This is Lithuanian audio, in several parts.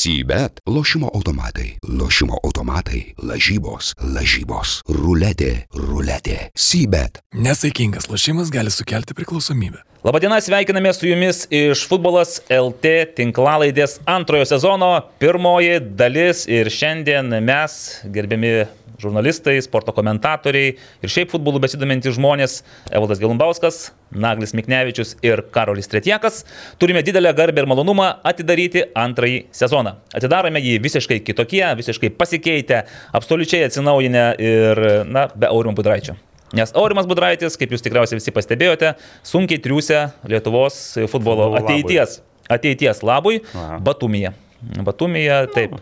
Sybet - lošimo automatai, lošimo automatai, lažybos, lažybos, ruletė, ruletė. Sybet. Nesaikingas lošimas gali sukelti priklausomybę. Labadiena, sveikiname su jumis iš Futbolas LT tinklalaidės antrojo sezono pirmoji dalis ir šiandien mes, gerbiami žurnalistai, sporto komentatoriai ir šiaip futbolų besidomintys žmonės, Evaldas Gelumbauskas, Naglis Miknevičius ir Karolis Tretjakas, turime didelę garbę ir malonumą atidaryti antrąjį sezoną. Atidarome jį visiškai kitokie, visiškai pasikeitę, absoliučiai atsinaujinę ir, na, be Aurimo Budraičio. Nes Aurimas Budraitis, kaip jūs tikriausiai visi pastebėjote, sunkiai triūsia Lietuvos futbolo labui. ateities, ateities labui Aha. Batumyje. Batumyje, taip.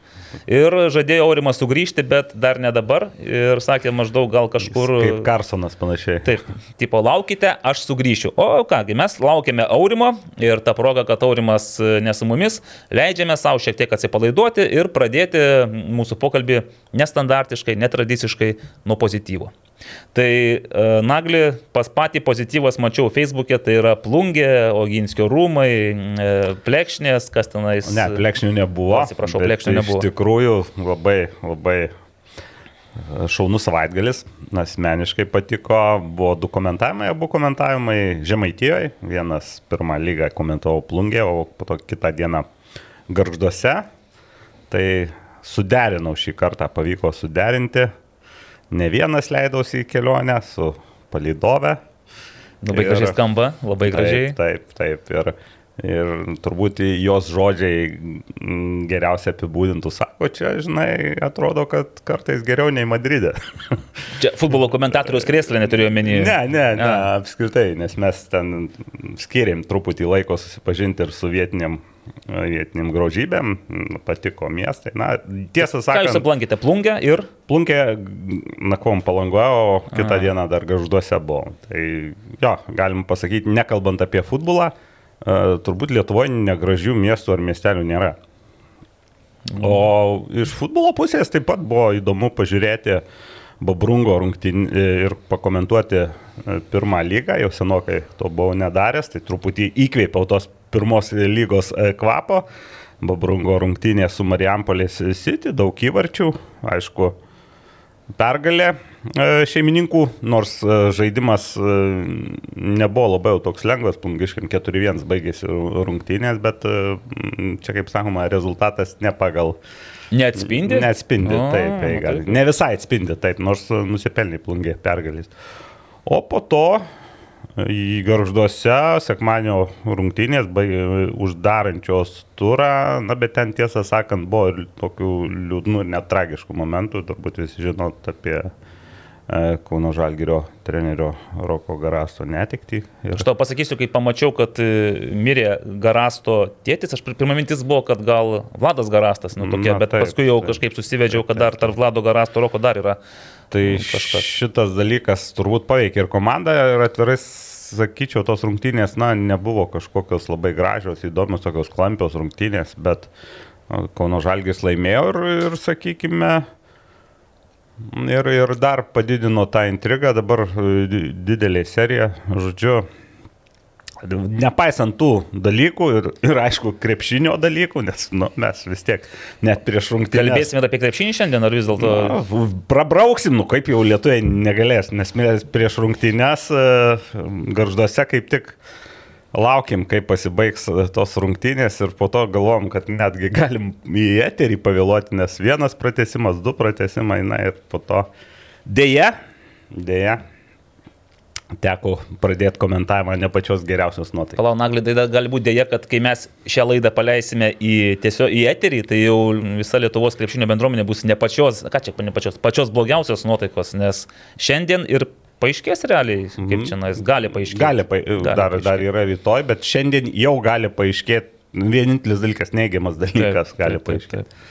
Ir žadėjo Aurimas sugrįžti, bet dar ne dabar. Ir sakė maždaug gal kažkur... Kaip Karsonas panašiai. Taip, tipo laukite, aš sugrįšiu. O kągi, mes laukiame Aurimo ir tą progą, kad Aurimas e, ne su mumis, leidžiame savo šiek tiek atsipalaiduoti ir pradėti mūsų pokalbį nestandartiškai, netradiciškai nuo pozityvo. Tai e, Nagli pas patį pozityvas mačiau Facebook'e, tai yra plungė, Oginskio rūmai, e, plekšnės, kas tenais. Ne, plekšnių nebuvo. Atsiprašau, plekšnių nebuvo. Iš tikrųjų labai, labai e, šaunus savaitgalis. Asmeniškai patiko, buvo du komentavimai, abu komentavimai Žemaitijoje. Vienas pirmą lygą komentavau plungė, o po to kitą dieną garžduose. Tai suderinau šį kartą, pavyko suderinti. Ne vienas leidausi į kelionę su palydove. Labai Ir- gražiai skamba, labai gražiai. Taip, taip, taip. Ir, ir turbūt jos žodžiai mm, geriausiai apibūdintų, sako, čia, žinai, atrodo, kad kartais geriau nei Madride. Čia futbolo komentatorius krėslė neturiu omeny. ne, ne, ne, A. apskritai, nes mes ten skiriam truputį laiko susipažinti ir su vietiniam, vietiniam grožybėm, patiko miestai. Na, tiesą Ką jūs sakant, aplankėte? Plungę ir Plunkė nakvom palangoje, o kitą Aha. dieną dar garžduose buvo. Tai jo, galim pasakyti, nekalbant apie futbolą, e, turbūt Lietuvoje negražių miestų ar miestelių nėra. O iš futbolo pusės taip pat buvo įdomu pažiūrėti Babrungo rungtynį ir pakomentuoti e, pirmą lygą, jau senokai to buvau nedaręs, tai truputį įkvėpiau tos pirmos lygos e, kvapo. Babrungo rungtynė su Marijampolės City, daug įvarčių, aišku, pergalė e, šeimininkų, nors e, žaidimas e, nebuvo labai toks lengvas, pungiškiam 4-1 baigėsi rungtynės, bet e, čia, kaip sakoma, rezultatas ne pagal neatspindi? Neatspindi, O, taip, tai gal. Ne visai atspindi, taip, nors nusipelnė plungė pergalės. O po to į garžduose sekmanio rungtynės baigė uždarančios turą, na bet ten tiesą sakant buvo ir tokių liūdnų ir net tragiškų momentų, turbūt visi žinot apie e, Kauno Žalgirio trenerio Roko Garasto netikti. Ir Aš tau pasakysiu, kai pamačiau, kad e, mirė Garasto tėtis, aš pir- pirma mintis buvo, kad gal Vladas Garastas, nu tokia, Na, bet taip, paskui jau taip. kažkaip susivedžiau, kad dar tarp Vlado Garasto Roko dar yra. Tai kažkas. šitas dalykas turbūt paveikia ir komandą ir atvirai sakyčiau, tos rungtynės, na, nebuvo kažkokios labai gražios, įdomios, tokios klampios rungtynės, bet Kauno Žalgis laimėjo ir, ir sakykime, ir, ir dar padidino tą intrigą, dabar e, di- didelė serija, žodžiu. Nepaisant tų dalykų ir, ir aišku, krepšinio dalykų, nes nu, mes vis tiek net prieš rungtynės. Kalbėsime apie krepšinį šiandien, ar vis dėlto... Na, Prabrauksim, nu kaip jau lietuviai negalės, nes mes prieš rungtynes e, garžduose kaip tik laukiam, kaip pasibaigs e, tos rungtynės ir po to galvom, kad netgi galim į eterį pavėluoti, nes vienas pratesimas, du pratesimai, na ir po to dėja, dėja, teko pradėti komentavimą ne pačios geriausios nuotaikos. Palau, Nagli, tai gali būti dėja, kad kai mes šią laidą paleisime į, tiesiog į eterį, tai jau visa Lietuvos krepšinio bendruomenė bus ne pačios, ką čia ne pačios, pačios blogiausios nuotaikos, nes šiandien ir paaiškės realiai, kaip čia, nais, gali paaiškėti. Gali, pa, dar, dar yra rytoj, bet šiandien jau gali paaiškėti, vienintelis dalykas, neigiamas dalykas gali paaiškėti.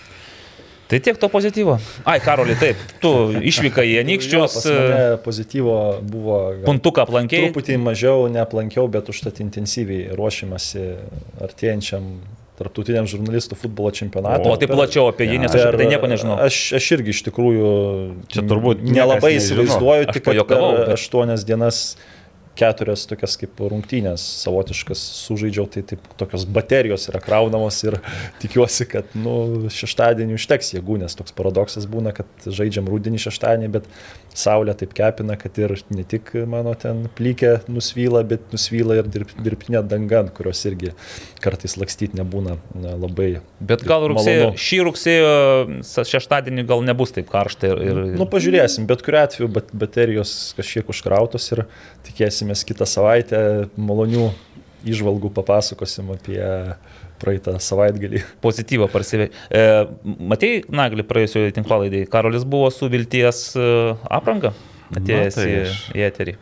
Tai tiek to pozityvo. Ai, Karoli, taip, tu išvykai į Anikščius, Pas mane pozityvo buvo puntuką aplankiai. truputį mažiau, neaplankiau, bet užtat intensyviai ruošiamasi artėjančiam tarptautiniam žurnalistų futbolo čempionatui. O tai plačiau apie jį, nes aš apie tai nieko nežinau. Aš, aš irgi iš tikrųjų Čia turbūt nelabai įsivaizduoju, tik pajuokavau, bet- aštuonias dienas keturias tokias kaip rungtynės savotiškas sužaidžiau, tai taip tokios baterijos yra kraunamos ir tikiuosi, kad nu, šeštadienį užteks jėgų, nes toks paradoksas būna, kad žaidžiam rūdienį šeštadienį, bet saulė taip kepina, kad ir ne tik mano ten plykė nusvyla, bet nusvyla ir dirb, dirbtinė danga, kurios irgi kartais lakstyti nebūna na, labai. Bet gal rugsėjo, šį rugsėjo šeštadienį gal nebus taip karšta ir... ir... Nu, pažiūrėsim, bet kuriu atveju bat, baterijos kažkiek užkrautos ir tikėsimės kitą savaitę malonių išvalgų papasakosim apie praeitą savaitgalį. pozityvą parsivė. E, Matėjai, Nagli, praėjusioje tinklalaidėje, Karolis buvo su Vilties e, apranga atėjęs tai į, aš- į eterį.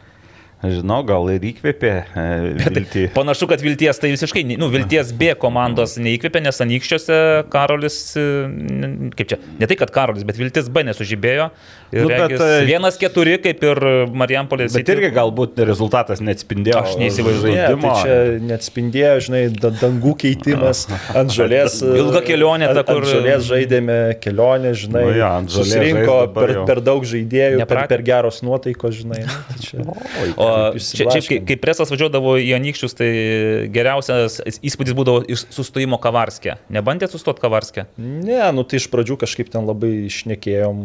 Žinau, gal ir įkvėpė e, viltį. Panašu, kad Vilties tai visiškai, nu, Vilties B komandos neįkvėpė, nes anykščiuose Karolis, e, kaip čia, ne tai, kad Karolis, bet Vilties B nesužibėjo. Ir Nu, bet, regis, e, vienas keturi, kaip ir Marijampolės. Bet irgi galbūt rezultatas neatspindėjo. Aš neįsivaizduoju. Ne, tai čia neatspindėjo, žinai, da- dangų keitimas ant žolės. Ilga kelionė ta, kur- Ant žolės žaidėme kelionę, žinai. Nu jo, ant žolės susirinko per, per daug žaidėjų, per, Nepratę. per geros nuotaikos, žinai. Nu, tai čia, O Taip čia, čia, kai, kai presas važiuodavo į Anykščius, tai geriausias įspūdis būdavo iš sustojimo Kavarskė. Nebandėt sustoti Kavarskė? ne, nu tai iš pradžių kažkaip ten labai išnekėjom,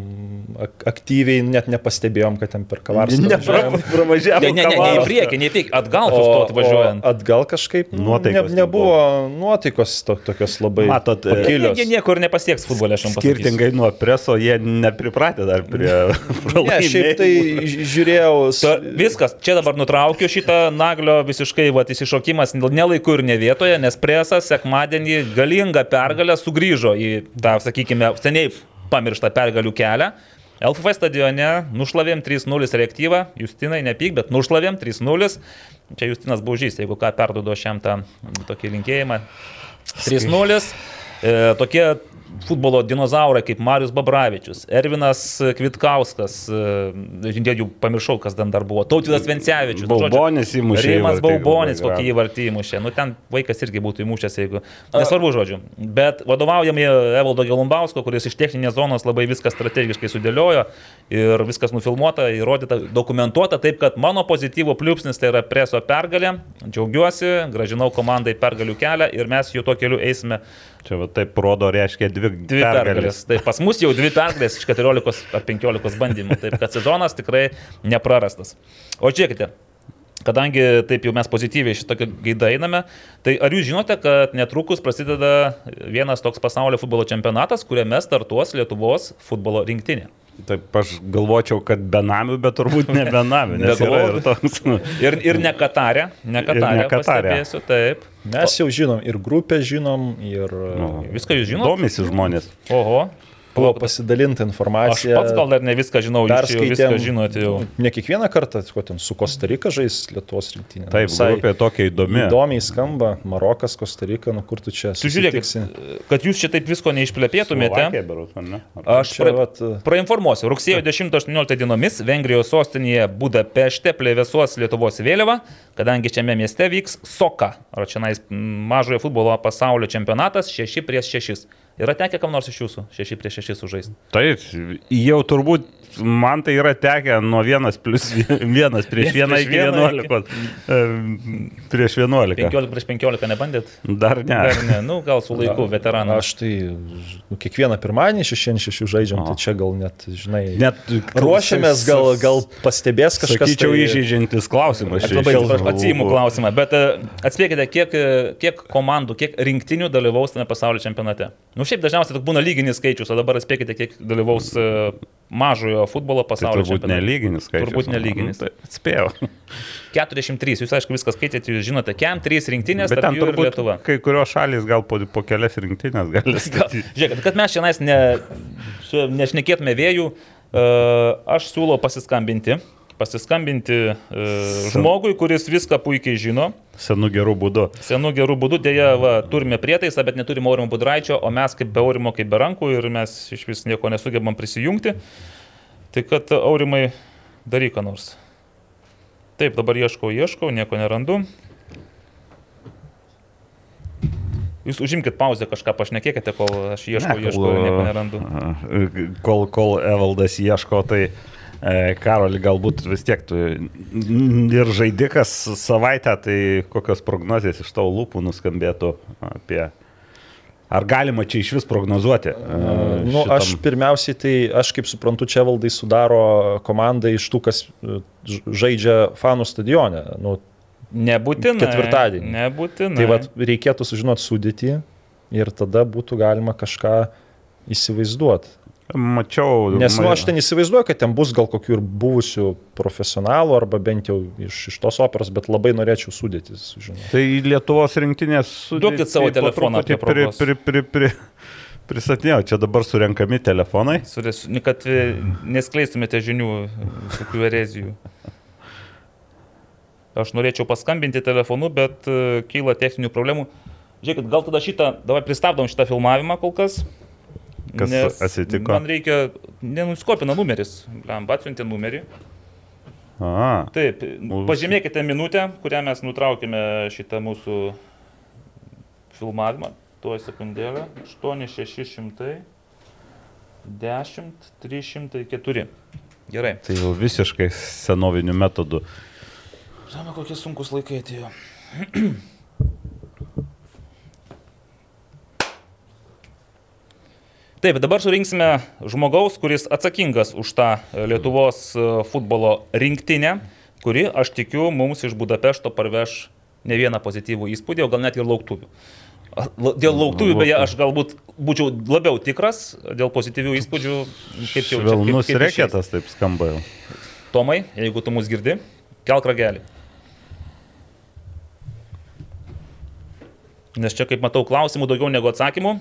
ak aktyviai net nepastebėjom, kad ten per kavarską. važiuojam. Nepravažiavo. Ne, ne, ne, ne į priekį, ne priekį, atgal sustoti važiuojant. O atgal kažkaip nu, Nuotaikos ne, nebuvo nuotaikos to, tokios labai Matot, e, pakilios. jie niekur nepasieks futbolė, pasakysiu. Skirtingai nuo preso, jie nepripratę dar prie Ne, šiaip tai ži- žiūrėjau. viskas, čia dabar nutraukiu šitą naglio visiškai va, įsišokimas nelaiku ir ne vietoje, nes presas sekmadienį galingą pergalę sugrįžo į tą, sakykime, seniai pamirštą pergalių kelią. LFF stadione nušlavėm 3-0 reaktyvą, Justinai nepyk, bet nušlavėm 3-0. Čia Justinas Baužys, jeigu ką perduodu šiam tą tokį linkėjimą. 3-0. E, tokie futbolo dinozaurai kaip Marius Babravičius, Ervinas Kvitkauskas, e, jau pamiršau, kas ten dar buvo, Tautvidas Vencevičius. nu, žodžiu, Baubonis įmušė Rimas Baubonis, kokį įvartį įmušė. Nu, ten vaikas irgi būtų įmušęs, jeigu. Nesvarbu žodžiu. Bet vadovaujami Evaldo Gelumbausko, kuris iš techninės zonos labai viską strategiškai sudėliojo ir viskas nufilmuota, įrodyta, dokumentuota, taip kad mano pozityvo pliūpsnis tai yra preso pergalė. Džiaugiuosi, gražinau komandai pergalių kelią ir mes jų to keliu eisime Čia va taip rodo, reiškia dvi, dvi pergalės. Tai pas mus jau dvi pergalės iš 14 ar 15 bandymų. Taip kad sezonas tikrai neprarastas. O žiūrėkite. Kadangi taip jau mes pozityviai šitą gaidą einame, tai ar jūs žinote, kad netrukus prasideda vienas toks pasaulio futbolo čempionatas, kuriame startuos Lietuvos futbolo rinktinė? Taip aš galvočiau, kad benamių, bet turbūt ne benamių, nes yra ir toks. Ir, ir ne Katarė, ne Katarė, ne pastebėsiu, taip. Mes jau žinom ir grupę žinom, ir Nu, Viską jūs žinote? Domisi žmonės. Oho. Buvo pasidalinta Aš informacija. pats gal dar ne viską žinau, jūs jau viską žinote jau. Ne kiekvieną kartą, ko ten su Kostarika žais Lietuvos rinktinė. Taip, grupė tokia įdomi. Įdomiai skamba, Marokas, Kostarika, nu kur tu čia susitiksi? kad jūs čia taip visko neišplėpėtumėte. Aš pra, vat, prainformuosiu. Rugsėjo 10-18 dienomis Vengrijos sostinėje Budapešte plėvesuos Lietuvos vėliava, kadangi šiame mieste vyks SOKA, ar čia nais mažojo futbolo pasaulio čempionatas 6 prieš 6. Yra tekę kam nors iš jūsų 6 prieš 6 sužaisti? Taip, jau turbūt man tai yra tekę nuo vienas plus vienas prieš vieną Prieš iki vienuolikos. Prieš vienuoliką. 15 prieš 15 nebandėt? Dar ne. Dar ne, nu gal su laiku veteranas. Aš tai nu, kiekvieną šešien šešių žaidžiam, O. tai čia gal net, žinai, Net ruošiamės, gal, gal pastebės kažkas. Sakyčiau, tai... įžeidžiantis klausimas. Aš labai atsijimu klausimą, bet e, atspėkite, kiek, e, kiek komandų, kiek rinktinių dalyvaus tame pasaulio čempionate. Nu šiaip dažniausiai būna lyginis skaičius, o dabar atspėkite, kiek dalyvaus e, mažojo futbolo Tai pasaulio turbūt čempionate. nelyginis skaičius. Turbūt nelyginis. Tai atspėjau. 43, jūs aišku viską skaitėte, jūs žinote, kiam 3 rinktinės, Bet ten turbūt Lietuva. kai kurios šalys gal po, po kelias rinktinės gali žiūrėkit, kad mes šiandien ne, nešnekėtume vėjų, e, aš siūlau pasiskambinti. Pasiskambinti e, žmogui, kuris viską puikiai žino, Senų gerų būdų. Senų gerų būdų dėja va, turime prietaisą, bet neturime Aurimo Budraičio, o mes kaip be Aurimo, kaip be rankų ir mes iš vis nieko nesugebam prisijungti. Tai kad Aurimai daryk ką nors. Taip, dabar ieškau, ieškau, nieko nerandu. Jūs užimkite pauzę kažką, pašnekėkite, kol aš ieškau, Ne, ieškau, kol, nieko nerandu. Kol, kol Evaldas ieško, tai E, Karoli, galbūt vis tiek tu ir žaidikas savaitę, tai kokios prognozijas iš tavo lūpų nuskambėtų apie... Ar galima čia iš vis prognozuoti? e, Nu, šitam- aš pirmiausiai, tai aš kaip suprantu, čia valdai sudaro komandą iš tų, kas e, žaidžia fanų stadione. Nu, Nebūtinai. Ketvirtadienį. Nebūtinai. tai vad reikėtų sužinoti sudėtį ir tada būtų galima kažką įsivaizduoti. Mačiau. Nes nu, aš ten įsivaizduoju, kad ten bus gal kokių ir buvusių profesionalų arba bent jau iš, iš tos operos, bet labai norėčiau sudėti sužinoti. Tai Lietuvos rinktinės. Duokit sudėtį savo telefoną prie progos. Pri, pri, pri, pristatinėjau, čia dabar surenkami telefonai. Surės, nu, kad e, neskleistumėte žinių, tokių erezijų. Aš norėčiau paskambinti telefonu, bet e, kyla techninių problemų. Žiūrėkit, gal tada šitą, davai pristabdom šitą filmavimą kol kas. Kas nes atsitiko? Man reikia, nenuskopina numeris, blam, atsiuntė numerį. A, Taip, pažymėkite minutę, kurią mes nutraukėme šitą mūsų filmavimą. Tuo sekundėlę. 8600. 10, 304. Gerai. tai jau visiškai senovinių metodų. Žinoma, kokie sunkus laikai atėjo. Taip, dabar surinksime žmogaus, kuris atsakingas už tą e, Lietuvos e, futbolo rinktinę, kuri, aš tikiu, mums iš Budapešto parveš ne vieną pozityvų įspūdį, o gal net ir lauktuvių. Dėl lauktuvių, beje, aš galbūt būčiau labiau tikras, dėl pozityvių įspūdžių, kaip jau čia- išeis. reketas taip skamba jau. Tomai, jeigu tu mus girdi, kelk ragelį. Nes čia, kaip matau, klausimų daugiau negu atsakymų.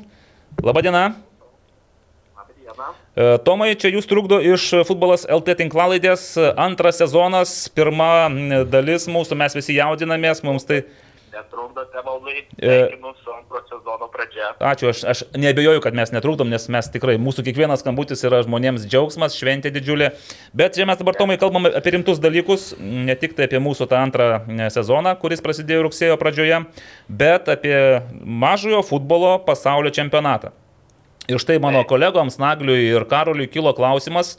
Labadiena. E, Tomai, čia jūs trukdo iš futbolas LT tinklalaidės antras sezonas, pirma dalis mūsų, mes visi jaudinamės, mums tai... Netrukdote valdai, E. sveikinu su antro sezono pradžia. Ačiū, aš, aš nebejoju, kad mes netrukdom, nes mes tikrai, mūsų kiekvienas skambutis yra žmonėms džiaugsmas, šventė didžiulė. Bet čia mes dabar tomai kalbame apie rimtus dalykus, ne tik tai apie mūsų tą antrą e, sezoną, kuris prasidėjo rugsėjo pradžioje, bet apie mažojo futbolo pasaulio čempionatą. Ir štai mano kolegoms Nagliui ir Karoliui kilo klausimas,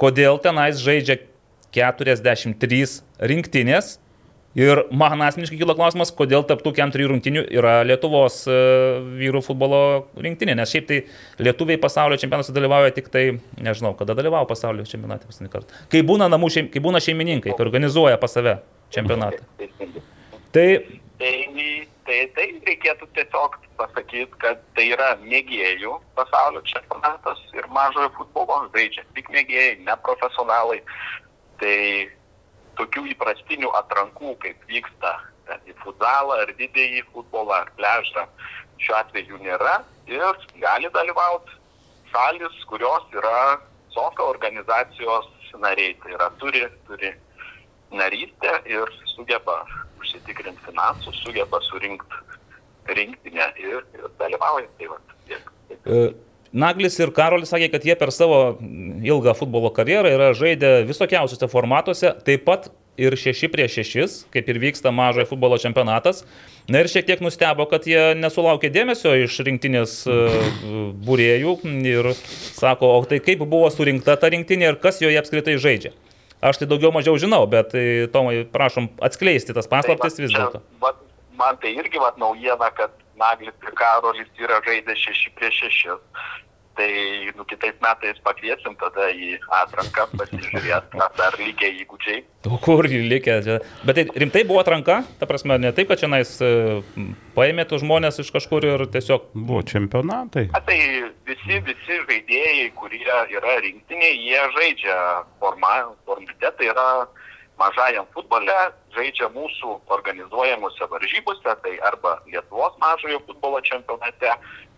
kodėl tenais žaidžia 43 rinktinės. Ir man asmeniškai kilo klausimas, kodėl taptų kem trijų rungtinių yra Lietuvos e, vyrų futbolo rinktinė. Nes šiaip tai lietuviai pasaulio čempionatuose dalyvauja tik tai, nežinau, kada dalyvavo pasaulio čempionate paskutinį kartą. Kai būna, namų šeim, kai būna šeimininkai, kai organizuoja pas save čempionatą. Tai Tai, tai, reikėtų tiesiog pasakyti, kad tai yra mėgėjų pasaulio čempionatas ir mažojo futbolo žaidžia tik mėgėjai, ne profesionalai. Tai tokių įprastinių atrankų, kaip vyksta ten, į futbolą ar didįjį futbolą ar pležą, šiuo atveju nėra ir gali dalyvauti šalis, kurios yra SOFA organizacijos nariai. Tai yra turi, turi narystę ir sugeba užsitikrinti finansus, sugeba surinkti rinktinę ir, ir dalyvauja. Tai va, tiek. E, Naglis ir Karolis sakė, kad jie per savo ilgą futbolo karjerą yra žaidę visokiausiuose formatuose, taip pat ir 6 prieš 6, kaip ir vyksta mažojo futbolo čempionatas. Na ir šiek tiek nustebo, kad jie nesulaukė dėmesio iš rinktinės e, būrėjų ir sako, o tai kaip buvo surinkta ta rinktinė ir kas joje apskritai žaidžia. Aš tai daugiau mažiau žinau, bet tai, Tomai, prašom atskleisti tas paslaptis Tai vis dėlto. Man tai irgi vat, naujiena, kad Naglis ir Karolis yra žaidę 6 prieš 6. Tai nu, kitais metais pakviesim tada į atranką pasižiūrėti, ar dar lygiai įgūdžiai. O kur jį likė? čia? Bet tai rimtai buvo atranka, ta prasme, ne taip, kad čia nais paėmė tų žmonės iš kažkur ir tiesiog... Buvo čempionatai. A, tai visi, visi žaidėjai, kurie yra rinktiniai, jie žaidžia forma, formate, tai yra mažajam futbole, žaidžia mūsų organizuojamuose varžybose, tai arba Lietuvos mažojo futbolo čempionate,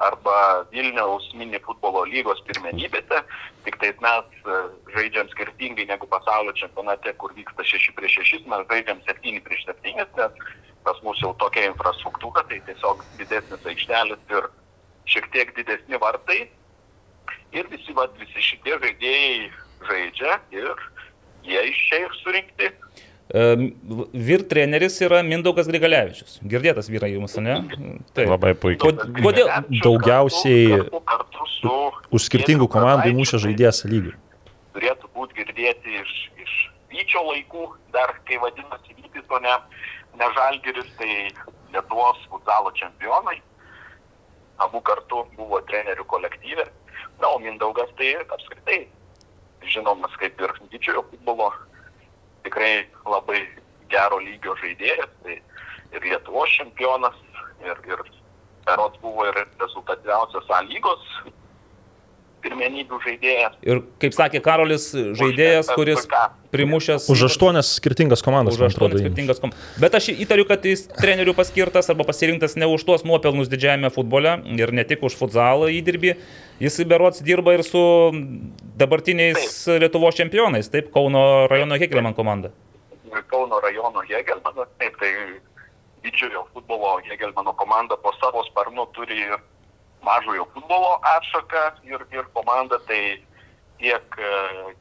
arba Vilniaus mini futbolo lygos pirmenybėse. Tik tais mes e, žaidžiam skirtingai negu pasaulio čempionate, kur vyksta 6 prieš 6, mes žaidžiam 7 prieš 7, nes pas mus jau tokia infrastruktūra, tai tiesiog didesnis aikštelis ir šiek tiek didesni vartai. Ir visi, vat, visi šitie žaidėjai žaidžia ir jie iš čia ir surinkti. Vyr treneris yra Mindaugas Grigalevičius. Girdėtas vyrai jums, ne? Taip. Labai puikiai. Kod- kodėl- Daugiausiai kartu, kartu su Už skirtingų komandų įmušę žaidėjas lygių. Turėtų būti pradėti iš, iš Vyčio laikų, dar kai vadinasi Vytis, o ne, ne Žalgiris, tai Lietuvos futzalo čempionai. Abu kartu buvo trenerių kolektyvė. Na, o Mindaugas tai apskritai žinomas kaip ir didžiojo futbolo tikrai labai gero lygio žaidėjas. Tai ir Lietuvos čempionas, ir, ir Berots buvo ir rezultatyviausias A lygos pirmenybių žaidėjas. Ir kaip sakė Karolis, žaidėjas, kuris primušęs... Už aštuonias skirtingas komandas. Už aštuonias skirtingas komandas. Bet aš įtariu, kad jis trenerių paskirtas arba pasirinktas ne už tuos nuopelnus didžiajame futbole ir ne tik už futzalą įdirbį. Jis berots dirba ir su dabartiniais taip. Lietuvos čempionais, taip, Kauno rajono Hegelman komanda. Kauno rajono Hegelmanas, taip, tai didžiojo futbolo Hegelmano komanda po savo sparnu turi ir mažojo futbolo atšaką ir, ir komanda, tai tiek e,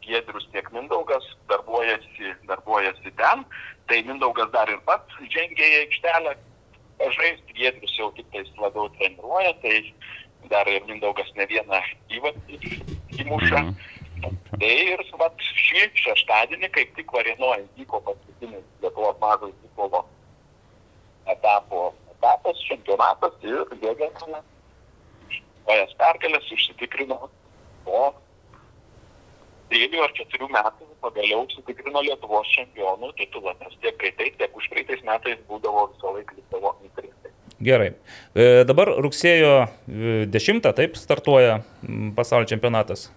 Giedrius, tiek Mindaugas darbuojasi, darbuojasi ten. Tai Mindaugas dar ir pats žengė į aikštelę žaisti, Giedrius jau tik tais labiau treniruoja, tai dar ir Mindaugas ne vieną įvartį įmuša. Mhm. Tai ir vat, šį šeštadienį, kaip tik Varinoje vyko paskutinis Lietuvos mažojo futbolo etapo etapas, čempionatas ir Jėgensas kojas pergalės užsitikrino po dviejų ar keturių metų pagaliau užsitikrino Lietuvos čempionų titulą, nes tiek greitais, tiek užpraeitais metais būdavo visą laiką Lietuvo antristai. Gerai. E, dabar rugsėjo 10, e, taip, startuoja pasaulio čempionatas.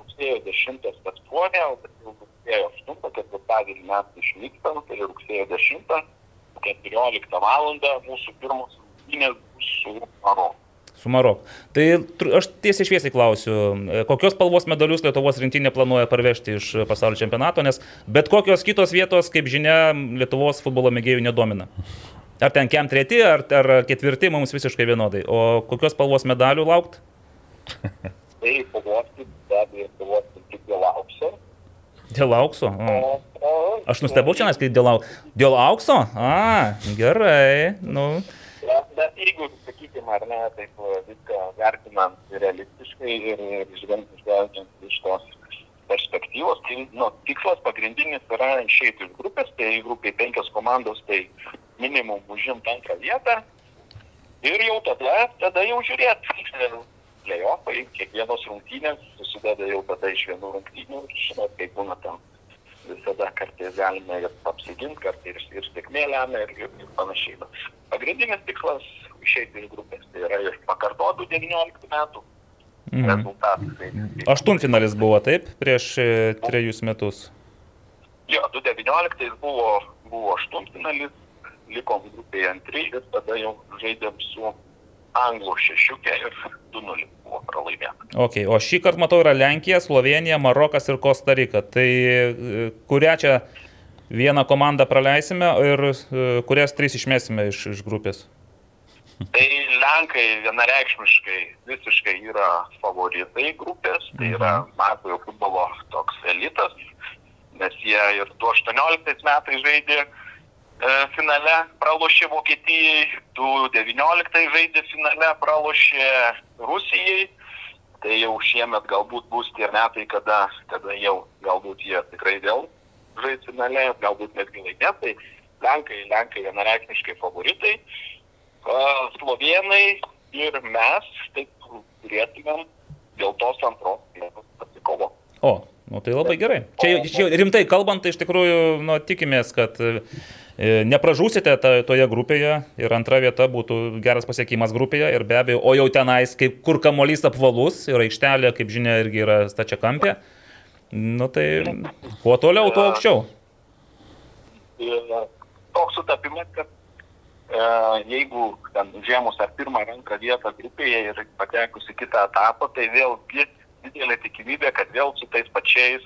Rugsėjo 10 startuoja, o rugsėjo 8, ketvirtadienį mes išvykstam, tai rugsėjo 10, 14 val. mūsų pirmos rungtynės bus su Maroku. Su Maroku. Tai aš tiesiai šviesiai klausiu, e, kokios spalvos medalius Lietuvos rinktinė planuoja parvežti iš pasaulio čempionato, nes bet kokios kitos vietos, kaip žinia, Lietuvos futbolo mėgėjų nedomina. Ar ten kem treti, ar, ar ketvirti, mums visiškai vienodai. O kokios spalvos medalių laukti? Tai kovoti, be abejo, kovoti tik dėl aukso. Dėl aukso? O. Aš nustebau čia, nes kai dėl, dėl aukso? A, gerai. Nu. Bet jeigu sakykime, ar ne, taip viską vertinant realistiškai ir, ir žvelgiant iš tos perspektyvos, tai nu, tikslas pagrindinis yra išeiti iš grupės, tai grupiai penkios komandos, tai minimum užimti antrą vietą ir jau tada, tada jau žiūrėti. Playoffai, kiekvienos rungtynės susideda jau tada iš vienų rungtynių, žinot, kaip būna tam visada kartais galime ir apsiginti, kartais ir sėkmė lemia ir, ir, ir panašiai. Pagrindinis tikslas išeiti iš grupės. Tai yra iš pakartotų 19 metų mhm. rezultatų. Tai, tai, Aštuntfinalis buvo taip prieš e, trejus metus. Jo, 2019 buvo, buvo aštuntfinalis, likom grupėje antry ir tada jau žaidėm su anglų šešiukė ir 2-0 buvo pralaimėta. Okay, o šį kartą matau yra Lenkija, Slovenija, Marokas ir Kosta Rika. Tai e, kurią čia vieną komandą praleisime ir e, kurias trys išmėsime iš, iš grupės? Tai Lenkai vienareikšmiškai visiškai yra favoritai grupės, tai yra mhm. mažojo futbolo toks elitas, nes jie ir 2018 metais žaidė finale, pralošė Vokietijai, 2019 žaidė finale, pralošė Rusijai, tai jau šiemet galbūt bus tie metai, kada, kada jau galbūt jie tikrai vėl žais finale, galbūt netgi laimės, tai Lenkai, Lenkai vienareikšmiškai favoritai. Slovenai ir mes taip turėtumėm dėl tos antros vietos pasikovo. O, nu tai labai gerai. Čia, čia rimtai kalbant, tai iš tikrųjų nu, tikimės, kad e, nepražūsite ta, toje grupėje ir antra vieta būtų geras pasiekimas grupėje ir be abejo, o jau tenais, kaip kur kamolys apvalus ir aikštelė, kaip žinia, irgi yra stačia kampė. Nu tai kuo toliau, tuo aukščiau. Toks sutapimas, kad E, jeigu ten žemus ar pirmą ar antrą vietą grupėje ir patekus į kitą etapą, tai vėlgi didelė tikimybė, kad vėl su tais pačiais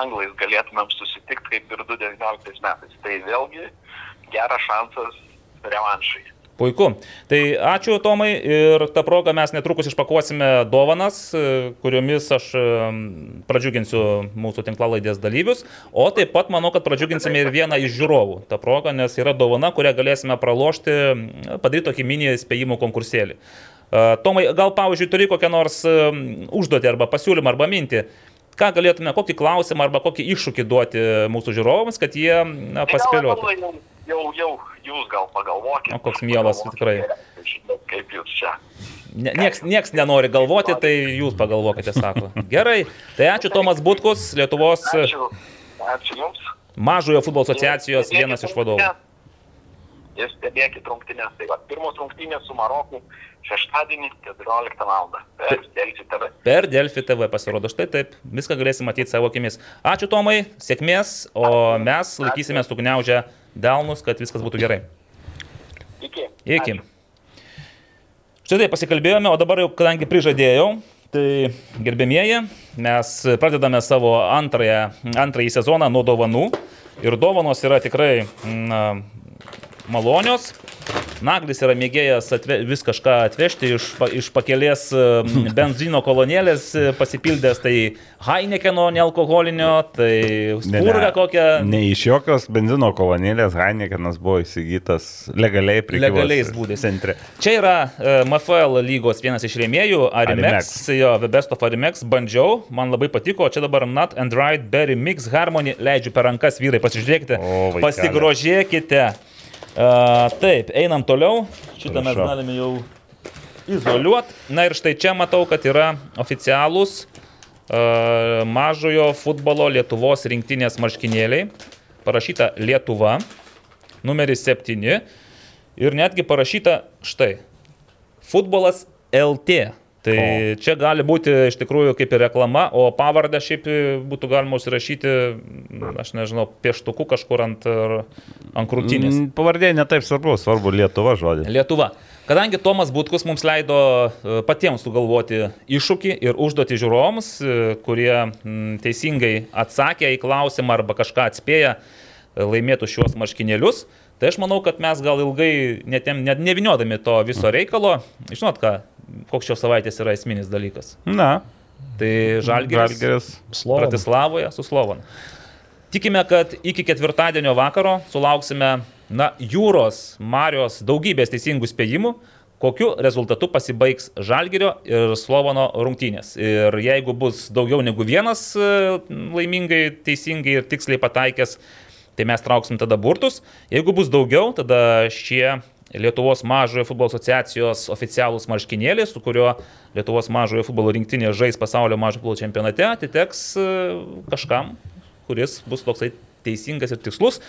anglais galėtumėm susitikti kaip ir 2019 metais. Tai vėlgi geras šansas revanšai. Puiku. Tai ačiū Tomai ir tą progą mes netrukus išpakuosime dovanas, kuriomis aš pradžiuginsiu mūsų tinklalaidės dalyvius, o taip pat manau, kad pradžiuginsime ir vieną iš žiūrovų tą progą, nes yra dovana, kurią galėsime pralošti, padaryti tokį mini spėjimų konkursėlį. Tomai, gal pavyzdžiui turi kokią nors užduotį arba pasiūlymą arba mintį, ką galėtume, kokį klausimą arba kokį iššūkį duoti mūsų žiūrovams, kad jie na, paspėliotų. Tai gal, Jau, jau jūs gal pagalvokite. O koks mielas, tikrai. Kaip jūs čia. Ne, nieks, nieks nenori galvoti, tai jūs pagalvokite, sako. Gerai, tai ačiū Tomas Butkus, Lietuvos Ačiū, ačiū mažojo futbolo asociacijos vienas iš vadovų. Ir stebėkit rungtynės. Tai va, pirmos rungtynės su Maroku šeštadienį 14 val. Per Delfi TV. Per Delfi TV pasirodo, štai taip, viską galėsim matyti savo akimis. Ačiū Tomai, sėkmės, o mes laikysime sugniaužę delnus, kad viskas būtų gerai. Iki. Iki. Štai taip pasikalbėjome, o dabar jau, kadangi prižadėjau, tai gerbėmieji, mes pradedame savo antrąją, antrąjį sezoną nuo dovanų. Ir dovanos yra tikrai na, malonios. Naglis yra mėgėjas atve, vis kažką atvežti iš, iš pakelės benzino kolonėlės e, pasipildęs, tai Heinekeno nealkoholinio, tai spurga kokią. Ne iš jokios benzino kolonėlės Heinekenas buvo įsigytas legaliai prie Legaliais būdais. centre. Čia yra e, MFL lygos vienas iš rėmėjų, Arimex, Arimex. jo, The Best of Arimex, bandžiau, man labai patiko, čia dabar Nut and Right Berry Mix Harmony, leidžiu per rankas vyrai, pasižiūrėkite, O, vaikeli. pasigrožėkite. Uh, taip, einam toliau, šitą mes galime jau izoliuoti. Na ir štai čia matau, kad yra oficialūs uh, mažojo futbolo Lietuvos rinktinės marškinėliai, parašyta Lietuva, numeris 7 ir netgi parašyta štai, futbolas LT. Tai o. čia gali būti iš tikrųjų kaip ir reklama, o pavardę šiaip būtų galima užsirašyti, aš nežinau, pieštuku kažkur ant, ant krūtinės. Mm, Pavardė netaip svarbu, svarbu Lietuva žodį. Lietuva. Kadangi Tomas Butkus mums leido e, patiems sugalvoti iššūkį ir užduoti žiūrovams, e, kurie mm, teisingai atsakė į klausimą arba kažką atspėję, e, laimėtų šiuos marškinėlius, tai aš manau, kad mes gal ilgai netiem, net neviniodami to viso reikalo, žinot ką, koks šios savaitės yra esminis dalykas. Na, Tai Žalgiris. Bratislavoje su Slovana. Tikime, kad iki ketvirtadienio vakaro sulauksime na, jūros, Marijos daugybės teisingų spėjimų, kokiu rezultatu pasibaigs Žalgirio ir Slovano rungtynės. Ir jeigu bus daugiau negu vienas e, laimingai, teisingai ir tiksliai pataikęs, tai mes trauksim tada burtus. Jeigu bus daugiau, tada šie Lietuvos mažojo futbolo asociacijos oficialūs marškinėliai, su kuriuo Lietuvos mažojo futbolo rinktinė žais pasaulio mažojo futbolo čempionate, atiteks e, kažkam, kuris bus toksai teisingas ir tikslus.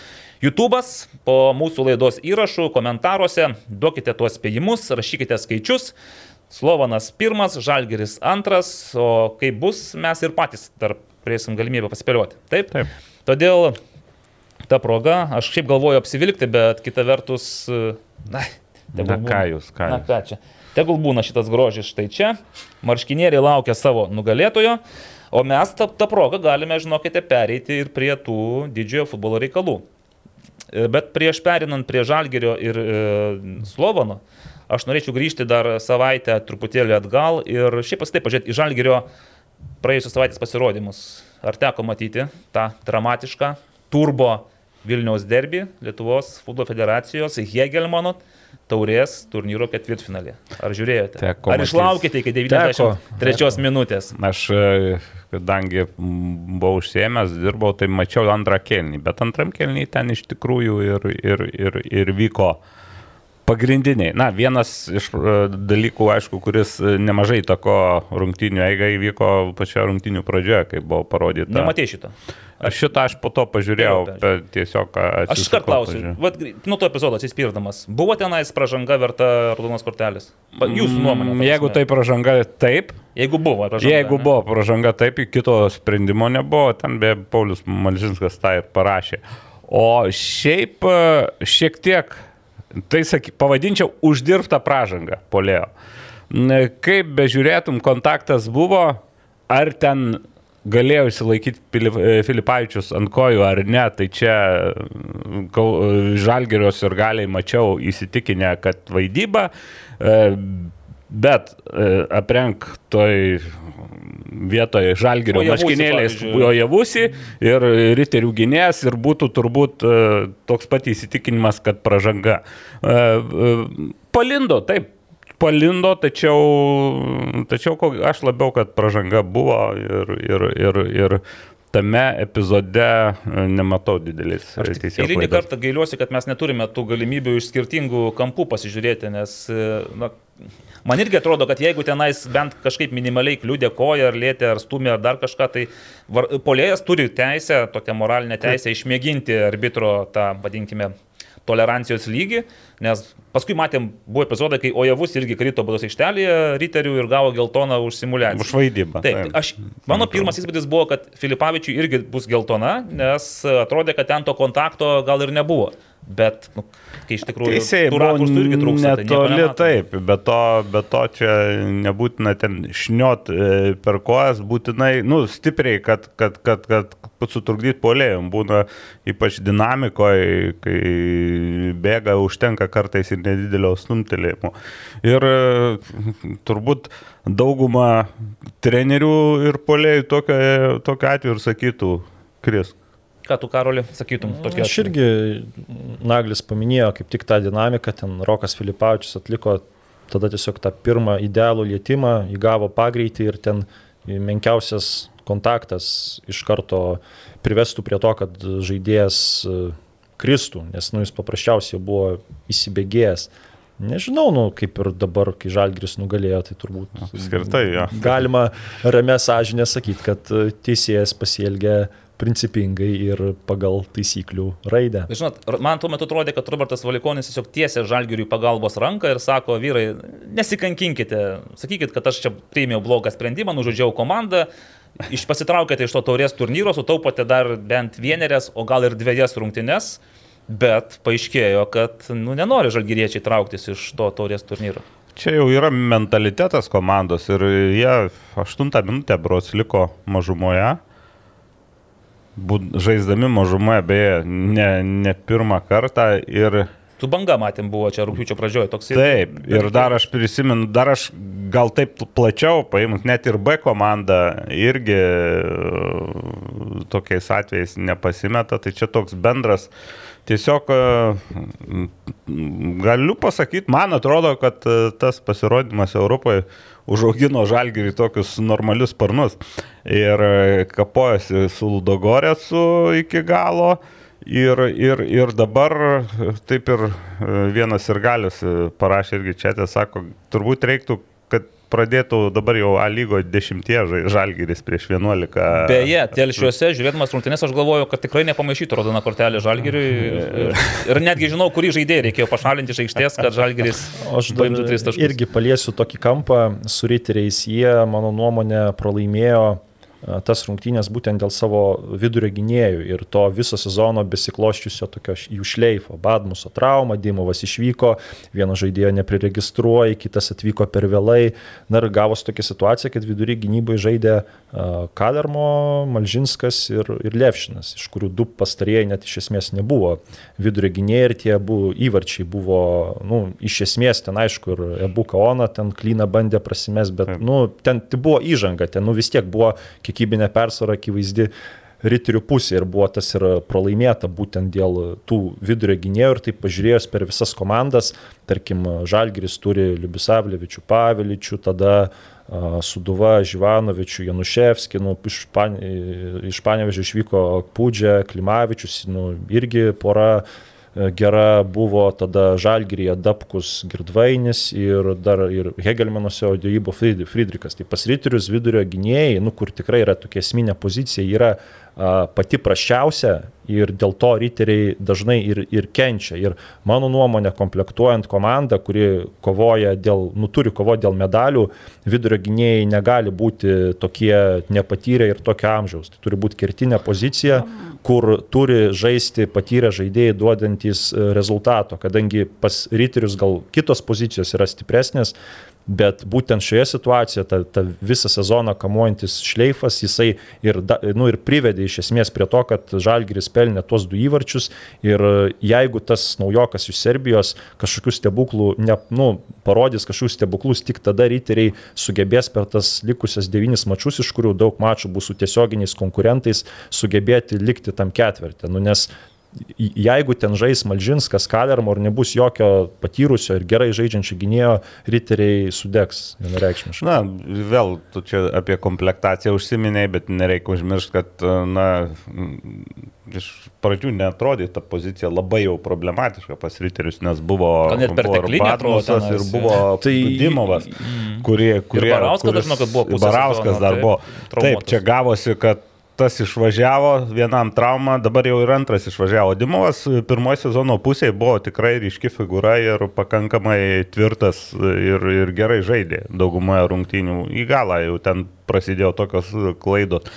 YouTube'as po mūsų laidos įrašų komentaruose duokite tuos spėjimus, rašykite skaičius. Slovanas pirmas, Žalgeris antras, o kaip bus, mes ir patys dar turėsim galimybę paspėlioti. Taip? Taip. Todėl ta proga, aš šiaip galvoju apsivilkti, bet kita vertus, na, tegul Na būna. ką jūs, ką Na ką čia. Tegul būna šitas grožis štai čia. Marškinėliai laukia savo nugalėtojo. O mes tą, tą progą galime, žinokite, pereiti ir prie tų didžiojo futbolo reikalų. E, Bet prieš perinant prie Žalgerio ir e, Slovano, aš norėčiau grįžti dar savaitę truputėlį atgal ir šiaip pasitai pažiūrėti į Žalgerio praėjusios savaitės pasirodymus. Ar teko matyti tą dramatišką turbo Vilniaus derbį Lietuvos futbolo federacijos Hegelmano taurės turnyro ketvirtfinalį. Ar žiūrėjote? Teko Ar išlaukite iki 93 minutės? Aš, e, kadangi buvau užsiemęs, dirbau, tai mačiau antrą kelnį, bet antram kelnį ten iš tikrųjų ir, ir, ir, ir vyko pagrindiniai. Na, vienas iš e, dalykų, aišku, kuris e, nemažai tako rungtinių eiga įvyko pačioje rungtinių pradžioje, kai buvo parodyta. Nematė šito. Aš šitą aš po to pažiūrėjau, per, tiesiog Aš iš atsisukau, karto klausiu, vat, nuo to epizodo atsispirdamas, buvo tenais pražanga verta raudonos kortelės? Jūsų nuomonė. Mm, Jeigu tai pažanga, taip. Jeigu buvo pražanga. Jeigu ne? buvo pažanga, taip, kito sprendimo nebuvo, ten be Paulius Malžinskas tą ir parašė. O šiaip e, šiek tiek, tai saky, pavadinčiau, uždirbtą pražangą polėjo. Kaip bežiūrėtum, kontaktas buvo, ar ten galėjo įsilaikyti Filipavičius ant kojų ar ne, tai čia mm, Žalgirios ir galiai mačiau įsitikinę, kad vaidyba, e, bet e, aprenk toj vietoje Žalgirio Ojavusi, maškinėlės pavyzdžiui. Ojavusi ir riterių gynėjas ir būtų turbūt e, toks pat įsitikinimas, kad pražanga. E, e, Palindo, taip, palindo, tačiau, tačiau aš labiau, kad pažanga buvo ir, ir, ir, ir tame epizode e, nematau didelis Aš eilinį kartą gailiuosi, kad mes neturime tų galimybių iš skirtingų kampų pasižiūrėti, nes e, na, man irgi atrodo, kad jeigu tenais bent kažkaip minimaliai kliūdė koja ar lėtė ar stumė ar dar kažką, tai var, polėjas turi teisę, tokią moralinę teisę išmėginti arbitro tą, vadinkime, tolerancijos lygį, nes paskui matėm, buvo epizodai, kai Ojavus irgi krito baudos aikštelėje riterių ir gavo geltoną už simulaciją. Už vaidybą. Taip, aš, mano pirmas įspūdis buvo, kad Filipavičiui irgi bus geltona, nes atrodė, kad ten to kontakto gal ir nebuvo. Bet, nu, kai iš tikrųjų Teisėjai, rakursų irgi trūksta. tai netoli nematom. taip, bet to, bet to čia nebūtina ten šniot e, per kojas, būtinai, nu, stipriai, kad, kad, kad, kad sutrukdyti polėjom. Būna ypač dinamikoje, kai bėga, užtenka kartais ir nedidelio stumtelėjimo. Ir e, turbūt dauguma trenerių ir polėjų tokio, tokio atveju ir sakytų, Kris. Ką tu, Karoli, sakytum tokia? Aš irgi, Naglis paminėjo kaip tik tą dinamiką, ten Rokas Filipavičius atliko tada tiesiog tą pirmą idealų lietimą, įgavo pagreitį ir ten menkiausias kontaktas iš karto privestų prie to, kad žaidėjas e, kristų, nes nu, jis paprasčiausiai buvo įsibėgėjęs. Nežinau, nu, kaip ir dabar, kai Žalgris nugalėjo, tai turbūt Apskritai, jo. galima ramę sąžinę sakyti, kad e, teisėjas pasielgė principingai ir pagal taisyklių raidę. Bet Žinot, man tuo metu atrodė, kad Robertas Valikonis tiesiog tiesia Žalgiriui pagalbos ranką ir sako, vyrai, nesikankinkite, sakykit, kad aš čia priėmiau blogą sprendimą, nužudžiau komandą, iš pasitraukėte iš to taurės turnyro, sutaupote dar bent vienerias, o gal ir dviejas rungtynes, bet paaiškėjo, kad nu, nenori žalgyriečiai trauktis iš to taurės turnyro. Čia jau yra mentalitetas komandos ir jie 8 minutę bros liko mažumoje. Būt- Žaisdami mažumoje, beje, ne, ne pirmą kartą ir Tu banga matėm buvo čia rūpiučio pradžioje toks. taip, ir dar aš prisimenu, dar aš gal taip plačiau paėmus, net ir B komanda irgi e, tokiais atvejais nepasimeta, tai čia toks bendras, tiesiog e, galiu pasakyti, man atrodo, kad e, tas pasirodymas Europoje užaugino žalgirį tokius normalius sparnus ir e, kapojasi su Ludogoresu iki galo. Ir, ir, ir dabar taip ir e, vienas ir galius parašė irgi čia, tai sako, turbūt reiktų, kad pradėtų dabar jau A lygo dešimtie žai- žalgiris prieš 11. Beje, telšiuose, žiūrėdamas rungtynės, aš galvoju, kad tikrai nepamaišytų raudoną kortelę žalgiriui. Ir, ir netgi žinau, kurį žaidėją reikėjo pašalinti iš aikštės, kad dar paimtų tris taškus. irgi paliesiu tokį kampą su riteriais. Jie, mano nuomonė, pralaimėjo tas rungtynės būtent dėl savo vidurio gynėjų ir to viso sezono besikloščiusio tokio jų šleifo. Badmuso trauma, Dimovas išvyko, vieną žaidėją nepriregistruoja, kitas atvyko per vėlai. Na ir gavosi tokia situacija, kad vidury gynybai žaidė Kalermo, Malžinskas ir, ir Levšinas, iš kurių du pastarėjai net iš esmės nebuvo vidurio gynėjai ir tie abu įvarčiai buvo, nu, iš esmės ten aišku ir Ebu Kaona ten klyną bandė prasimest, bet, nu, ten tai buvo įžanga, ten, nu, vis tiek buvo kiekybinė persvara akivaizdi riterių pusė ir buvo tas ir pralaimėta būtent dėl tų vidurio gynėjų ir taip pažiūrėjus per visas komandas, tarkim, Žalgiris turi Liubisavlevičių, Paveličių, tada a, Suduva, Živanovičių, Januševskį, nu, iš, pan, iš Panevežio išvyko Pūdžia, Klimavičius, nu, irgi pora e, gera buvo tada Žalgirija Dabkus Girdvainis ir dar ir Hegelmanuose Odėjybo Friedrichas. Tai pas ryterius vidurio gynėjai, nu, kur tikrai yra tokia esminė pozicija, yra a, pati prašiausia ir dėl to riteriai dažnai ir, ir kenčia. Ir mano nuomonė, komplektuojant komandą, kuri kovoja dėl, nu, turi kovoti dėl medalių, vidurio gynėjai negali būti tokie nepatyrę ir tokio amžiaus. Tai turi būti kertinė pozicija, kur turi žaisti patyrę žaidėjai duodantis e, rezultato, kadangi pas ryterius gal kitos pozicijos yra stipresnės, bet būtent šioje situacijoje ta, ta visą sezoną kamuojantis šleifas, jisai ir, da, nu, ir privedė iš esmės prie to, kad Žalgiris pelnė tuos du įvarčius ir e, jeigu tas naujokas iš Serbijos kažkokių stebuklų, ne, nu, parodys kažkokius stebuklus, tik tada ryteriai sugebės per tas likusias devynis mačius, iš kurių daug mačų bus su tiesioginiais konkurentais, sugebėti likti tam ketvirtį. Nu, nes jeigu ten žais Malžinskas, Kalermo ir nebus jokio patyrusio ir gerai žaidžiančio gynėjo, riteriai sudegs vienareikšmiškai. Na, vėl tu čia apie komplektaciją užsiminėjai, bet nereikia užmiršti, kad, na, iš pradžių netrodė ta pozicija labai jau problematiška pas riterius, nes buvo, Gal net perteklinė atrodo ir buvo Tai- Dimovas, kurie, kurie Barauskas, kuris- aš žinau, kad buvo pusę Barauskas dar taip, buvo. Taip, čia gavosi, kad tas išvažiavo, vienam trauma, dabar jau ir antras išvažiavo. Dimovas pirmojo sezono pusėje buvo tikrai ryški figūra ir pakankamai tvirtas ir, ir gerai žaidė daugumoje rungtynių. Į galą jau ten prasidėjo tokios klaidos.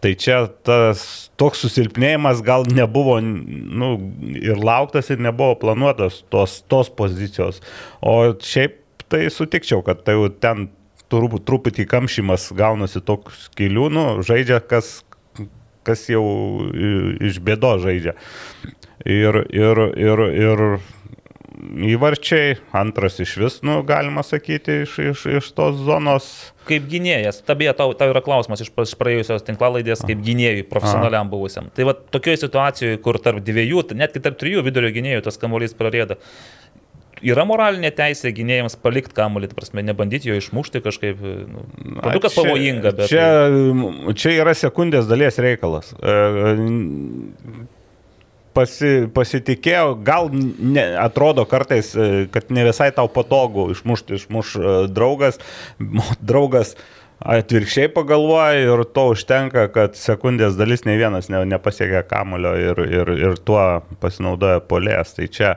Tai čia tas toks susilpnėjimas gal nebuvo nu, ir lauktas, ir nebuvo planuotas tos, tos pozicijos. O šiaip tai sutikčiau, kad tai jau ten turbūt truputį kamšymas gaunasi toks kelių, nu, žaidžia kas, kas jau iš bėdo žaidžia. Ir, ir, ir, ir įvarčiai, antras iš vis, nu, galima sakyti, iš, iš, iš tos zonos. Kaip gynėjas, tabėje tau, tau yra klausimas iš praėjusios tinklalaidės, kaip gynėjui, profesionaliam buvusiam. Tai va tokioje situacijoje, kur tarp dviejų, netgi tarp trijų vidurio gynėjų tas kamuolys prarėda, yra moralinė teisė gynėjams palikti kamuolį, prasme, nebandyti jo išmušti kažkaip. Nu, Suprantu, kad pavojinga, bet... Čia, čia yra sekundės dalies reikalas. E, Pasi, pasitikėjau, gal ne, atrodo kartais, e, kad ne visai tau patogu išmušti išmuš e, draugas, draugas atvirkščiai pagalvoja ir to užtenka, kad sekundės dalis ne vienas ne, nepasiekia kamulio ir, ir, ir tuo pasinaudoja polės. Tai čia,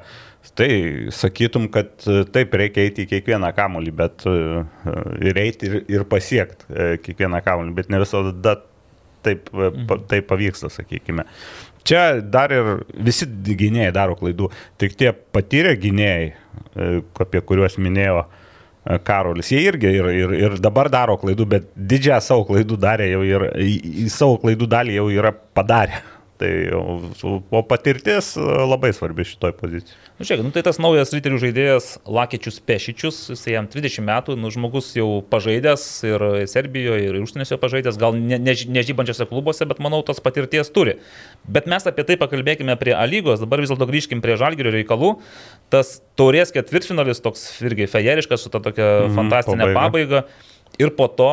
tai sakytum, kad e, taip reikia eiti į kiekvieną kamulį, bet e, ir eiti ir, ir pasiekti e, kiekvieną kamulį, bet ne visada taip, e, pa, taip pavyksta, sakykime. Čia dar ir visi gynėjai daro klaidų, tik tie patyrę gynėjai, e, apie kuriuos minėjo e, Karolis, jie irgi ir, ir, ir dabar daro klaidų, bet didžiąją savo klaidų darė jau ir į, į savo klaidų dalį jau yra padarę. Tai o patirtis e, labai svarbi šitoj pozicijai. Nu, žiūrėk, nu, tai tas naujas riterių žaidėjas Lakečius Pešičius, jis jam 20 metų, nu, žmogus jau pažaidęs ir Serbijoje, ir užsienėse pažaidęs, gal ne, ne, nežybančiose klubuose, bet manau, tos patirties turi. Bet mes apie tai pakalbėkime prie A lygos, dabar vis dėlto grįžkim prie Žalgirio reikalų. Tas taurės ketvirtfinalis toks irgi fejeriškas su ta tokia Mhm, fantastinė pabaiga. pabaiga. Ir po to,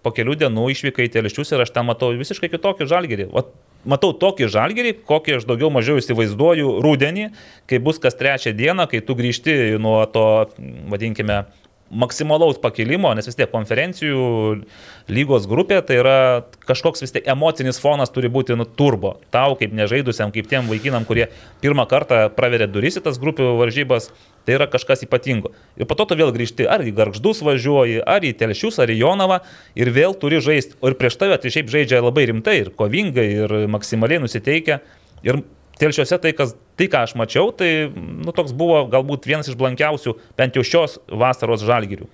po kelių dienų išvykai į teleščius ir aš ten matau visiškai kitokį žalgerį. Vat matau tokį žalgerį, kokį aš daugiau mažiau įsivaizduoju rūdienį, kai bus kas trečią dieną, kai tu grįžti nuo to, vadinkime, maksimalaus pakilimo, nes vis tiek konferencijų lygos grupė tai yra kažkoks vis tiek emocinis fonas turi būti nu, turbo. Tau kaip nežaidusiam, kaip tiem vaikinam, kurie pirmą kartą praverė duris į tas grupių varžybas, tai yra kažkas ypatingo. Ir po to tu vėl grįžti ar į garždus važiuoji, ar į telšius, ar į Jonavą ir vėl turi žaisti. O ir prieš tave tai šiaip žaidžia labai rimtai ir kovingai ir maksimaliai nusiteikę. Ir telšiuose tai, kas, tai, ką aš mačiau, tai nu, toks buvo galbūt vienas iš blankiausių, bent jau šios vasaros žalgirių.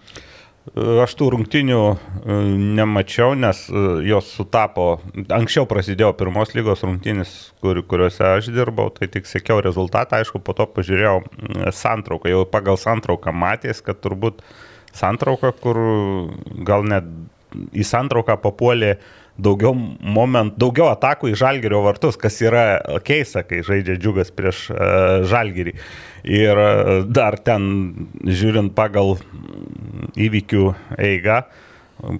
Aš tų rungtinių e, nemačiau, nes e, jos sutapo. Anksčiau prasidėjo pirmos lygos rungtinis, kur, kuriuose aš dirbau, tai tik sekiau rezultatą, aišku, po to pažiūrėjau mm, santrauką. Jau pagal santrauką matės, kad turbūt santrauka, kur gal net į santrauką papuolė daugiau moment, daugiau atakų į žalgerio vartus, kas yra keista, kai žaidžia džiugas prieš uh, žalgerį. Ir uh, dar ten, žiūrint pagal įvykių eigą,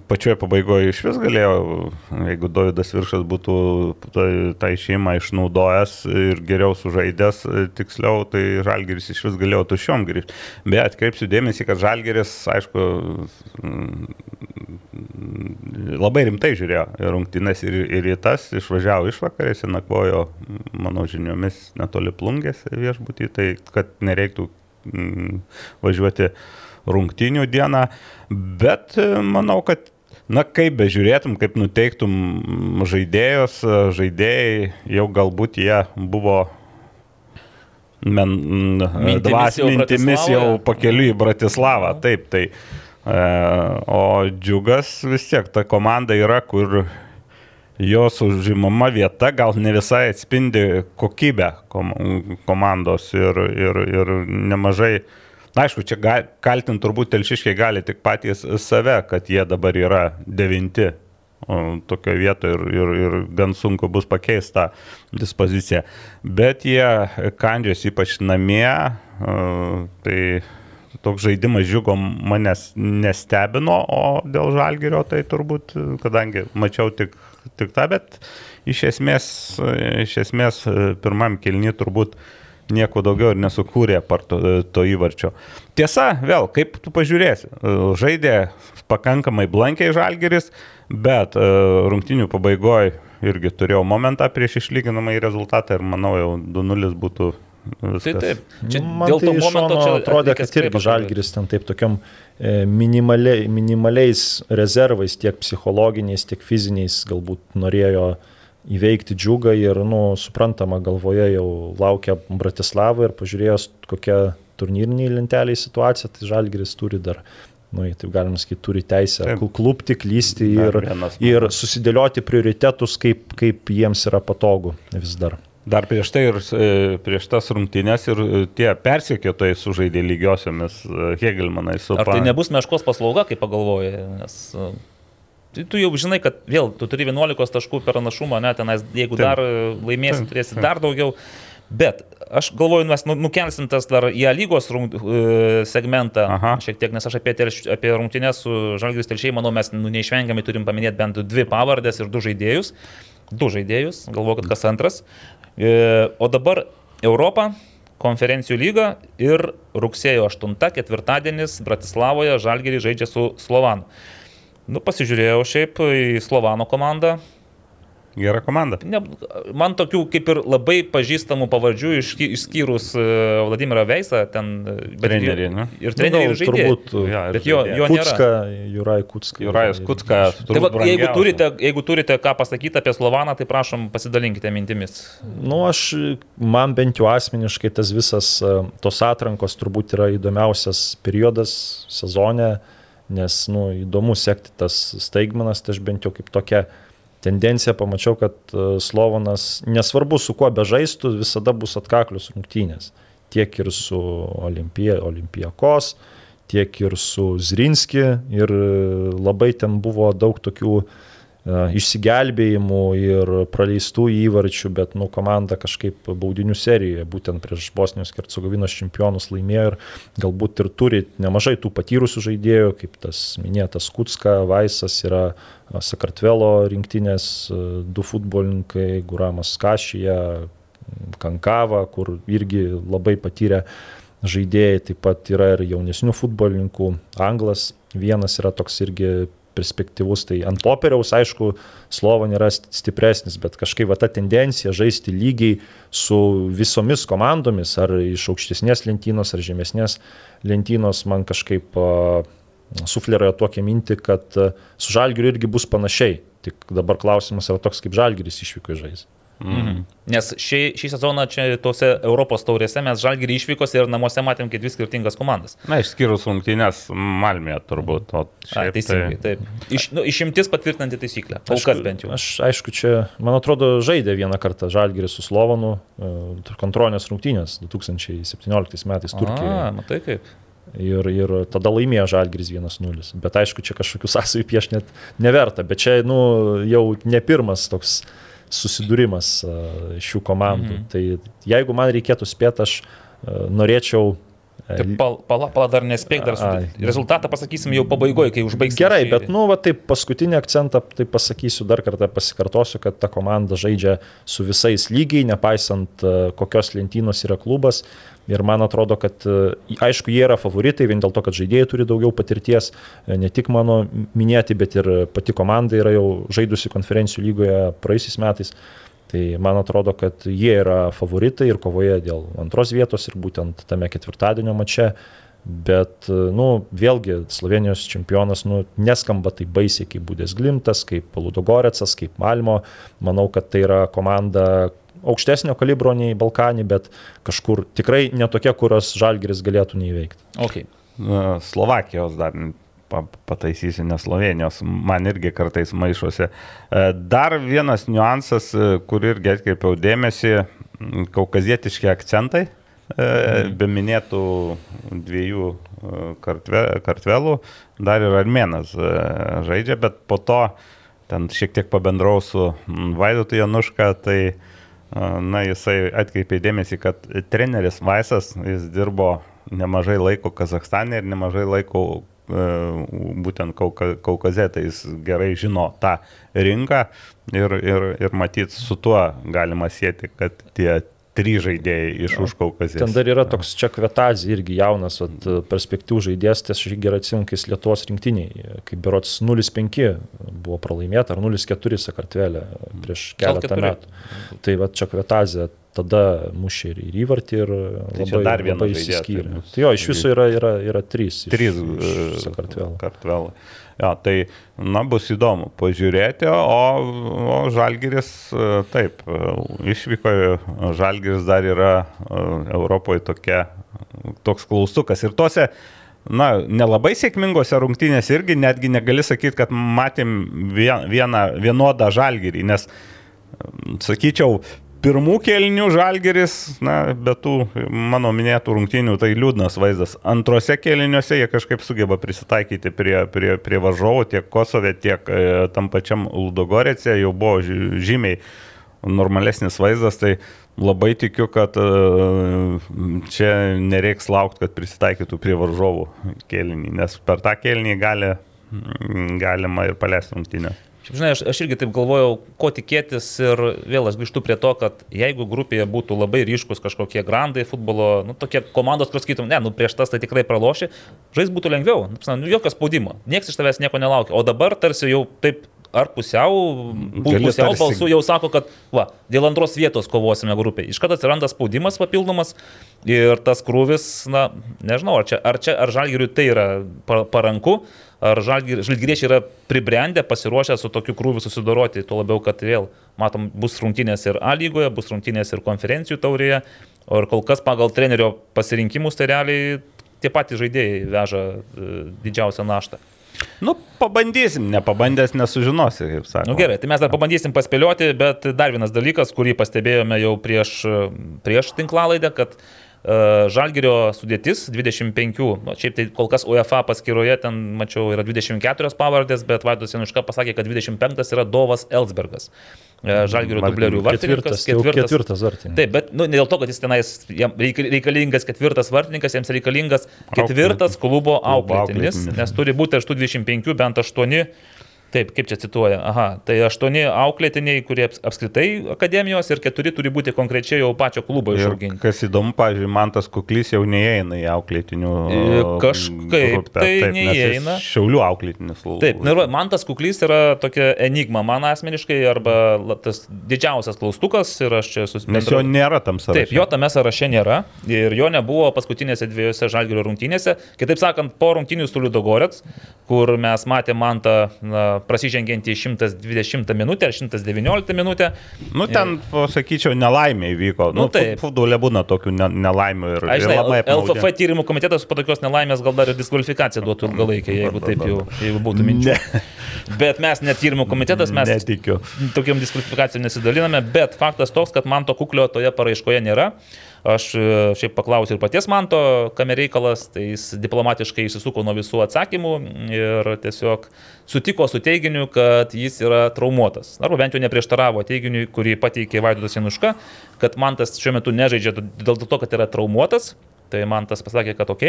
pačioje pabaigoje iš vis galėjo, jeigu Davidas Viršas būtų tą, tą išėjimą išnaudojęs ir geriau sužaidęs, tiksliau, tai Žalgeris iš vis galėjo tušiom grįžti. Bet atkreipsiu dėmesį, kad Žalgeris, aišku, labai rimtai žiūrėjo rungtynės ir, ir į tas, išvažiavo išvakarėse, nakvojo, mano žiniomis, netoli plungės viešbutį, tai kad nereiktų mm, važiuoti rungtynių dieną, bet e, manau, kad Na, kaip bežiūrėtum, kaip nuteiktum žaidėjus, žaidėjai jau galbūt jie buvo men, Mintimis dvas, jau mintimis jau pakeliu į Bratislavą. Taip, tai. E, o džiugas vis tiek, ta komanda yra, kur jos užimama vieta gal ne visai atspindi kokybę kom komandos ir, ir, ir nemažai Na, aišku, čia kaltinti turbūt telšiškiai gali tik patys save, kad jie dabar yra devinti tokio vietoje ir, ir, ir gan sunku bus pakeisti tą dispoziciją. Bet jie kandžios ypač namie, tai toks žaidimas žiūgo manęs nestebino, o dėl žalgerio tai turbūt, kadangi mačiau tik, tik tą, bet iš esmės, iš esmės pirmam kilni turbūt nieko daugiau ir nesukūrė par to, to įvarčio. Tiesa, vėl, kaip tu pažiūrėsi, žaidė pakankamai blankiai žalgeris, bet rungtinių pabaigoje irgi turėjau momentą prieš išlyginamą į rezultatą ir manau jau 2-0 būtų Viskas. Tai taip. Čia Man dėl tai to momento čia atrodė, kad irgi žalgeris ten taip tokiam e, minimaliai, minimaliais rezervais, tiek psichologiniais, tiek fiziniais galbūt norėjo įveikti džiugą ir, nu, suprantama, galvoje jau laukia Bratislava ir pažiūrėjus, kokia turnyriniai lenteliai situacija, tai žalgeris turi dar nu, taip galima sakyti, turi teisę Taip. klūpti, klysti ir, ir susidėlioti prioritetus, kaip, kaip jiems yra patogu vis dar. Dar prieš tai ir e, prieš tas rungtynės ir e, tie persiekėtojai sužaidė lygiosiomis e, Hegelmanai su... Ar tai nebus meškos paslauga, kaip pagalvoji, nes tai tu jau žinai, kad vėl tu turi 11 taškų per našumą, ne, tenais, jeigu Taip. dar laimėsi, turėsi dar daugiau. Bet aš galvoju, mes nu, nukelsim tas dar į lygos rungt, segmentą Aha. šiek tiek, nes aš apie, apie rungtynės su Žalgiris telšiai, manau, mes nu, neišvengiamai turim paminėti bent dvi pavardės ir du žaidėjus. Du žaidėjus, galvoju, kad kas antras. E, o dabar Europa, konferencijų lyga ir rugsėjo 8 ketvirtadienis Bratislavoje Žalgerį žaidžia su Slovanu. Nu, pasižiūrėjau šiaip į Slovano komandą, Gera komanda. Ne, man tokių kaip ir labai pažįstamų pavardžių išskyrus e, Vladimirą Veisą, ten treneriai, ne? Ir treneriai nu. Turbūt, ja, bet jo, jo Kucka, Juraj Kutska. Juraj Kutska. Tai va, jeigu, turite, jeigu turite ką pasakyti apie Slovaną, tai prašom pasidalinkite mintimis. Nu, aš, man bent jau asmeniškai tas visas e, tos atrankos turbūt yra įdomiausias periodas sezone, nes, nu, įdomu sekti tas staigmenas, tai aš bent jau kaip tokia tendenciją pamačiau, kad e, Slovonas, nesvarbu su kuo bežaistų, visada bus atkaklius rungtynės. Tiek ir su Olimpija, Olimpijakos, tiek ir su Zrinski. Ir labai ten buvo daug tokių uh, išsigelbėjimų ir praleistų įvarčių, bet nu, komanda kažkaip baudinių serijoje, būtent prieš Bosnijos ir Cegovinos čempionus laimėjo ir galbūt ir turi nemažai tų patyrusių žaidėjų, kaip tas minėtas Kutska, Vaisas yra Sakartvelo rinktinės du futbolininkai, Guramas Kašyje, Kankava, kur irgi labai patyrė žaidėjai, taip pat yra ir jaunesnių futbolininkų, Anglas vienas yra toks irgi perspektyvus. Tai ant popieriaus, aišku, Slovan yra stipresnis, bet kažkaip va ta tendencija žaisti lygiai su visomis komandomis, ar iš aukštesnės lentynos, ar žemesnės lentynos, man kažkaip sufleruoja tokią mintį, kad su Žalgiriu irgi bus panašiai. Tik dabar klausimas yra toks, kaip Žalgiris išvyko žaisti. Mhm. Nes šį, šį sezoną čia tose Europos taurėse mes žalgirį išvykos ir namuose matėm kaip dvi skirtingas komandas. Na, išskyrus rungtynės Malmėje turbūt. O šiaip, A, teisingai, tai... taip. Iš, nu, išimtis patvirtinanti taisyklę. Kol kas bent jau. Aš aišku, čia, man atrodo, žaidė vieną kartą žalgirį su Slovanu e, kontrolės rungtynės 2017 metais Turkijoje. A, matai kaip. Ir, ir tada laimėjo Žalgris 1-0. Bet aišku, čia kažkokių sąsajų pieš net neverta. Bet čia, nu, jau ne pirmas toks uh, susidūrimas šių komandų. Mhm. Tai jeigu man reikėtų spėti, aš norėčiau Tai pala, pala, pala dar nespėk, dar su... rezultatą pasakysim jau pabaigoje, kai užbaigsime. Gerai, bet, nu, va, taip, paskutinį akcentą, tai pasakysiu dar kartą, pasikartosiu, kad ta komanda žaidžia su visais lygiai, nepaisant kokios lentynos yra klubas. Ir man atrodo, kad e, aišku, jie yra favoritai vien dėl to, kad žaidėjai turi daugiau patirties, e, ne tik mano minėti, bet ir pati komanda yra jau žaidusi konferencijų lygoje praeisiais metais. Tai man atrodo, kad jie yra favoritai ir kovoje dėl antros vietos ir būtent tame ketvirtadienio mače. Bet, e, nu, vėlgi, Slovenijos čempionas, nu, neskamba taip baisiai kaip Budės Glimtas, kaip Ludogoretsas, kaip Malmo. Manau, kad tai yra komanda, aukštesnio kalibro nei Balkanį, bet kažkur tikrai netokia, kurios Žalgeris galėtų neįveikti. Okay. Slovakijos dar pataisysiu, nes Slovenijos man irgi kartais maišosi. E, dar vienas niuansas, e, kur irgi atkreipiau dėmesį, kaukazietiški akcentai, mhm. be minėtų dviejų kartve, kartvelų, dar ir armenas žaidžia, bet po to ten šiek tiek pabendrau su Vaidotu Januška, tai a, na, jisai atkreipė dėmesį, kad treneris Vaisas, jis dirbo nemažai laiko Kazakstane ir nemažai laiko e, būtent Kauka, Kaukaze, tai jis gerai žino tą rinką ir, ir, ir matyt su tuo galima sėti, kad tie trys žaidėjai iš už Kaukazės. Ten dar yra toks čia kvetazė irgi jaunas, vat, perspektyvų žaidėjas, tai aš gerai atsimenu, kai jis Lietuvos rinktiniai, kaip berots 0-5 buvo pralaimėta, ar 0-4 Sakartvelė prieš keletą 0-4. metų. Tai va čia kvetazė tada mušė ir į įvartį ir Tai labai, dar tai išsiskyrė. Tai jo, iš viso yra, yra, yra trys. Trys Sakartvelo. kartvelai. Ja, tai, na, bus įdomu pažiūrėti, o, o Žalgiris, e, taip, e, išvyko, Žalgiris dar yra e, Europoje tokia, toks klaustukas. Ir tose, na, nelabai sėkmingose rungtynėse irgi netgi negali sakyti, kad matėm vien- vieną vienodą Žalgirį, nes, sakyčiau, pirmų kelnių žalgeris, na, be tų mano minėtų rungtynių, tai liūdnas vaizdas. Antrose kelniuose jie kažkaip sugeba prisitaikyti prie, prie, prie varžovų, tiek Kosove, tiek e, tam pačiam Ludogorėse, jau buvo žymiai normalesnis vaizdas, tai labai tikiu, kad e, čia nereiks laukti, kad prisitaikytų prie varžovų kelnį, nes per tą kelnį gali, galima ir paleisti rungtynę. Šiaip, žinai, aš, aš irgi taip galvojau, ko tikėtis ir vėl aš grįžtu prie to, kad jeigu grupėje būtų labai ryškus kažkokie grandai futbolo, nu, tokie komandos, kur sakytum, ne, nu prieš tas tai tikrai praloši, žais būtų lengviau, nu, nu, jokio spaudimo, niekas iš tavęs nieko nelaukia, o dabar tarsi jau taip ar pusiau, pusiau balsų jau sako, kad va, dėl antros vietos kovosime grupėje. Iš karto atsiranda spaudimas papildomas ir tas krūvis, na, nežinau, ar čia, ar, čia, ar žalgiriui tai yra pa- paranku, ar žalgiriečiai yra pribrendę, pasiruošę su tokiu krūviu susidoroti, tuo labiau, kad vėl, matom, bus rungtynės ir A lygoje, bus rungtynės ir konferencijų taurėje, o ir kol kas pagal trenerio pasirinkimus tai realiai tie patys žaidėjai veža e, didžiausią naštą. Nu, pabandysim, nepabandęs nesužinosi, kaip sakoma. Nu, gerai, tai mes dar pabandysim paspėlioti, bet dar vienas dalykas, kurį pastebėjome jau prieš, prieš tinklalaidę, kad uh, Žalgirio sudėtis 25, nu, šiaip tai kol kas UEFA paskyroje ten mačiau yra 24 pavardės, bet Vaidas Januška pasakė, kad 25 yra Dovas Elsbergas. Uh, Žalgirio Martin, dublerių Ketvirtas, vartininkas. tai jau ketvirtas vartininkas. Taip, bet nu, ne dėl to, kad jis tenais reikalingas ketvirtas vartininkas, jiems reikalingas ketvirtas klubo auklėtinis. nes turi būti iš tų 25 bent 8. Taip, kaip čia cituoja. Aha, tai aštuoni auklėtiniai, kurie aps- apskritai akademijos ir keturi turi būti konkrečiai jau pačio klubo išauginti. kas įdomu, pavyzdžiui, man tas kuklys jau neįeina į auklėtinių. E, kažkaip tai nes jis neįeina. Šiaulių auklėtinis. Taip, nu ir man tas kuklys yra tokia enigma man asmeniškai arba tas didžiausias klaustukas ir aš čia Nes susibendrau. jo nėra tam sąraše. Taip, jo tame sąraše nėra ir jo nebuvo paskutinėse dviejose žalgerio rungtynėse. Kitaip sakant, po rungtynių su Liudogorets, kur mes matėme Mantą na, prasižengiantį 120 minutę ar 119 minutę. Nu, ten, pasakyčiau, nelaimė įvyko. Nu, Nu, taip. Futbole būna tokių ne, nelaimių ir, Aš ir žinai, labai apmaudė. LFF tyrimų komitetas po tokios nelaimės gal dar ir diskvalifikaciją duotų ilgalaikį, jeigu taip jau jeigu būtų minčių. Bet mes net tyrimų komitetas, mes Netikiu. tokiam diskvalifikacijom nesidaliname, bet faktas toks, kad man to kuklio toje paraiškoje nėra. Aš e, šiaip paklausiau ir paties Manto, kame reikalas, tai jis diplomatiškai išsisuko nuo visų atsakymų ir tiesiog sutiko su teiginiu, kad jis yra traumuotas. Arba bent jau neprieštaravo teiginiui, kurį pateikė Vaidotas Januška, kad Mantas šiuo metu nežaidžia dėl to, kad yra traumuotas. Tai Mantas pasakė, kad ok,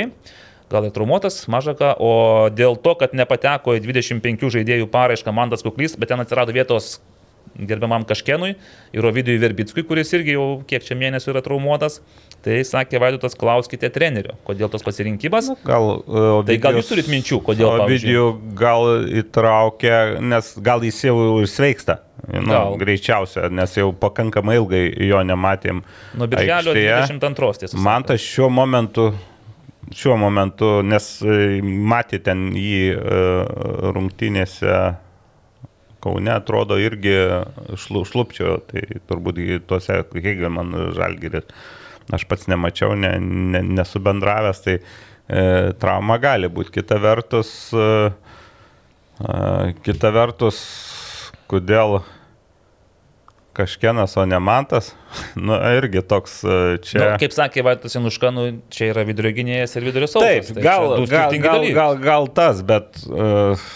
gal ir traumuotas, mažaka, o dėl to, kad nepateko į 25 žaidėjų paraišką Mantas Kuklys, bet ten atsirado vietos gerbiamam Kažkenui ir Ovidijui Verbickui, kuris irgi jau kiek čia mėnesių yra traumuotas. Tai sakė Vaidotas, klauskite trenerio, kodėl tos pasirinkimas. Gal, uh, Tai gal jūs turit minčių, kodėl? Ovidijų gal įtraukia, nes gal jis jau ir sveiksta. Nu, Gal. greičiausia, nes jau pakankamai ilgai jo nematėm. Nuo birželio aikštėje. 22 tiesą. Man tas šiuo momentu, šiuo momentu, nes e, matė ten jį e, rungtynėse Kaune, atrodo irgi šlu, šlupčio, tai turbūt tuose Hegelman žalgeris. Aš pats nemačiau, ne, ne, nesu bendravęs, tai e, trauma gali būti. Kita vertus, e, e, kita vertus, kodėl kažkienas, o ne mantas, nu, irgi toks e, čia. Nu, kaip sakė Vaidotas Januška, nu, čia yra vidurio gynėjas ir vidurio saugas. Taip, tai gal, gal, gal, gal, gal tas, bet uh,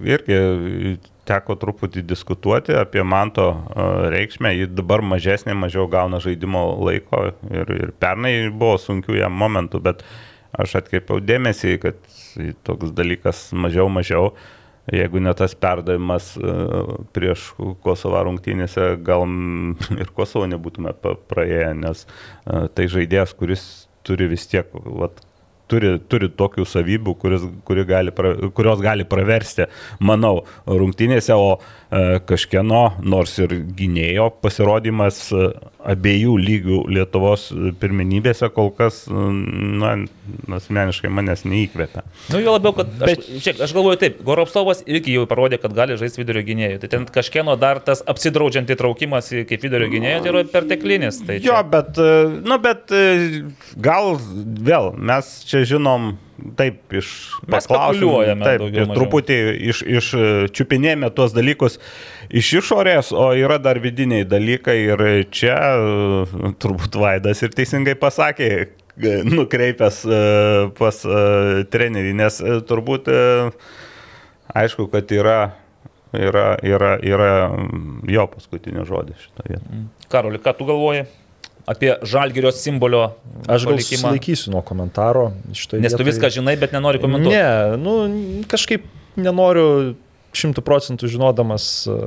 irgi teko truputį diskutuoti apie Manto e, reikšmę. Ji dabar mažesnė, mažiau gauna žaidimo laiko ir, ir pernai buvo sunkių jam momentų, bet aš atkreipiau dėmesį, kad toks dalykas mažiau mažiau. Jeigu ne tas perdavimas e, prieš Kosovo rungtynėse, gal ir Kosovo nebūtume praėję, nes e, tai žaidėjas, kuris turi vis tiek vat, turi, turi tokių savybių, kuris, kuri gali, kurios gali praversti, manau, rungtynėse, o e, kažkieno, nors ir gynėjo pasirodymas e, abiejų lygių Lietuvos pirmenybėse kol kas, na, asmeniškai manęs neįkvėpia. Nu, jo labiau, kad aš, Bet... šiek, aš galvoju taip, Goropsovas irgi jau parodė, kad gali žaisti vidurio gynėjų. Tai ten kažkieno dar tas apsidraudžiant įtraukimas kaip vidurio gynėjų tai yra perteklinis. Tai čia... Jo, bet, e, nu, bet gal vėl mes čia žinom taip iš paklausimų. Taip, ir truputį iš, iš čiupinėjame tuos dalykus iš išorės, o yra dar vidiniai dalykai ir čia turbūt Vaidas ir teisingai pasakė, nukreipęs e, pas e, trenerį, nes e, turbūt aišku, kad yra yra, yra, yra jo paskutinio žodis šitoje vietoje. Karoli, ką tu galvoji? Apie žalgerio simbolio. Aš gal laikysiu nuo komentaro. Nes vietoj... tu viską žinai, bet nenori komentuoti. Ne, nu, kažkaip nenoriu šimtų procentų žinodamas e,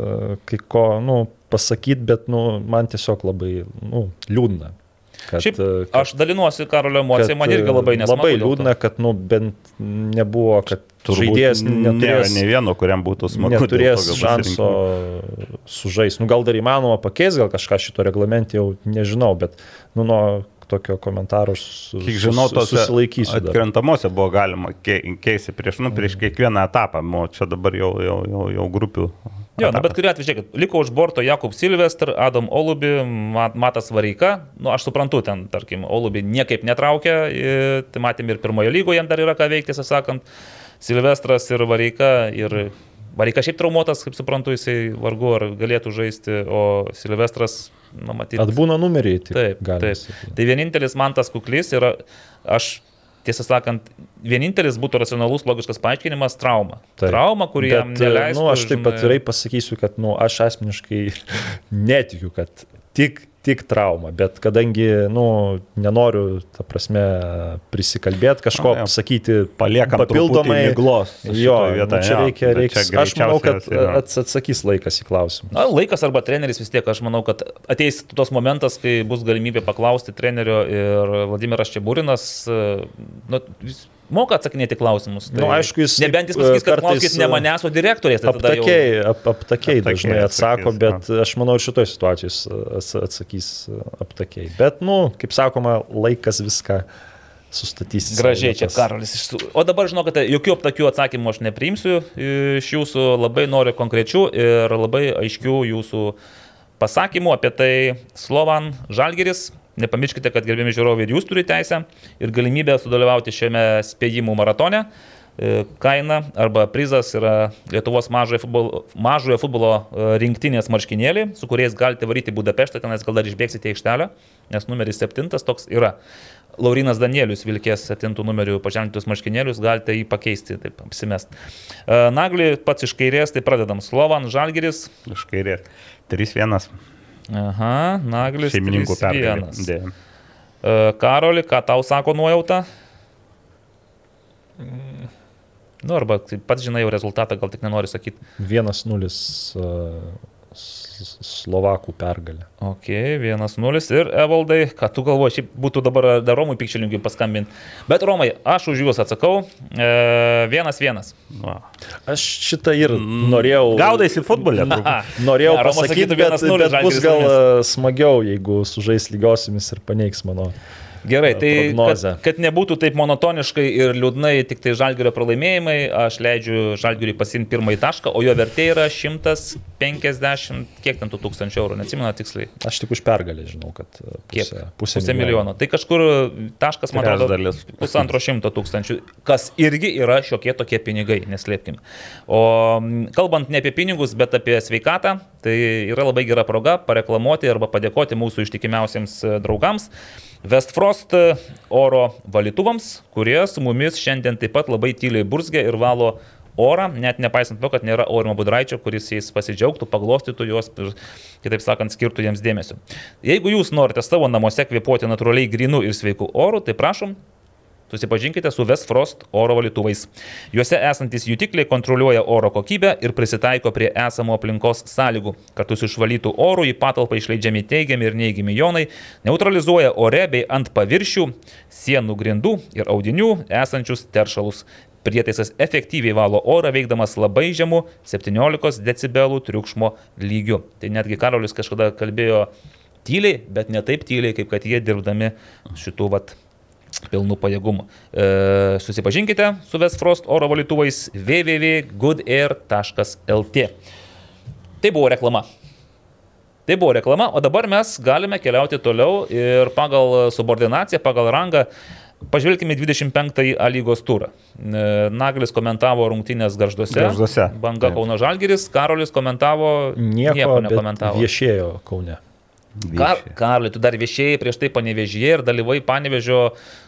kai ko nu, pasakyti, bet nu, man tiesiog labai nu, liūdna. Kad, Šiaip, kad, aš dalinuosi Karolio emocijai, man irgi labai e, nesmagu. Labai liūdna, kad nu, bent nebuvo, kad žaidėjas neturės ne vieno, kuriam būtų smagu. Neturės šanso sužaisti. Nu, gal dar įmanoma pakeisti, gal kažką šito reglamentį jau nežinau, bet nu, nuo tokio komentaro su, Kiek žinau, tos susilaikysiu. Atkrentamosiose buvo galima keisti prieš, nu, prieš kiekvieną etapą, o čia dabar jau, jau, jau, jau grupių Jo, na, bet kuriuo atveju, žiūrėkit, liko už borto Jakub Silvestr, Adam Olubi, Mat, Matas Vareika. Nu, aš suprantu, ten, tarkim, Olubi niekaip netraukia, tai matėm ir pirmojo lygoje jam dar yra ką veikti, tiesą sakant. Silvestras ir Vareika. Ir Vareika šiaip traumuotas, kaip suprantu, jisai vargu ar galėtų žaisti, o Silvestras, na, matyti. Atbūna numeriai. Taip, taip. Sakyti. Tai vienintelis man tas kuklys yra, aš tiesą sakant, vienintelis būtų racionalus, logiškas paaiškinimas - trauma. Taip. Trauma, kuri jam neleistų. Nu, aš taip atvirai pasakysiu, kad nu, aš asmeniškai netikiu, kad tik tik trauma, bet kadangi, nu, nenoriu, ta prasme, prisikalbėti, kažko Na, pasakyti, paliekam papildomai miglos. Jo, vietą, nu, čia reikia, reikia. Aš manau, kad ats, atsakys laikas į klausimą. Na, laikas arba treneris vis tiek, aš manau, kad ateis tos momentas, kai bus galimybė paklausti trenerio ir Vladimiras Čiaburinas, nu, moka atsakinėti klausimus. Tai, nu, aišku, jis. Nebent jis pasakys, kad klauskit ne manęs, o direktorės. Tai aptakiai, jau... ap, aptakiai dažnai atsako, atsakys, bet na. aš manau, šitoje situacijoje atsakys aptakiai. Bet, nu, kaip sakoma, laikas viską sustatys. Gražiai čia Karolis. O dabar žinokite, jokių aptakių atsakymų aš nepriimsiu iš jūsų, labai noriu konkrečių ir labai aiškių jūsų pasakymų apie tai Slovan Žalgeris Nepamirškite, kad gerbėmi žiūrovai ir jūs turite teisę ir galimybę sudalyvauti šiame spėjimų maratone. E, kaina arba prizas yra Lietuvos mažojo futbolo, mažojo futbolo e, rinktinės marškinėlį, su kuriais galite varyti Budapeštą, tenais gal dar išbėgsite aikštelę, nes numeris septintas toks yra. Laurinas Danielius vilkės septintų numerių paženklintus marškinėlius, galite jį pakeisti, taip apsimest. E, Nagli pats iš kairės, tai pradedam. Slovan, Žalgeris. Iš kairės. 3-1. Aha, Naglis. Šeimininkų pergalė. Karoli, ką tau sako nuojauta? Mm. Nu, arba pats žinai jau rezultatą, gal tik nenori sakyti. 1-0 Slovakų pergalė. Ok, 1-0 ir Evaldai, ką tu galvoji, šiaip būtų dabar dar Romui Pikčelinkui paskambinti. Bet Romai, aš už juos atsakau. 1-1. E, aš šitą ir norėjau. Gaudaisi futbolė. norėjau ja, pasakyti, bet, bet bus gal e, smagiau, jeigu sužais lygiosiamis ir paneigs mano. Gerai, tai kad, kad nebūtų taip monotoniškai ir liūdnai tik tai žalgerio pralaimėjimai, aš leidžiu žalgeriui pasimti pirmąjį tašką, o jo vertė yra 150, kiek ten tų tūkstančių eurų, neatsimenu tiksliai. Aš tik už pergalę žinau, kad pusė, kiek? pusė, pusė milijono. Tai kažkur taškas, man atrodo, pusantro šimto tūkstančių, kas irgi yra šiokie tokie pinigai, neslėpkim. O kalbant ne apie pinigus, bet apie sveikatą, tai yra labai gera proga pareklamuoti arba padėkoti mūsų ištikimiausiems draugams. Westfrost oro valytuvams, kurie su mumis šiandien taip pat labai tyliai burzgia ir valo orą, net nepaisant to, kad nėra Aurimo Budraičio, kuris jais pasidžiaugtų, paglostytų juos ir, kitaip sakant, skirtų jiems dėmesio. Jeigu jūs norite savo namuose kvepuoti natūraliai grinų ir sveikų orų, tai prašom, Susipažinkite su Westfrost oro valytuvais. Juose esantis jutikliai kontroliuoja oro kokybę ir prisitaiko prie esamo aplinkos sąlygų. Kartu su išvalytų oru į patalpą išleidžiami teigiami ir neigiami jonai, neutralizuoja ore bei ant paviršių, sienų grindų ir audinių esančius teršalus. Prietaisas efektyviai valo orą veikdamas labai žemų 17 decibelų triukšmo lygiu. Tai netgi Karolis kažkada kalbėjo tyliai, bet ne taip tyliai, kaip kad jie dirbdami šitų vat pilnų pajėgumų. E, susipažinkite su Westfrost oro valytuvais www.goodair.lt. Tai buvo reklama. Tai buvo reklama, o dabar mes galime keliauti toliau ir pagal subordinaciją, pagal rangą Pažvelkime 25-ąjį A lygos turą. E, Naglis komentavo rungtynės garžduose. Garžduose. Banga Taip. Kauno Žalgiris, Karolis komentavo. Nieko, nieko nekomentavo. Viešėjo Kaune. Kar, Karli, tu dar viešėjai prieš tai panevežėjai ir dalyvai panevežio,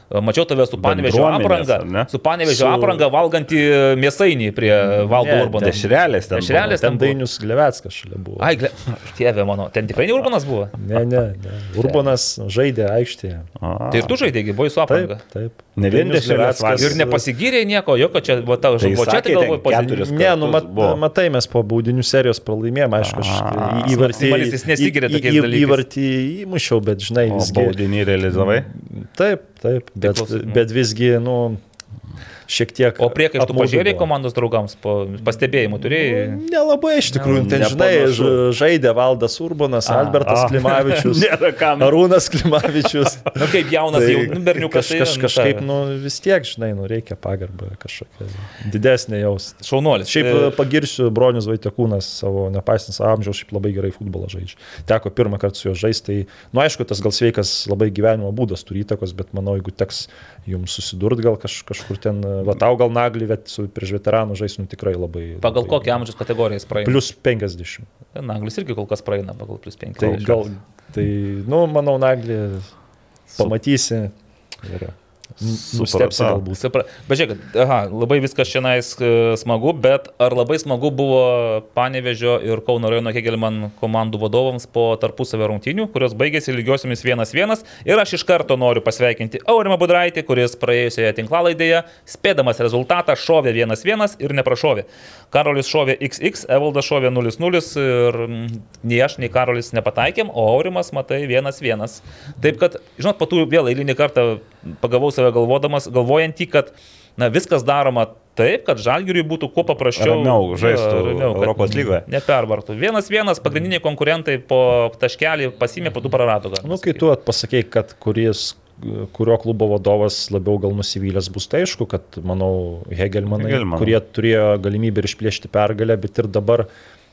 mačiau tave su panevežio apranga, su panevežio Su- apranga valgantį mėsainį prie Valdo Urbano. Dešrelės ten. Dešrelės Ten ten. Dainius Glevetskas šalia buvo. Ai, gle... Tėve mano, ten tikrai ne Urbanas buvo. Ne, ne, ne. Urbanas žaidė aikštėje. buvo. Tai ir tu žaidėjai, buvai su apranga. Taip, taip. Ne vien dešrelės. Ir nepasigyrė nieko, jokio čia buvo tavo Tai žodžiu. Čia tai galvoju pozityviai. Ne, nu, mat, matai, mes po baudinių serijos pralaimėjom, aišku, aš A, įvartį, maksimalistas nesigiria tokiais dalykais. Įvartį įmušiau, bet žinai, visgi. baudinį realizavai? Taip, taip, bet, bet visgi, nu, šiek tiek. O priekaištų pažiūrėjai komandos draugams, po pastebėjimų turėjai. Nelabai iš tikrųjų, ten žinai, žaidė Valdas Urbanas, Albertas a. Klimavičius. Arūnas Klimavičius. Na nu, kaip jaunas Tai jau berniukas. kaž, kaž, kažkaip, nu, vis tiek, žinai, nu, reikia pagarbą kažkokią didesnę jaus. Šaunuolis. Šiaip E, e... pagirsiu Bronius Vaitekūnas savo, nepaisant savo amžiaus, šiaip labai gerai futbolą žaidžia. Teko pirmą kartą su juo žaisti, tai, nu aišku, tas gal sveikas labai gyvenimo būdas turi įtakos, bet manau, jeigu teks jums susidurt gal kaž, kažkur ten, va tau gal naglį, bet su prieš veteranų žaisti, nu tikrai labai. Pagal labai, kokią amžiaus kategoriją jis praeina? Plus 50. Naglis irgi kol kas praeina pagal plus 5. Tai gal, tai, nu, manau, naglį pamatysi ir nustepsi galbūt. Bet žiūrėk, aha, labai viskas šiandien smagu, bet ar labai smagu buvo Panevežio ir Kauno rajono Hegelman komandų vadovams po tarpusavio rungtynių, kurios baigėsi lygiosiomis 1-1 ir aš iš karto noriu pasveikinti Aurimą Budraitį, kuris praėjusioje tinklalaidėje, spėdamas rezultatą, šovė 1-1 ir neprašovė. Karolis šovė XX, Evaldas šovė 0-0 ir mm, nei aš, nei Karolis nepataikėm, o Aurimas, matai, 1-1. Taip kad, žinot, po tų vėl eilinį kartą pagavau save galvodamas, galvojantį, kad na, viskas daroma taip, kad žalgiriui būtų kuo paprasčiau Ramiau žaistų Jo, ramiau, Europos lygoje. Nepervartų. Vienas vienas pagrindiniai konkurentai po taškelį pasimė, po tų prarado. galima Nu, kai tu pasakėjai, kad kuris kurio klubo vadovas labiau gal nusivylęs bus, tai aišku, kad, manau, Hegelmanai, Hegelmanai. kurie turėjo galimybę ir išplėšti pergalę, bet ir dabar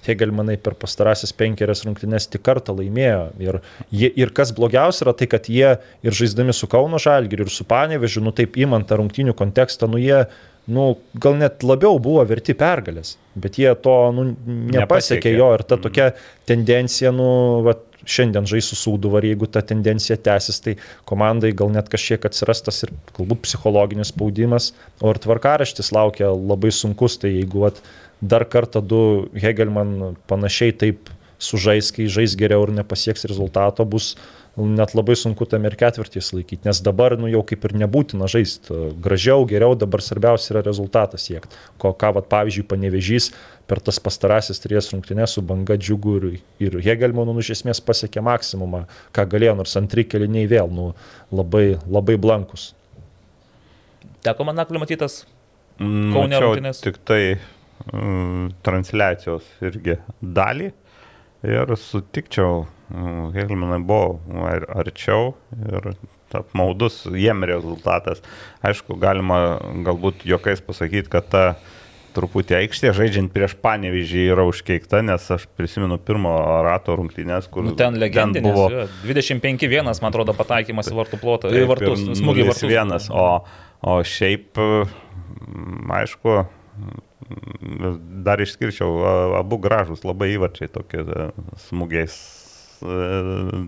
Hegelmanai per pastarasis penkerias rungtynes tik kartą laimėjo. Ir, jie, ir kas blogiausia yra tai, kad jie ir žaisdami su Kauno Žalgiriu ir su Panevežiu, nu taip įmant tą rungtynių kontekstą, nu jie, nu gal net labiau buvo verti pergalės, bet jie to nu, nepasiekė jo. Ir ta tokia tendencija, nu, vat, šiandien žaisiu sūduvar, jeigu ta tendencija tęsis, tai komandai gal net kažkiek atsiras tas ir galbūt psichologinis spaudimas, o ir tvarkaraštis laukia labai sunkus, tai jeigu vat, dar kartą du Hegelman panašiai taip sužais, kai žais geriau ir nepasieks rezultato, bus net labai sunku tam ir ketvirtys laikyti, nes dabar nu, jau kaip ir nebūtina žaisti gražiau, geriau, dabar svarbiausia yra rezultatą siekti. Ko, ką, vat, pavyzdžiui, panevežys per tas pastarasis tries rungtynės su banga džiugu ir, ir Hegelmanu nu, iš esmės pasiekė maksimumą, ką galėjo, nors antri keliniai vėl nu, labai, labai blankus. Teko man naklį matytas. Mm, mačiau rungtynės? Tik tai transliacijos irgi dalį ir sutikčiau, mm, Helmanai buvo ar, arčiau ir apmaudus jiem rezultatas. Aišku, galima galbūt juokais pasakyti, kad ta truputį aikštė žaidžiant prieš panevyžį yra užkeikta, nes aš prisimenu pirmo rato rungtynės, kur Nu, ten legendinis. buvo jo, 25-1, man atrodo, pataikymas į vartų plotą. Į vartus, smūgį į 0-1, vartus. O, o šiaip, mm, aišku, dar išskirčiau abu gražus labai įvarčiai tokie e, smūgiais e,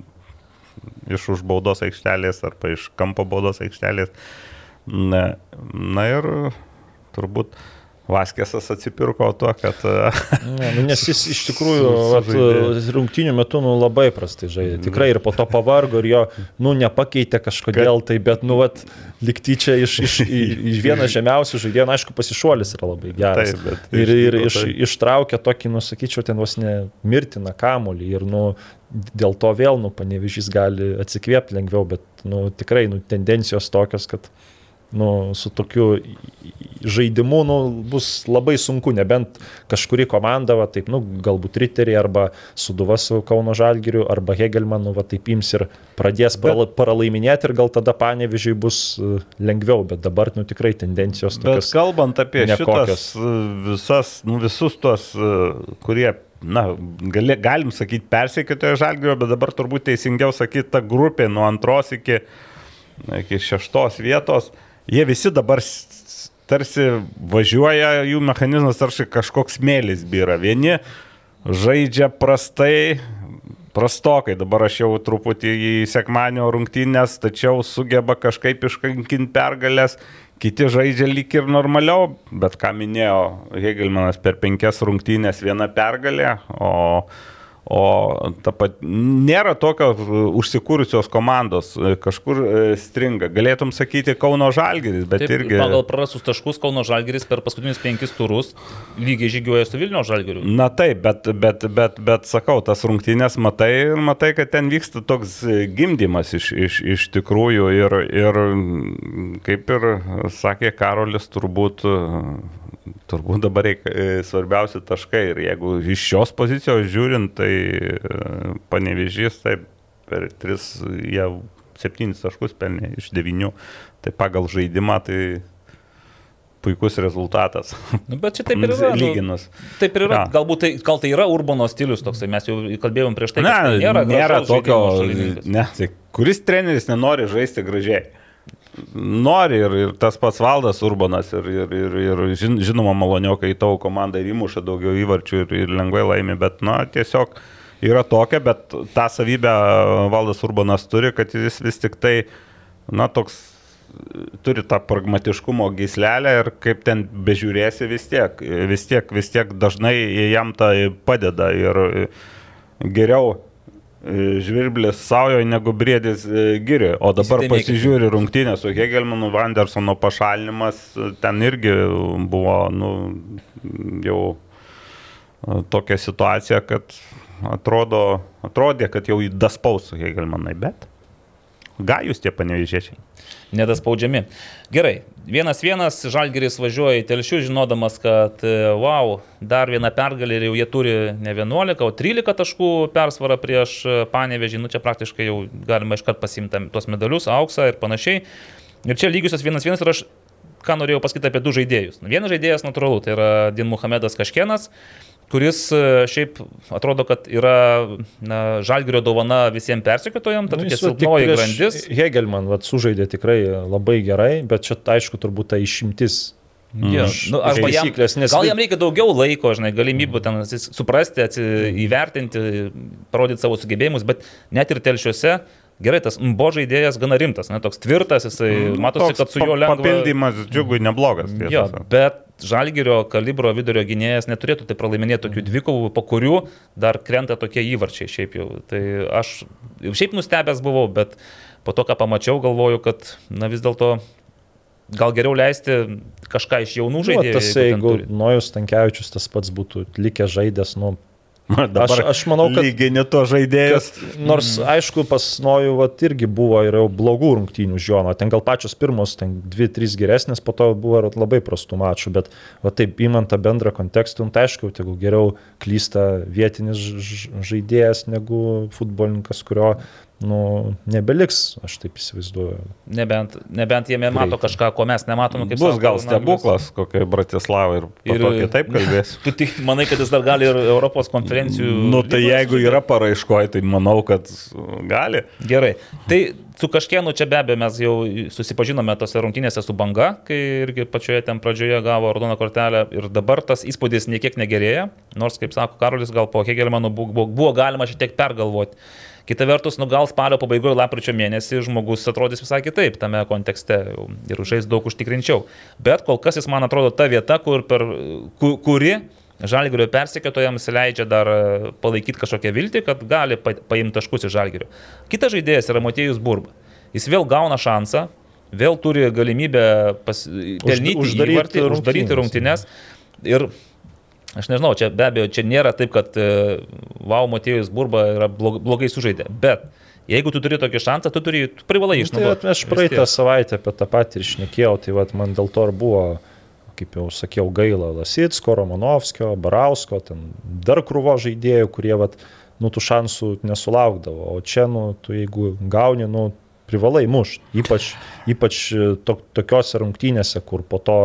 iš už baudos aikštelės arba iš kampo baudos aikštelės. Na, na ir turbūt Vaskėsas atsipirko tuo, kad... e, Ne, nu, nes jis iš tikrųjų vat, sužaidė. rungtinių metu nu, labai prastai žaidė. Tikrai ir po to pavargo ir jo nu, nepakeitė kažkodėl tai, bet nu, vat, likti čia iš, iš, iš, vieno žemiausių žaidėjų, na, aišku, pasišuolis yra labai geras. Taip, bet ir, ir iš, ištraukė tokį, nusakyčiau, ten vos ne mirtiną kamolį ir nu, dėl to vėl, nu, panevižys gali atsikvėpti lengviau, bet nu, tikrai nu, tendencijos tokios, kad nu, su tokiu žaidimu nu, bus labai sunku, nebent kažkuri komanda, va, taip, nu, galbūt Riteriai arba Suduva su Kauno Žalgiriu arba Hegelmanu, va, taip ims ir pradės bet, paralaiminėti ir gal tada panevižiai bus e, lengviau, bet dabar nu, tikrai tendencijos Bet tokios. kalbant apie nekokios. šitas e, visas, nu, visus tuos, e, kurie, na, gali, galim sakyti persekiotojo žalgerio, bet dabar turbūt teisingiau sakyti ta grupė nuo antros iki, iki šeštos vietos, jie visi dabar tarsi važiuoja, jų mechanizmas tarsi kažkoks mėlis byra. Vieni žaidžia prastai, prastokai, dabar aš jau truputį į sekmanio rungtynės, tačiau sugeba kažkaip iškankinti pergalės, kiti žaidžia lyg ir normaliau, bet ką minėjo Hegelmanas per penkias rungtynės viena pergalė, o, o ta pat, nėra tokio užsikūrusios komandos, kažkur e, stringa. Galėtum sakyti Kauno Žalgiris, bet Taip, irgi... Pagal prarastus taškus Kauno Žalgeris per paskutinius penkis turus lygiai žygiuoja su Vilnių Žalgeriu. Na taip, bet, bet, bet, bet sakau, tas rungtynės matai ir matai, kad ten vyksta toks gimdymas iš, iš, iš tikrųjų ir, ir kaip ir sakė Karolis, turbūt, turbūt dabar reikia svarbiausi taškai ir jeigu iš šios pozicijos žiūrint, tai e, panevežys taip per 3, jie 7 taškus pelnė iš 9, tai pagal žaidimą tai puikus rezultatas. Nu, bet čia taip ir yra. Nu, Lyginus. taip ir yra. Ja. Galbūt tai, gal tai yra Urbano stilius toksai, mes jau kalbėjom prieš tai. Ne, tai nėra, nėra tokio. Ne, tai kuris treneris nenori žaisti gražiai? Nori ir, ir tas pats valdas Urbanas ir, ir, ir, ir žin- žinoma maloniau, kai tavo komanda ir įmuša daugiau įvarčių ir, ir lengvai laimi, bet na, tiesiog yra tokia, bet tą savybę valdas Urbanas turi, kad jis vis tik tai, na, toks turi tą pragmatiškumo gyslelę ir kaip ten bežiūrėsi vis tiek, vis tiek, vis tiek dažnai jam tai padeda ir geriau e, žvirblis savojo negu briedis e, giri. O dabar pasižiūri rungtynę su Hegelmanu, Vandersono pašalinimas, ten irgi buvo, nu, jau e, tokia situacija, kad atrodo, atrodė, kad jau įdaspaus su Hegelmanai, bet gajus tie panevižiečiai. Nedaspaudžiami. Gerai, vienas vienas Žalgeris važiuoja į telšių, žinodamas, kad, e, wow, dar viena pergalė ir jau jie turi ne 11, o 13 taškų persvarą prieš e, Panevežį. Nu čia praktiškai jau galima iškart pasimti tuos medalius, auksą ir panašiai. Ir čia lygiusios vienas vienas ir aš ką norėjau pasakyti apie du žaidėjus. Vienas žaidėjas natūralu, tai yra Din Muhamedas Kažkenas, kuris e, šiaip atrodo, kad yra na, Žalgerio dovana visiems persekiotojams, ta Nu, tokia silpnoji grandis. Hegelman vat, sužaidė tikrai labai gerai, bet čia aišku turbūt ta išimtis. Ja, iš- nu, arba jam, nes gal jam reikia daugiau laiko, žinai, galimybių ten suprasti, atsi, įvertinti, parodyti savo sugebėjimus, bet net ir telšiuose, gerai, tas Mbo žaidėjas gana rimtas, ne, toks tvirtas, jisai matosi, Toks kad su juo lengva. Papildymas džiugui neblogas. tiesą Jo, bet Žalgirio kalibro vidurio gynėjas neturėtų tai pralaiminėti tokių dvikovų, po kurių dar krenta tokie įvarčiai šiaip jau. Tai aš šiaip nustebęs buvau, bet po to, ką pamačiau, galvoju, kad na vis dėlto gal geriau leisti kažką iš jaunų Nu, žaidėjų. tas, jeigu jeigu. Nojus Tankievičius tas pats būtų likęs žaidęs, nu, Dabar aš manau, kad- lygiai ne to žaidėjas. Nors, mm. aišku, pas Nojų vat, irgi buvo ir jau blogų rungtynių žiono. Ten gal pačios pirmos, ten dvi, trys geresnės, po to buvo ir labai prastų mačų, bet va, taip, įmant tą bendrą kontekstą, nu, tai aišku, tegu geriau klysta vietinis žaidėjas negu futbolininkas, kurio nu, nebeliks, aš taip įsivaizduoju. Nebent, nebent jie mato Greitai. kažką, ko mes nematome. kaip Bus sako gal stebuklas kokiai Bratislavai ir, ir kitaip kalbės. Tu tik manai, kad jis dar gali ir Europos konferencijų. Nu tai lygos jeigu yra paraiškoje, tai manau, kad gali. Gerai. Tai su kažkienu čia be abejo mes jau susipažinome tose rungtynėse su banga, kai irgi pačioje ten pradžioje gavo raudoną kortelę ir dabar tas įspūdis niekiek negerėja, nors, kaip sako Karolis, gal po Hegelmano buvo, buvo galima šiek tiek pergalvoti. Kita vertus, nu gal spalio pabaigoje, lapkričio mėnesį žmogus atrodys visai kitaip tame kontekste ir žais daug užtikrinčiau. Bet kol kas jis man atrodo ta vieta, kur per, ku, kuri Žalgirio persekiotojams leidžia dar palaikyti kažkokią viltį, kad gali paimti taškus iš Žalgirio. Kitas žaidėjas yra Matėjus Burba. Jis vėl gauna šansą, vėl turi galimybę pas, pelnyti uždaryti įvartį, uždaryti rungtynes. Ir aš nežinau, čia be abejo, čia nėra taip, kad Vau Matėjus Burba yra blogai sužaidė. Bet jeigu tu turi tokį šansą, tu, turi, tu privalai išnaudoti. Tai, aš praeitą savaitę apie tą patį ir šnekėjau, tai vat, man dėl to ir buvo kaip jau sakiau, gaila Lasitsko, Romanovskio, Barausko, ten dar krūvo žaidėjų, kurie, vat, nu, tų šansų nesulaukdavo. O čia, nu, tu jeigu gauni, nu, privalai mušti. Ypač, ypač to, tokiose rungtynėse, kur po to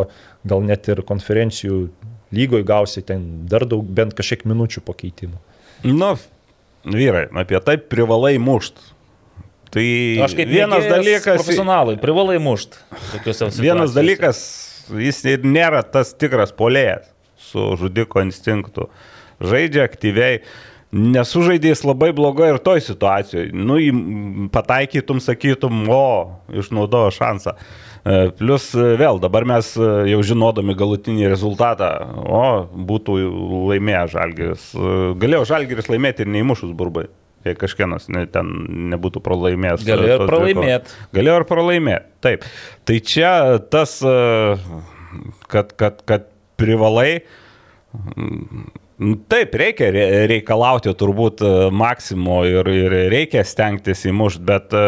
gal net ir konferencijų lygoje gausi ten dar daug, bent kažkiek minučių pakeitimų. Nu, vyrai, apie tai privalai mušti. Tai Aš kaip vienas dalykas. Profesionalai, privalai mušti. Vienas dalykas jis ir nėra tas tikras polėjas su žudiko instinktu. Žaidžia aktyviai. Nesužaidėjęs labai blogai ir toj situacijoje. Nu, pataikytum, sakytum, o, išnaudojo šansą. E, plus vėl, dabar mes e, jau žinodami galutinį rezultatą, o, būtų laimėję Žalgiris. E, galėjo Žalgiris laimėti ir neįmušus burbai jei kažkienas ne, ten nebūtų pralaimėjęs. Galėjo ir pralaimėti. Galėjo ir pralaimėti, taip. Tai čia tas, kad, kad, kad privalai taip, reikia reikalauti turbūt e, maksimo ir, ir reikia stengtis įmušti, bet e,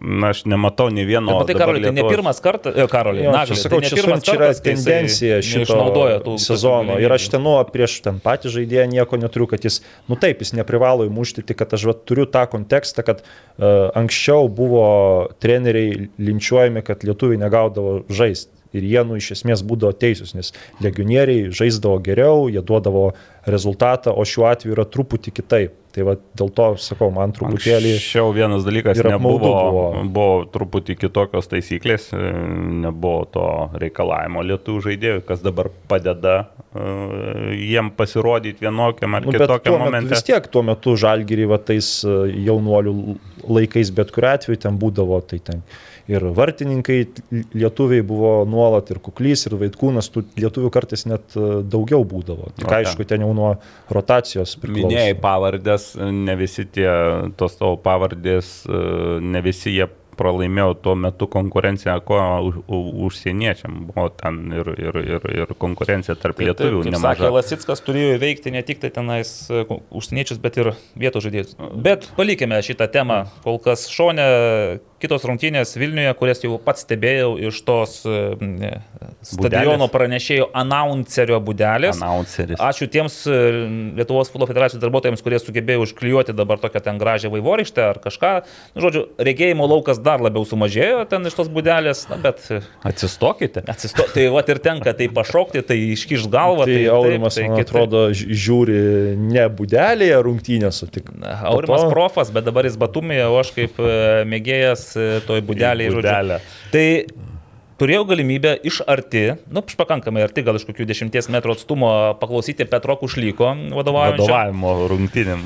na, aš nematau nei vieno. Bet tai Karolį, tai ne pirmas kartas, e, Karolį, jo, Naglis, sakau, tai čia pirmas čia yra tendencija šito sezono. Ir aš ten, nu, prieš ten patį žaidėją nieko neturiu, kad jis, nu taip, jis neprivalo įmušti, tik kad aš va, turiu tą kontekstą, kad uh, anksčiau buvo treneriai linčiuojami, kad lietuviai negaudavo žaisti ir jie, nu, iš esmės būdavo teisūs, nes legionieriai žaisdavo geriau, jie duodavo rezultatą, o šiuo atveju yra truputį kitaip. Tai va, dėl to, sakau, man truputėlį... Šiau vienas dalykas, nebuvo, buvo. buvo truputį kitokios taisyklės, e, nebuvo to reikalavimo lietuvių žaidėjų, kas dabar padeda uh, jiem pasirodyti vienokiam ar nu, kitokiam momentui. Vis tiek tuo metu žalgyrį, va tais e, jaunuolių laikais, bet kuriu atveju ten būdavo, tai ten ir vartininkai lietuviai buvo nuolat, ir kuklys, ir vaikūnas, tų lietuvių kartais net e, daugiau būdavo. Tik okay. aišku, ten jau nuo rotacijos priklauso. Minėjai pavardės, ne visi tie tos tavo pavardės, e, ne visi jie pralaimėjo tuo metu konkurenciją ko užsieniečiam. Buvo ten ir, ir, ir, ir konkurencija tarp taip, lietuvių. Taip, nemaža. sakė, Lasitskas turėjo įveikti ne tik tai tenais e, užsieniečius, bet ir vietos žaidėjus. Bet palikime šitą temą kol kas šonę kitos rungtynės Vilniuje, kurias jau pats stebėjau iš tos e, stadiono pranešėjo announcerio būdelės. Announceris. Ačiū tiems e, Lietuvos futbolo federacijos darbuotojams, kurie sugebėjo užklijuoti dabar tokią ten gražią vaivorištę ar kažką. Nu, žodžiu, regėjimo laukas dar labiau sumažėjo ten iš tos būdelės, na, bet... E, Atsistokite. Atsisto... Tai va ir tenka tai pašokti, tai iškiš galvą. Tai, tai Aurimas, tai, man atrodo, žiūri ne būdelėje rungtynės, o tik... Aurimas to... profas, bet dabar jis batumėje, o aš kaip mėgėjas E, toj būdelėje. Būdelė. Tai turėjau galimybę iš arti, nu, pakankamai arti, gal iš kokių dešimties metrų atstumo paklausyti Petro Kušlyko vadovavimo rungtynėm.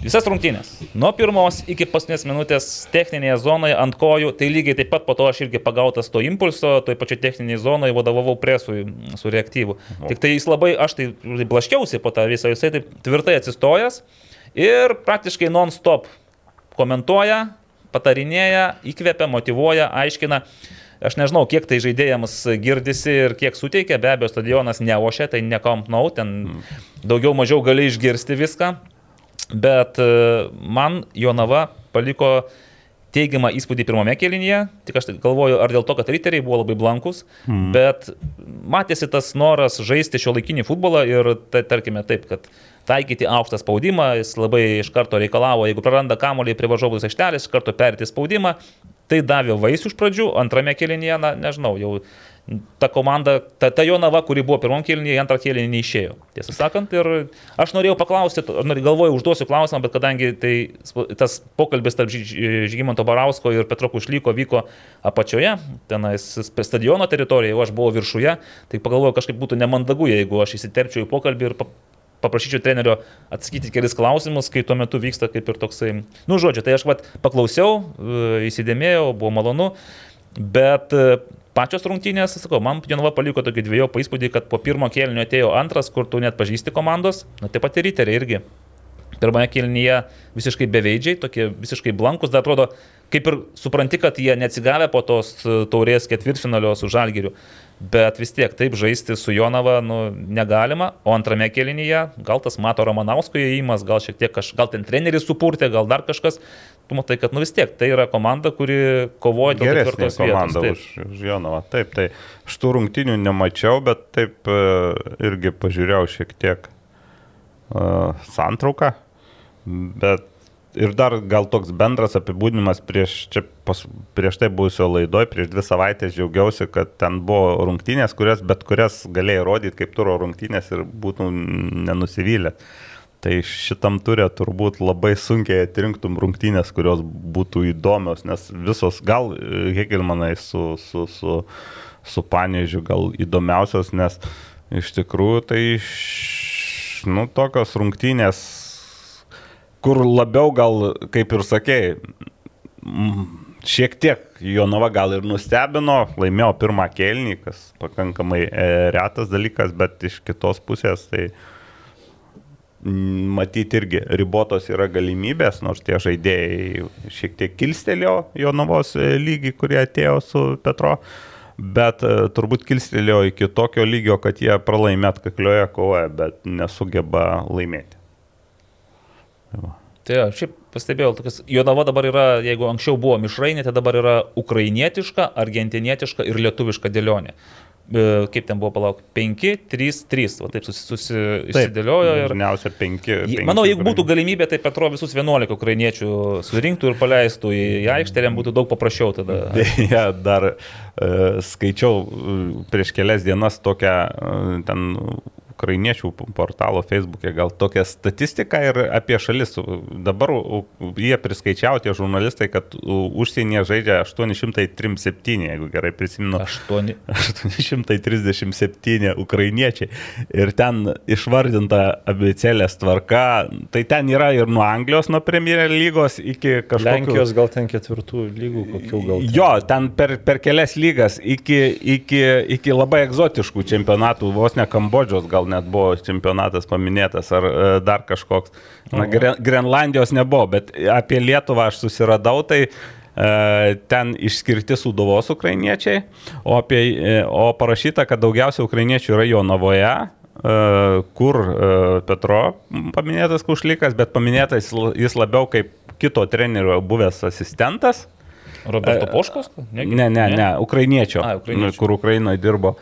Visas rungtynės. Nuo pirmos iki paskutinės minutės techninėje zonoje ant kojų, tai lygiai taip pat po to aš irgi pagautas to impulso, toj pačioj techninėje zonoje vadovavau presui su reaktyvu. Tik tai jis labai, aš tai blaškiausi po tą visą, jisai taip tvirtai atsistojęs ir praktiškai non-stop komentuoja, patarinėja, įkvepia, motivuoja, aiškina. Aš nežinau, kiek tai žaidėjams girdisi ir kiek suteikia, be abejo, stadionas neošia, tai nekom nau, ten daugiau mažiau gali išgirsti viską, bet e, man Jonava paliko teigiamą įspūdį pirmame kelinyje, tik aš galvoju, ar dėl to, kad riteriai buvo labai blankus, mm. bet matėsi tas noras žaisti šio laikinį futbolą ir, tai, tarkime, taip, kad taikyti aukštą spaudimą, jis labai iš karto reikalavo, jeigu praranda kamuolį prie varžovų aikštelės, iš karto perėti spaudimą. tai davė vaisių iš pradžių, antrame kelinėje, na, nežinau, jau ta komanda, ta, ta jo nava, kuri buvo pirmam kėlinį, antrą kėlinį neišėjo. Tiesą sakant, ir aš norėjau paklausti, galvoju, užduosiu klausimą, bet kadangi tai, tas pokalbis tarp Žygimanto Barausko ir Petro Kušlyko vyko apačioje, tenais stadiono teritorijoje, o aš buvau viršuje, tai pagalvoju, kažkaip būtų nemandagu, jeigu aš įsiterpčiau į pokalbį ir paprašyčiau trenerio atsakyti kelis klausimus, kai tuo metu vyksta kaip ir toksai, nu žodžiu, tai aš vat paklausiau, e, įsidėmėjau, buvo malonu, bet pačios rungtynės, sakau, man Jonava paliko tokį dviejopą įspūdį, kad po pirmo kėlinio atėjo antras, kur tu net pažįsti komandos, na taip pat ir riteriai irgi. Pirmąją kėlinyje visiškai beveidžiai, tokie visiškai blankus, dar atrodo, kaip ir supranti, kad jie neatsigavę po tos taurės ketvirtfinalio su Žalgiriu. Bet vis tiek taip žaisti su Jonava nu, negalima, o antrame kėlinyje gal tas Mato Romanausko įėjimas, gal šiek tiek kažkas, gal ten treneris supurtė, gal dar kažkas, tu matai, kad nu vis tiek tai yra komanda, kuri kovoja dėl ketvirtos komanda vietos. Už, už Jonavą. Taip, tai šitų rungtinių nemačiau, bet taip e, irgi pažiūrėjau šiek tiek uh, santrauką. Bet ir dar gal toks bendras apibūdinimas prieš, čia, pas, prieš tai buvusio laidoj, prieš dvi savaitės džiaugiausi, kad ten buvo rungtynės, kurias bet kurias galėjai rodyti kaip turo rungtynės ir būtų nenusivylę. Tai šitam turė turbūt labai sunkiai atrinktum rungtynės, kurios būtų įdomios, nes visos, gal Hegelmanai su, su, su, su Panežiu gal įdomiausios, nes iš tikrųjų tai, nu, tokios rungtynės, kur labiau gal, kaip ir sakėjai, šiek tiek Jonava gal ir nustebino, laimėjo pirmą kelnį, kas pakankamai e, retas dalykas, bet iš kitos pusės tai matyti irgi ribotos yra galimybės, nors tie žaidėjai šiek tiek kilstelėjo Jonavos e, lygį, kurie atėjo su Petro, bet e, turbūt kilstelėjo iki tokio lygio, kad jie pralaimė atkaklioje kovoje, bet nesugeba laimėti. Tai va. Tai ja, šiaip pastebėjau, tokias, Jonava dabar yra, jeigu anksčiau buvo mišrainė, tai dabar yra ukrainietiška, argentinietiška ir lietuviška dėlionė. E, kaip ten buvo, palauk, 5, 3, 3, o taip susi, susi, išsidėliojo. Ir... Dažniausiai 5. Manau, jeigu būtų galimybė, tai Petro visus 11 ukrainiečių surinktų ir paleistų į, aikštę, jam būtų daug paprasčiau tada. Deja, dar uh, skaičiau uh, prieš kelias dienas tokią uh, ten ukrainiečių portalo Facebook'e gal tokią statistiką ir apie šalis. Dabar jie priskaičiavo tie žurnalistai, kad užsienyje žaidžia 837, jeigu gerai prisimenu. 8. 837 ukrainiečiai. Ir ten išvardinta abicelės tvarka. Tai ten yra ir nuo Anglijos, nuo Premier lygos iki kažkokių... Lenkijos gal ten ketvirtų lygų, kokių gal. Ten. Jo, ten per, per kelias lygas iki, iki, iki labai egzotiškų čempionatų, vos ne Kambodžos gal net buvo čempionatas paminėtas ar e, dar kažkoks. Na, Gren, Grenlandijos nebuvo, bet apie Lietuvą aš susiradau, tai e, ten išskirti Sudovos ukrainiečiai, o, apie, e, o parašyta, kad daugiausia ukrainiečių yra Jonavoje, kur Petro paminėtas Kušlikas, bet paminėtas jis labiau kaip kito trenerio buvęs asistentas. Roberto Poškos? Ne, ne, ne, ne ukrainiečio, A, ukrainiečio. kur Ukrainoje dirbo.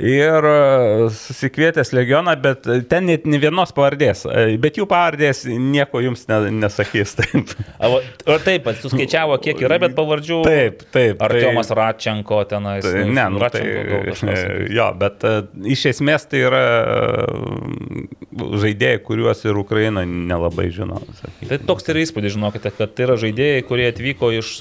Ir e, susikvietęs legioną, bet ten net ne vienos pavardės, e, bet jų pavardės nieko jums nesakys. Taip. O taip, suskaičiavo, kiek yra, bet pavardžių. Taip, taip. Artiomas tai, Račenko tenais. Tai, ne, nu, Račenko, tai, jo, bet iš esmės tai yra žaidėjai, kuriuos ir Ukraina nelabai žino. Sakykime. Tai toks yra įspūdis, žinokite, kad tai yra žaidėjai, kurie atvyko iš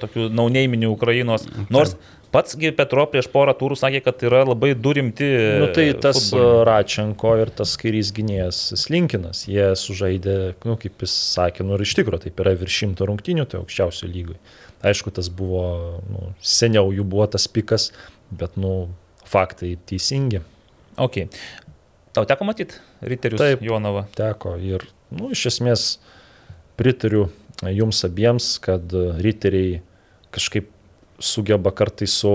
tokių nauneiminių Ukrainos. Nors taip Patsgi Petro prieš porą turų sakė, kad yra labai du rimti. Nu, tai tas futbolininkai. Račenko ir tas kairys gynėjas Slinkinas, jie sužaidė, nu, kaip jis sakė, nu ir iš tikrųjų taip yra virš šimto rungtinių, tai aukščiausio lygoj. Aišku, tas buvo, nu, seniau jų buvo tas pikas, bet, nu, faktai teisingi. Ok. Tau teko matyti Riterius Taip, Jonavą? Teko ir, nu, iš esmės pritariu jums abiems, kad Riteriai kažkaip sugeba kartais su,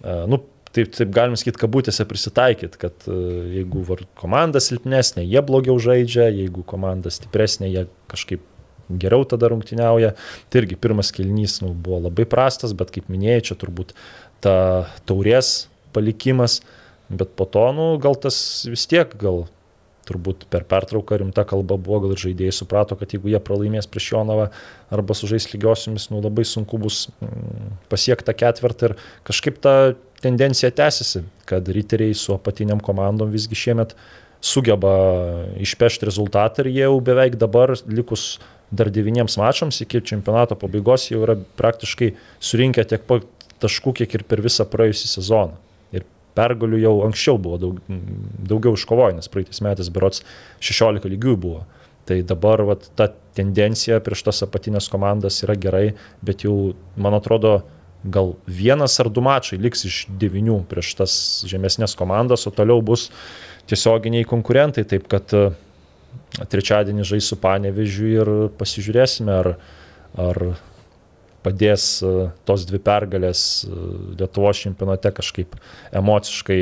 e, nu, taip, taip galim sakyti, kabutėse prisitaikyti, kad e, jeigu komanda silpnesnė, jie blogiau žaidžia, jeigu komanda stipresnė, jie kažkaip geriau tada rungtyniauja. Tai irgi pirmas kelnys nu, buvo labai prastas, bet kaip minėjai, čia turbūt ta taurės palikimas, bet po to, nu, gal tas vis tiek, gal turbūt per pertrauką rimta kalba buvo, gal ir žaidėjai suprato, kad jeigu jie pralaimės prieš Jonavą arba sužais lygiosiomis, nu labai sunku bus mm, pasiekti tą ketvirtą ir kažkaip ta tendencija tęsiasi, kad riteriai su apatiniam komandom visgi šiemet sugeba išpešti rezultatą ir jie jau beveik dabar likus dar devyniems mačams iki čempionato pabaigos jau yra praktiškai surinkę tiek pat taškų, kiek ir per visą praėjusią sezoną. Pergalių jau anksčiau buvo daug, daugiau iškovoję, nes praeitais metais berots 16 lygių buvo. Tai dabar vat, ta tendencija prieš tas apatinės komandas yra gerai, bet jau, man atrodo, gal vienas ar du mačai liks iš devinių prieš tas žemesnės komandas, o toliau bus tiesioginiai konkurentai. Taip kad e, trečiadienį žais su Panevežiu ir pasižiūrėsime, ar, ar padės e, tos dvi pergalės e, Lietuvos čempionate kažkaip emociškai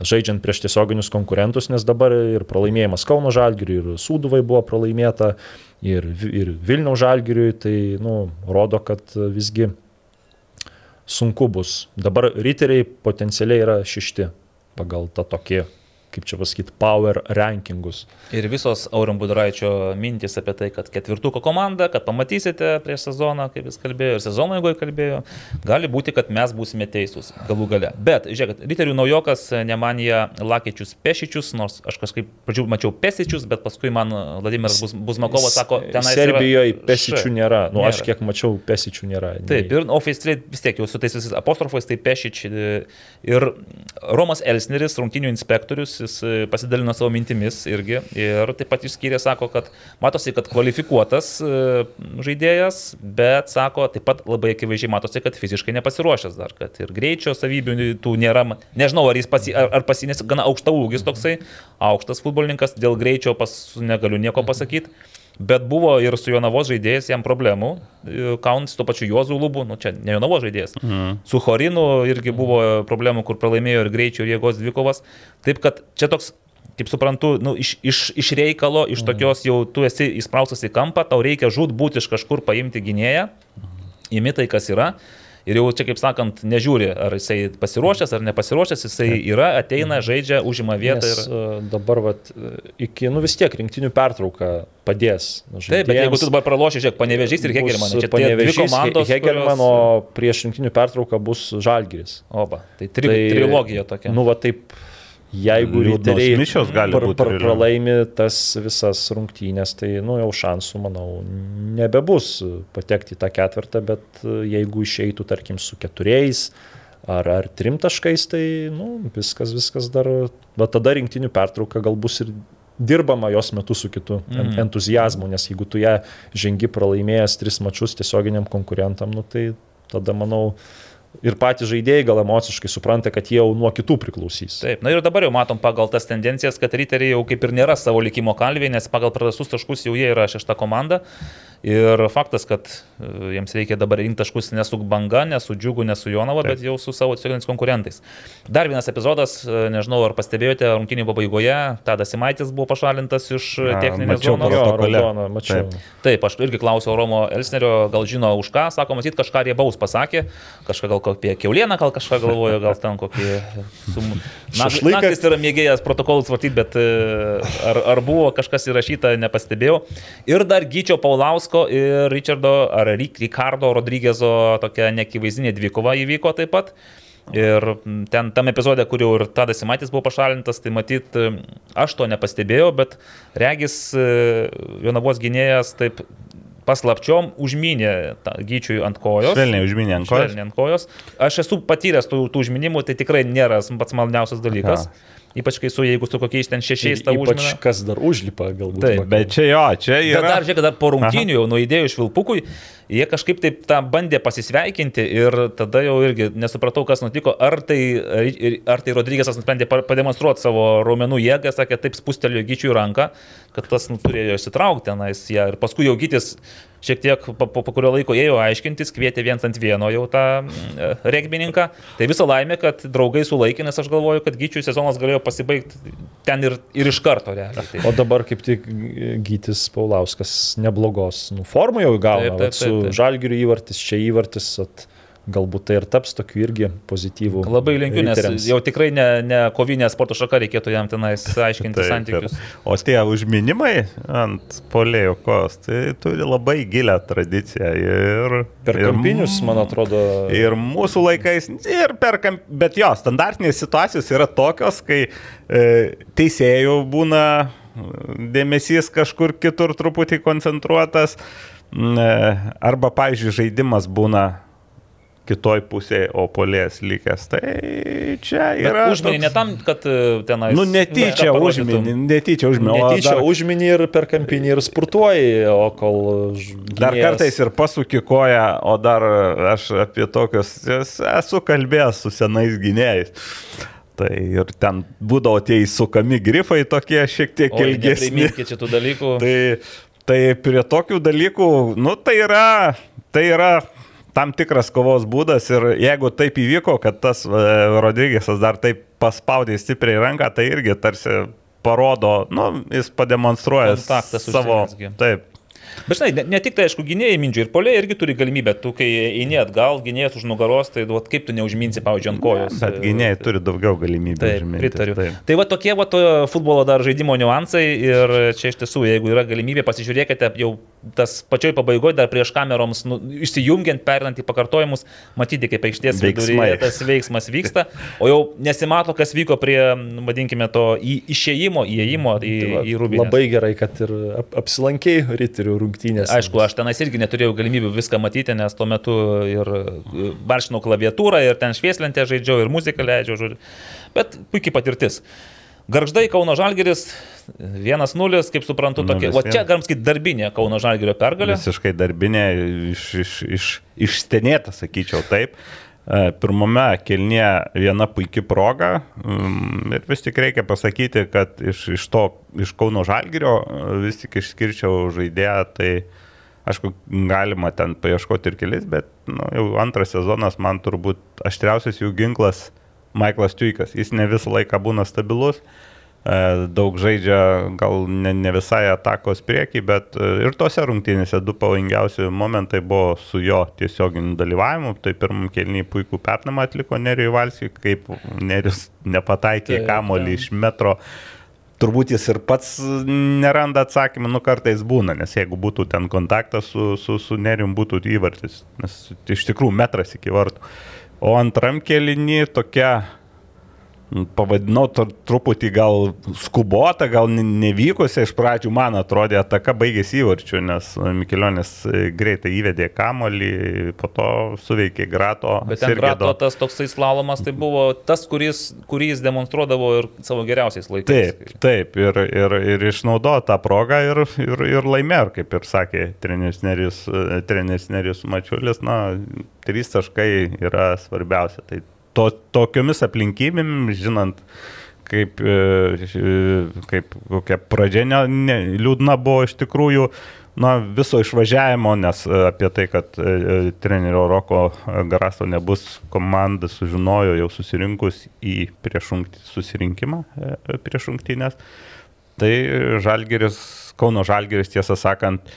žaidžiant prieš tiesioginius konkurentus, nes dabar ir pralaimėjimas Kauno Žalgiriui, ir Sūduvai buvo pralaimėta, ir, ir Vilniaus Žalgiriui, tai nu, rodo, kad visgi sunku bus. Dabar riteriai potencialiai yra šešti pagal tą tokį kaip čia pasakyti, power rankingus. Ir visos Aurim Budraičio mintys apie tai, kad ketvirtuko komanda, kad pamatysite prieš sezoną, kaip jis kalbėjo, ir sezono jeigu kalbėjo, gali būti, kad mes būsime teisūs galų gale. Bet, žiūrėkit, Riterių naujokas nemanija Lakiečius Pešičius, nors aš kažkaip pradžių mačiau Pesičius, bet paskui man Vladimiras Buzmakovas sako, ten Serbijoje Pesičių nėra. Nu, nėra. aš kiek mačiau, Pesičių nėra. Taip, ir oficialiai vis tiek jau su tais visais apostrofais, tai Pešič ir Romas Elsneris, rungtinių inspektorius, jis e, pasidalino savo mintimis irgi ir taip pat išskyrė, sako, kad matosi, kad kvalifikuotas e, žaidėjas, bet sako, taip pat labai akivaizdžiai matosi, kad fiziškai nepasiruošęs dar, kad ir greičio savybių tų nėra, nežinau, ar jis pasi, ar, ar pasinės gana aukšta ūgis toksai, aukštas futbolininkas, dėl greičio pas, negaliu nieko pasakyti. Bet buvo ir su Jonavos žaidėjais jam problemų, Kaunas su to pačiu Juozu Lubu, nu čia ne Jonavos žaidėjas. Mhm. Su Horinu irgi buvo problemų, kur pralaimėjo ir greičio ir jėgos dvikovas. Taip kad čia toks kaip suprantu, nu, iš, iš, iš reikalo, iš mhm. tokios jau tu esi įspraustas į kampą, tau reikia žud būti iš kažkur paimti gynėją, imi tai, kas yra. Ir jau čia, kaip sakant, nežiūri, ar jisai pasiruošęs ar nepasiruošęs, jisai yra, ateina, žaidžia, užima vietą. Nes, ir... E, dabar, vat, iki, nu vis tiek, rinktinių pertrauka padės. Nu, Taip, bet jeigu tu dabar praloši, žiūrėk, panevežys ir Hegelmanas. Čia panevežys komandos. Hegelmano kurios... prieš rinktinių pertrauką bus Žalgiris. Oba, tai, tri, tai trilogija tokia. Nu, va taip jeigu riteriai pr pr pralaimi tas visas rungtynės, tai nu, jau šansų, manau, nebebus patekti į tą ketvirtą, bet jeigu išeitų, tarkim, su keturiais ar, ar trim taškais, tai nu, viskas, viskas dar, bet tada rinktinių pertrauka gal bus ir dirbama jos metu su kitu mm. entuzijazmu, nes jeigu tu ją žengi pralaimėjęs tris mačius tiesioginiam konkurentam, nu, tai tada, manau, ir patys žaidėjai gal emociškai supranta, kad jie jau nuo kitų priklausys. Taip, na ir dabar jau matom pagal tas tendencijas, kad riteriai jau kaip ir nėra savo likimo kalviai, nes pagal prarastus taškus jau jie yra šešta komanda. Ir faktas, kad e, jiems reikia dabar rinkti taškus ne su banga, ne su džiugu, ne su Jonava, Taip. bet jau su savo tiesioginiais konkurentais. Dar vienas epizodas, e, nežinau ar pastebėjote, rungtynį pabaigoje Tadas Simaitis buvo pašalintas iš e, techninės zonos. Raudoną, mačiau. Taip. Taip, aš irgi klausiau Romo Elsnerio, gal žino už ką, sako, matyt, kažką riebaus pasakė, kažką gal apie keulieną, gal kažką galvojo, gal ten kokį... Sum... Šašlykas yra mėgėjas protokolus vartyti, bet ar, ar buvo kažkas įrašyta, nepastebėjau. Ir dar Gyčio Paulausko Masko ir Richardo ar Ricardo Rodrygėzo tokia nekivaizdinė dvikova įvyko taip pat. Ir ten tam epizode, kur jau ir Tadas Simatis buvo pašalintas, tai matyt, aš to nepastebėjau, bet regis Jonavos gynėjas taip paslapčiom užminė gyčiui ant kojos. Švelniai užminė ant kojos. Švelniai ant kojos. Aš esu patyręs tų, tų užminimų, tai tikrai nėra pats malniausias dalykas. Aha. Ypač kai su, jeigu su kokiais ten šešiais tau užlipa. Kas dar užlipa, galbūt. Taip, bet čia jo, čia yra. Bet dar, žiūrėk, dar po rungtynių jau nuo idėjų iš Vilpukui, jie kažkaip taip tą bandė pasisveikinti ir tada jau irgi nesupratau, kas nutiko. Ar tai, ar tai Rodrygėsas nusprendė pademonstruoti savo raumenų jėgą, sakė, taip spustelėjo gyčių ranką, kad tas nu, turėjo įsitraukti tenais ją. Ir paskui jau gytis šiek tiek po, po, po kurio laiko ėjo aiškintis, kvietė viens ant vieno jau tą e, regbininką. Tai visą laimę, kad draugai sulaikė, nes aš galvoju, kad gyčių sezonas galėjo pasibaigti ten ir, ir iš karto. Realiai. Tai. O dabar kaip tik gytis Paulauskas neblogos nu, formą jau taip. Su žalgiriu įvartis, čia įvartis. At galbūt tai ir taps tokiu irgi pozityvų. Labai linkiu, nes riteriams. jau tikrai ne, ne kovinė sporto šaka reikėtų jam tenais aiškinti Taip, santykius. ir- O tie užminimai ant polėjo kos, tai turi labai gilę tradiciją. Ir, Per ir kampinius, man atrodo, Ir mūsų laikais, ir per kamp... Bet jo, standartinės situacijos yra tokios, kai e, teisėjų būna dėmesys kažkur kitur truputį koncentruotas, e, arba, pavyzdžiui, žaidimas būna kitoj pusėje, o polės likęs. Tai čia yra... Užminį ne tam, kad e, tenais. Nu, netyčia parodytum. užminį, netyčia užminį. netyčia dar- užminį ir per kampinį ir spurtuoji, o kol... ž- Dar gynėjas- kartais ir pasuki koją, o dar aš apie tokius esu kalbėjęs su senais gynėjais. Tai ir ten būdavo tie įsukami grifai tokie šiek tiek Oi, ilgesni. nepriminkit šitų dalykų. Tai, tai prie tokių dalykų, nu tai yra, tai yra tam tikras kovos būdas ir jeigu taip įvyko, kad tas e, Rodrygėsas dar taip paspaudė stipriai ranką, tai irgi tarsi parodo, nu, jis pademonstruoja savo. Taip, Bet žinai, ne, ne tik tai, aišku, gynėjai mindžiai ir poliai irgi turi galimybę. Tu, kai eini atgal, gynėjas už nugaros, tai duot, kaip tu neužminsi, pavyzdžiui, ant kojos. bet gynėjai turi daugiau galimybių. Taip, užminti, pritariu. Taip. Tai va tokie va to futbolo dar žaidimo niuansai ir čia iš tiesų, jeigu yra galimybė, pasižiūrėkite jau tas pačioj pabaigoje, dar prieš kameroms, nu, išsijungiant, perinant į pakartojimus, matyti, kaip aikštės viduryje tas veiksmas vyksta, o jau nesimato, kas vyko prie, vadinkime, to į, išėjimo, įėjimo į, Tai va, į rūbinę. Labai gerai, kad ir ap, apsilankiai riterių rungtynės. Aišku, aš tenais irgi neturėjau galimybių viską matyti, nes tuo metu ir e, baršinau klaviatūrą, ir ten švieslentę žaidžiau, ir muziką leidžiau, žodžiu. Bet puikiai patirtis. Garždai Kauno Žalgeris 1-0, kaip suprantu, tokia. O 0-1. čia galim sakyti darbinė Kauno Žalgerio pergalė. Visiškai darbinė, iš, iš, iš, išstenėta, sakyčiau taip. E, Pirmame kelnie viena puikia proga mm, ir vis tik reikia pasakyti, kad iš, iš to, iš Kauno Žalgirio e, vis tik išskirčiau žaidėją, tai aišku, galima ten paieškoti ir kelis, bet nu, jau antras sezonas man turbūt aštriausias jų ginklas Michaelas Tuikas. Jis ne visą laiką būna stabilus. E, daug žaidžia gal ne, ne visai atakos priekį, bet e, ir tose rungtynėse du pavojingiausi momentai buvo su jo tiesioginiu dalyvavimu. Tai pirmam kelniui puikų pernamą atliko Nerijui Valskį, kaip Nerijus nepataikė Taip, kamolį iš metro. Turbūt jis ir pats neranda atsakymą, nu kartais būna, nes jeigu būtų ten kontaktas su, su, su Nerijum, būtų įvartis, nes iš tikrųjų metras iki vartų. O antram kelinį tokia pavadinau tr truputį gal skubota, gal ne- nevykusi, iš pradžių man atrodė ataka baigėsi įvarčiu, nes Mikilionis e, greitai įvedė kamolį, po to suveikė Grato. Bet ten Grato Sirgedo. tas toksai slalomas, tai buvo tas, kuris, kurį jis demonstruodavo ir savo geriausiais laikais. Taip, taip, ir, ir, ir išnaudojo tą progą ir, ir, ir laimėjo, kaip ir sakė treneris Nerius, e, treneris Nerius Mačiulis, na, trys taškai yra svarbiausia. Tai to, tokiomis aplinkybėmis, žinant, kaip, e, e, kaip kokia pradžia ne, ne, liūdna buvo iš tikrųjų, na, viso išvažiavimo, nes e, apie tai, kad trenerio Roko Garasto nebus, komanda sužinojo jau susirinkus į prieš rungtį- susirinkimą prieš rungtynės. Tai Žalgeris, Kauno Žalgeris, tiesą sakant,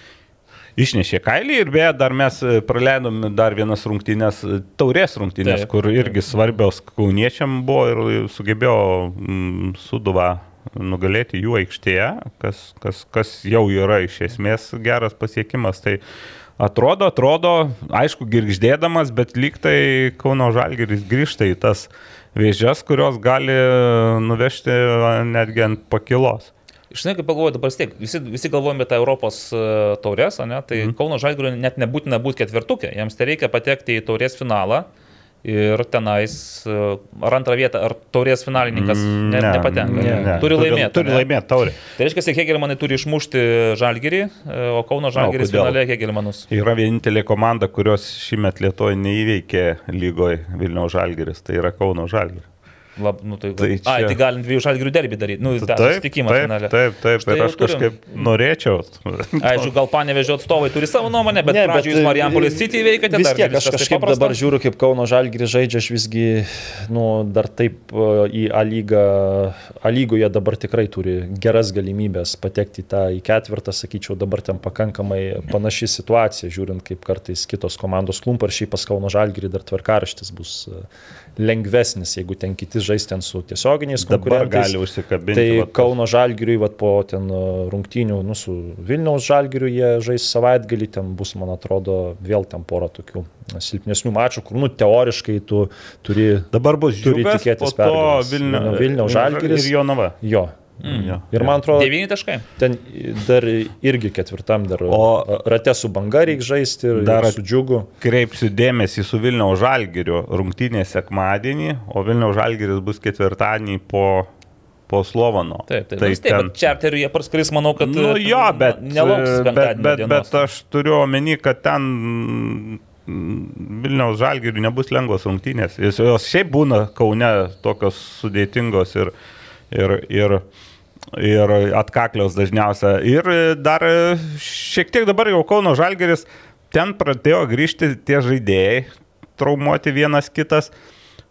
išnešė kailį ir beje, dar mes e, praleidom dar vienas rungtynės, e, taurės rungtynės, Taip, kur irgi svarbios kauniečiam buvo ir sugebėjo mm, suduvą nugalėti jų aikštėje, kas, kas, kas jau yra iš esmės geras pasiekimas. Tai atrodo, atrodo, aišku, girgždėdamas, bet lyg tai Kauno Žalgeris grįžta į tas vėžes, kurios gali nuvežti netgi ant pakilos. Žinai, kaip pagalvoju, dabar tiek, visi, visi galvojame apie Europos e, taurės, ne? tai mm. Kauno Žalgirio net nebūtina būti ketvirtukė, jiems tai reikia patekti į taurės finalą ir tenais e, ar antrą vietą, ar taurės finalininkas Mm, ne, nepatenka. ne, ne. Turi laimėti. Turi ane? laimėti taurį. Tai reiškia, kad Hegelmanai turi išmušti Žalgirį, e, o Kauno Žalgiris kodėl? finale Hegelmanus. Yra vienintelė komanda, kurios šįmet Lietuvoje neįveikė lygoje Vilniaus Žalgiris, tai yra Kauno Žalgiris. Lab, nu, tai, Tai čia... Ai, tai galim dviejų žalgirių derbį daryti. Nu, tą Taip, taip, finale. taip, taip. Jau aš turim. kažkaip norėčiau. Aišku, gal panevežio atstovai turi savo nuomonę, bet, Ne, pradžioje jūs Marijampolės City veikiate. Vis tiek, aš taip kažkaip paprasta? dabar žiūriu, kaip Kauno Žalgirį žaidžia, aš visgi, nu, dar taip e, į A lygą, A lygoje dabar tikrai turi geras galimybės patekti į tą į ketvirtą, sakyčiau, dabar ten pakankamai panaši situacija, žiūrint, kaip kartais kitos komandos klumpa ir šiaip pas Kauno Žalgirį dar tvarkaraštis bus e, lengvesnis, jeigu ten kiti žais ten su tiesioginiais Dabar konkurentais. gali užsikabinti. Tai vat, Kauno Žalgiriui, vat, po ten e, rungtynių, nu, su Vilniaus Žalgiriu jie žais savaitgalį, ten bus, man atrodo, vėl ten pora tokių silpnesnių mačų, kur, nu, teoriškai tu turi... Dabar bus turi žiūrėti tikėtis pergalės. Vilniaus Žalgiris. Ir Jonava. Jo. Jo. Ir man atrodo, Devyni taškai. ten dar irgi ketvirtam dar O- rate su banga reikia žaisti ir Dar dar su džiugu. Kreipsiu dėmesį su Vilniaus Žalgiriu rungtynė sekmadienį, o Vilniaus Žalgiris bus ketvirtadienį po, po Slovano. Taip, taip. Tai Tai taip, ten, bet čarteriu jie parskris, manau, kad... nu jo, bet, Nelauks bet, penktadienio bet, dienos. bet aš turiu omeny, kad ten mm, Vilniaus Žalgiriui nebus lengvos rungtynės. Jos šiaip būna Kaune tokios sudėtingos ir, ir, ir ir atkaklios dažniausia. Ir dar šiek tiek dabar jau Kauno Žalgeris, ten pradėjo grįžti tie žaidėjai, traumuoti vienas kitas.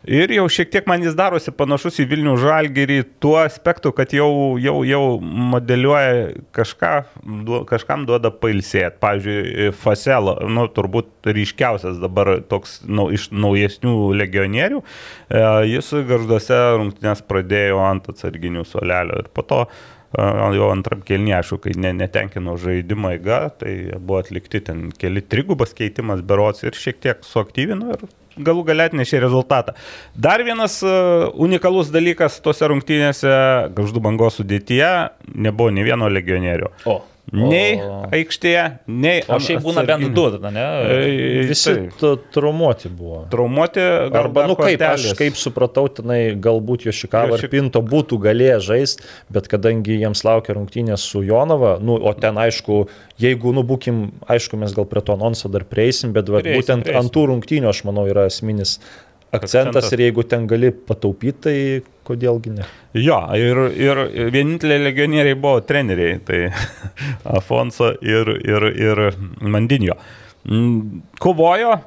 Ir jau šiek tiek man jis darosi panašus į Vilnių Žalgerį tuo aspektu, kad jau, jau, jau modeliuoja kažką, duo- kažkam duoda pailsėti. Pavyzdžiui, Faselo, nu, turbūt ryškiausias dabar toks nu, iš naujesnių legionierių, e, jis garžduose rungtynės pradėjo ant atsarginių solelio ir po to e, jau antram kelniui, aišku, kai ne, netenkino žaidimo eiga, tai buvo atlikti ten keli trigubas keitimas berots ir šiek tiek suaktyvino ir galų galėt nešė rezultatą. Dar vienas uh, unikalus dalykas tose rungtynėse, gaždų bangos sudėtyje, nebuvo nei vieno legionierių. O. Nei O- aikštėje, nei... O šiaip būna bent du, tada, ne? Visi traumuoti buvo. Traumuoti. gal Arba, dar nu kaip, aš kortelės. kaip supratau, tenai galbūt Jošikava ir Jošik- Pinto būtų galėję žaisti, bet kadangi jiems laukia rungtynės su Jonava, nu, o ten aišku, jeigu, nu, būkim, aišku, mes gal prie to anonso dar prieisim, bet va, Prieisim, būtent prieisim. ant tų rungtynių, aš manau, yra esminis akcentas, Akcentas. ir jeigu ten gali pataupyti, tai kodėlgi ne. Jo, ir, ir vieninteliai legionieriai buvo treneriai, tai Afonso ir, ir, ir Mandinio. Mm, Kovojo,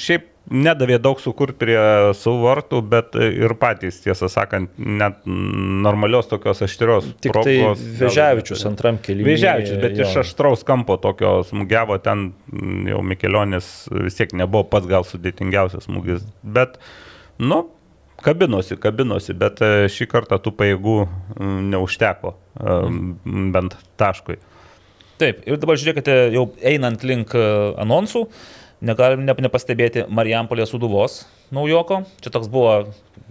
šiaip nedavė daug sukurti prie savo vartų, bet ir patys, tiesą sakant, net normalios tokios aštrios. Tik tai progos Veževičius gal- antram kelyje. Vėžiavičius, bet iš aštraus kampo tokio smūgiavo ten jau Mikelionis vis tiek nebuvo pats gal sudėtingiausias smūgis, bet, nu, kabinosi, kabinosi, bet e, šį kartą tų pajėgų mm, neužteko, e, bent taškui. Taip, ir dabar žiūrėkite, jau einant link e, anonsų, negalim ne, nepastebėti Marijampolės Uduvos naujoko. Čia toks buvo,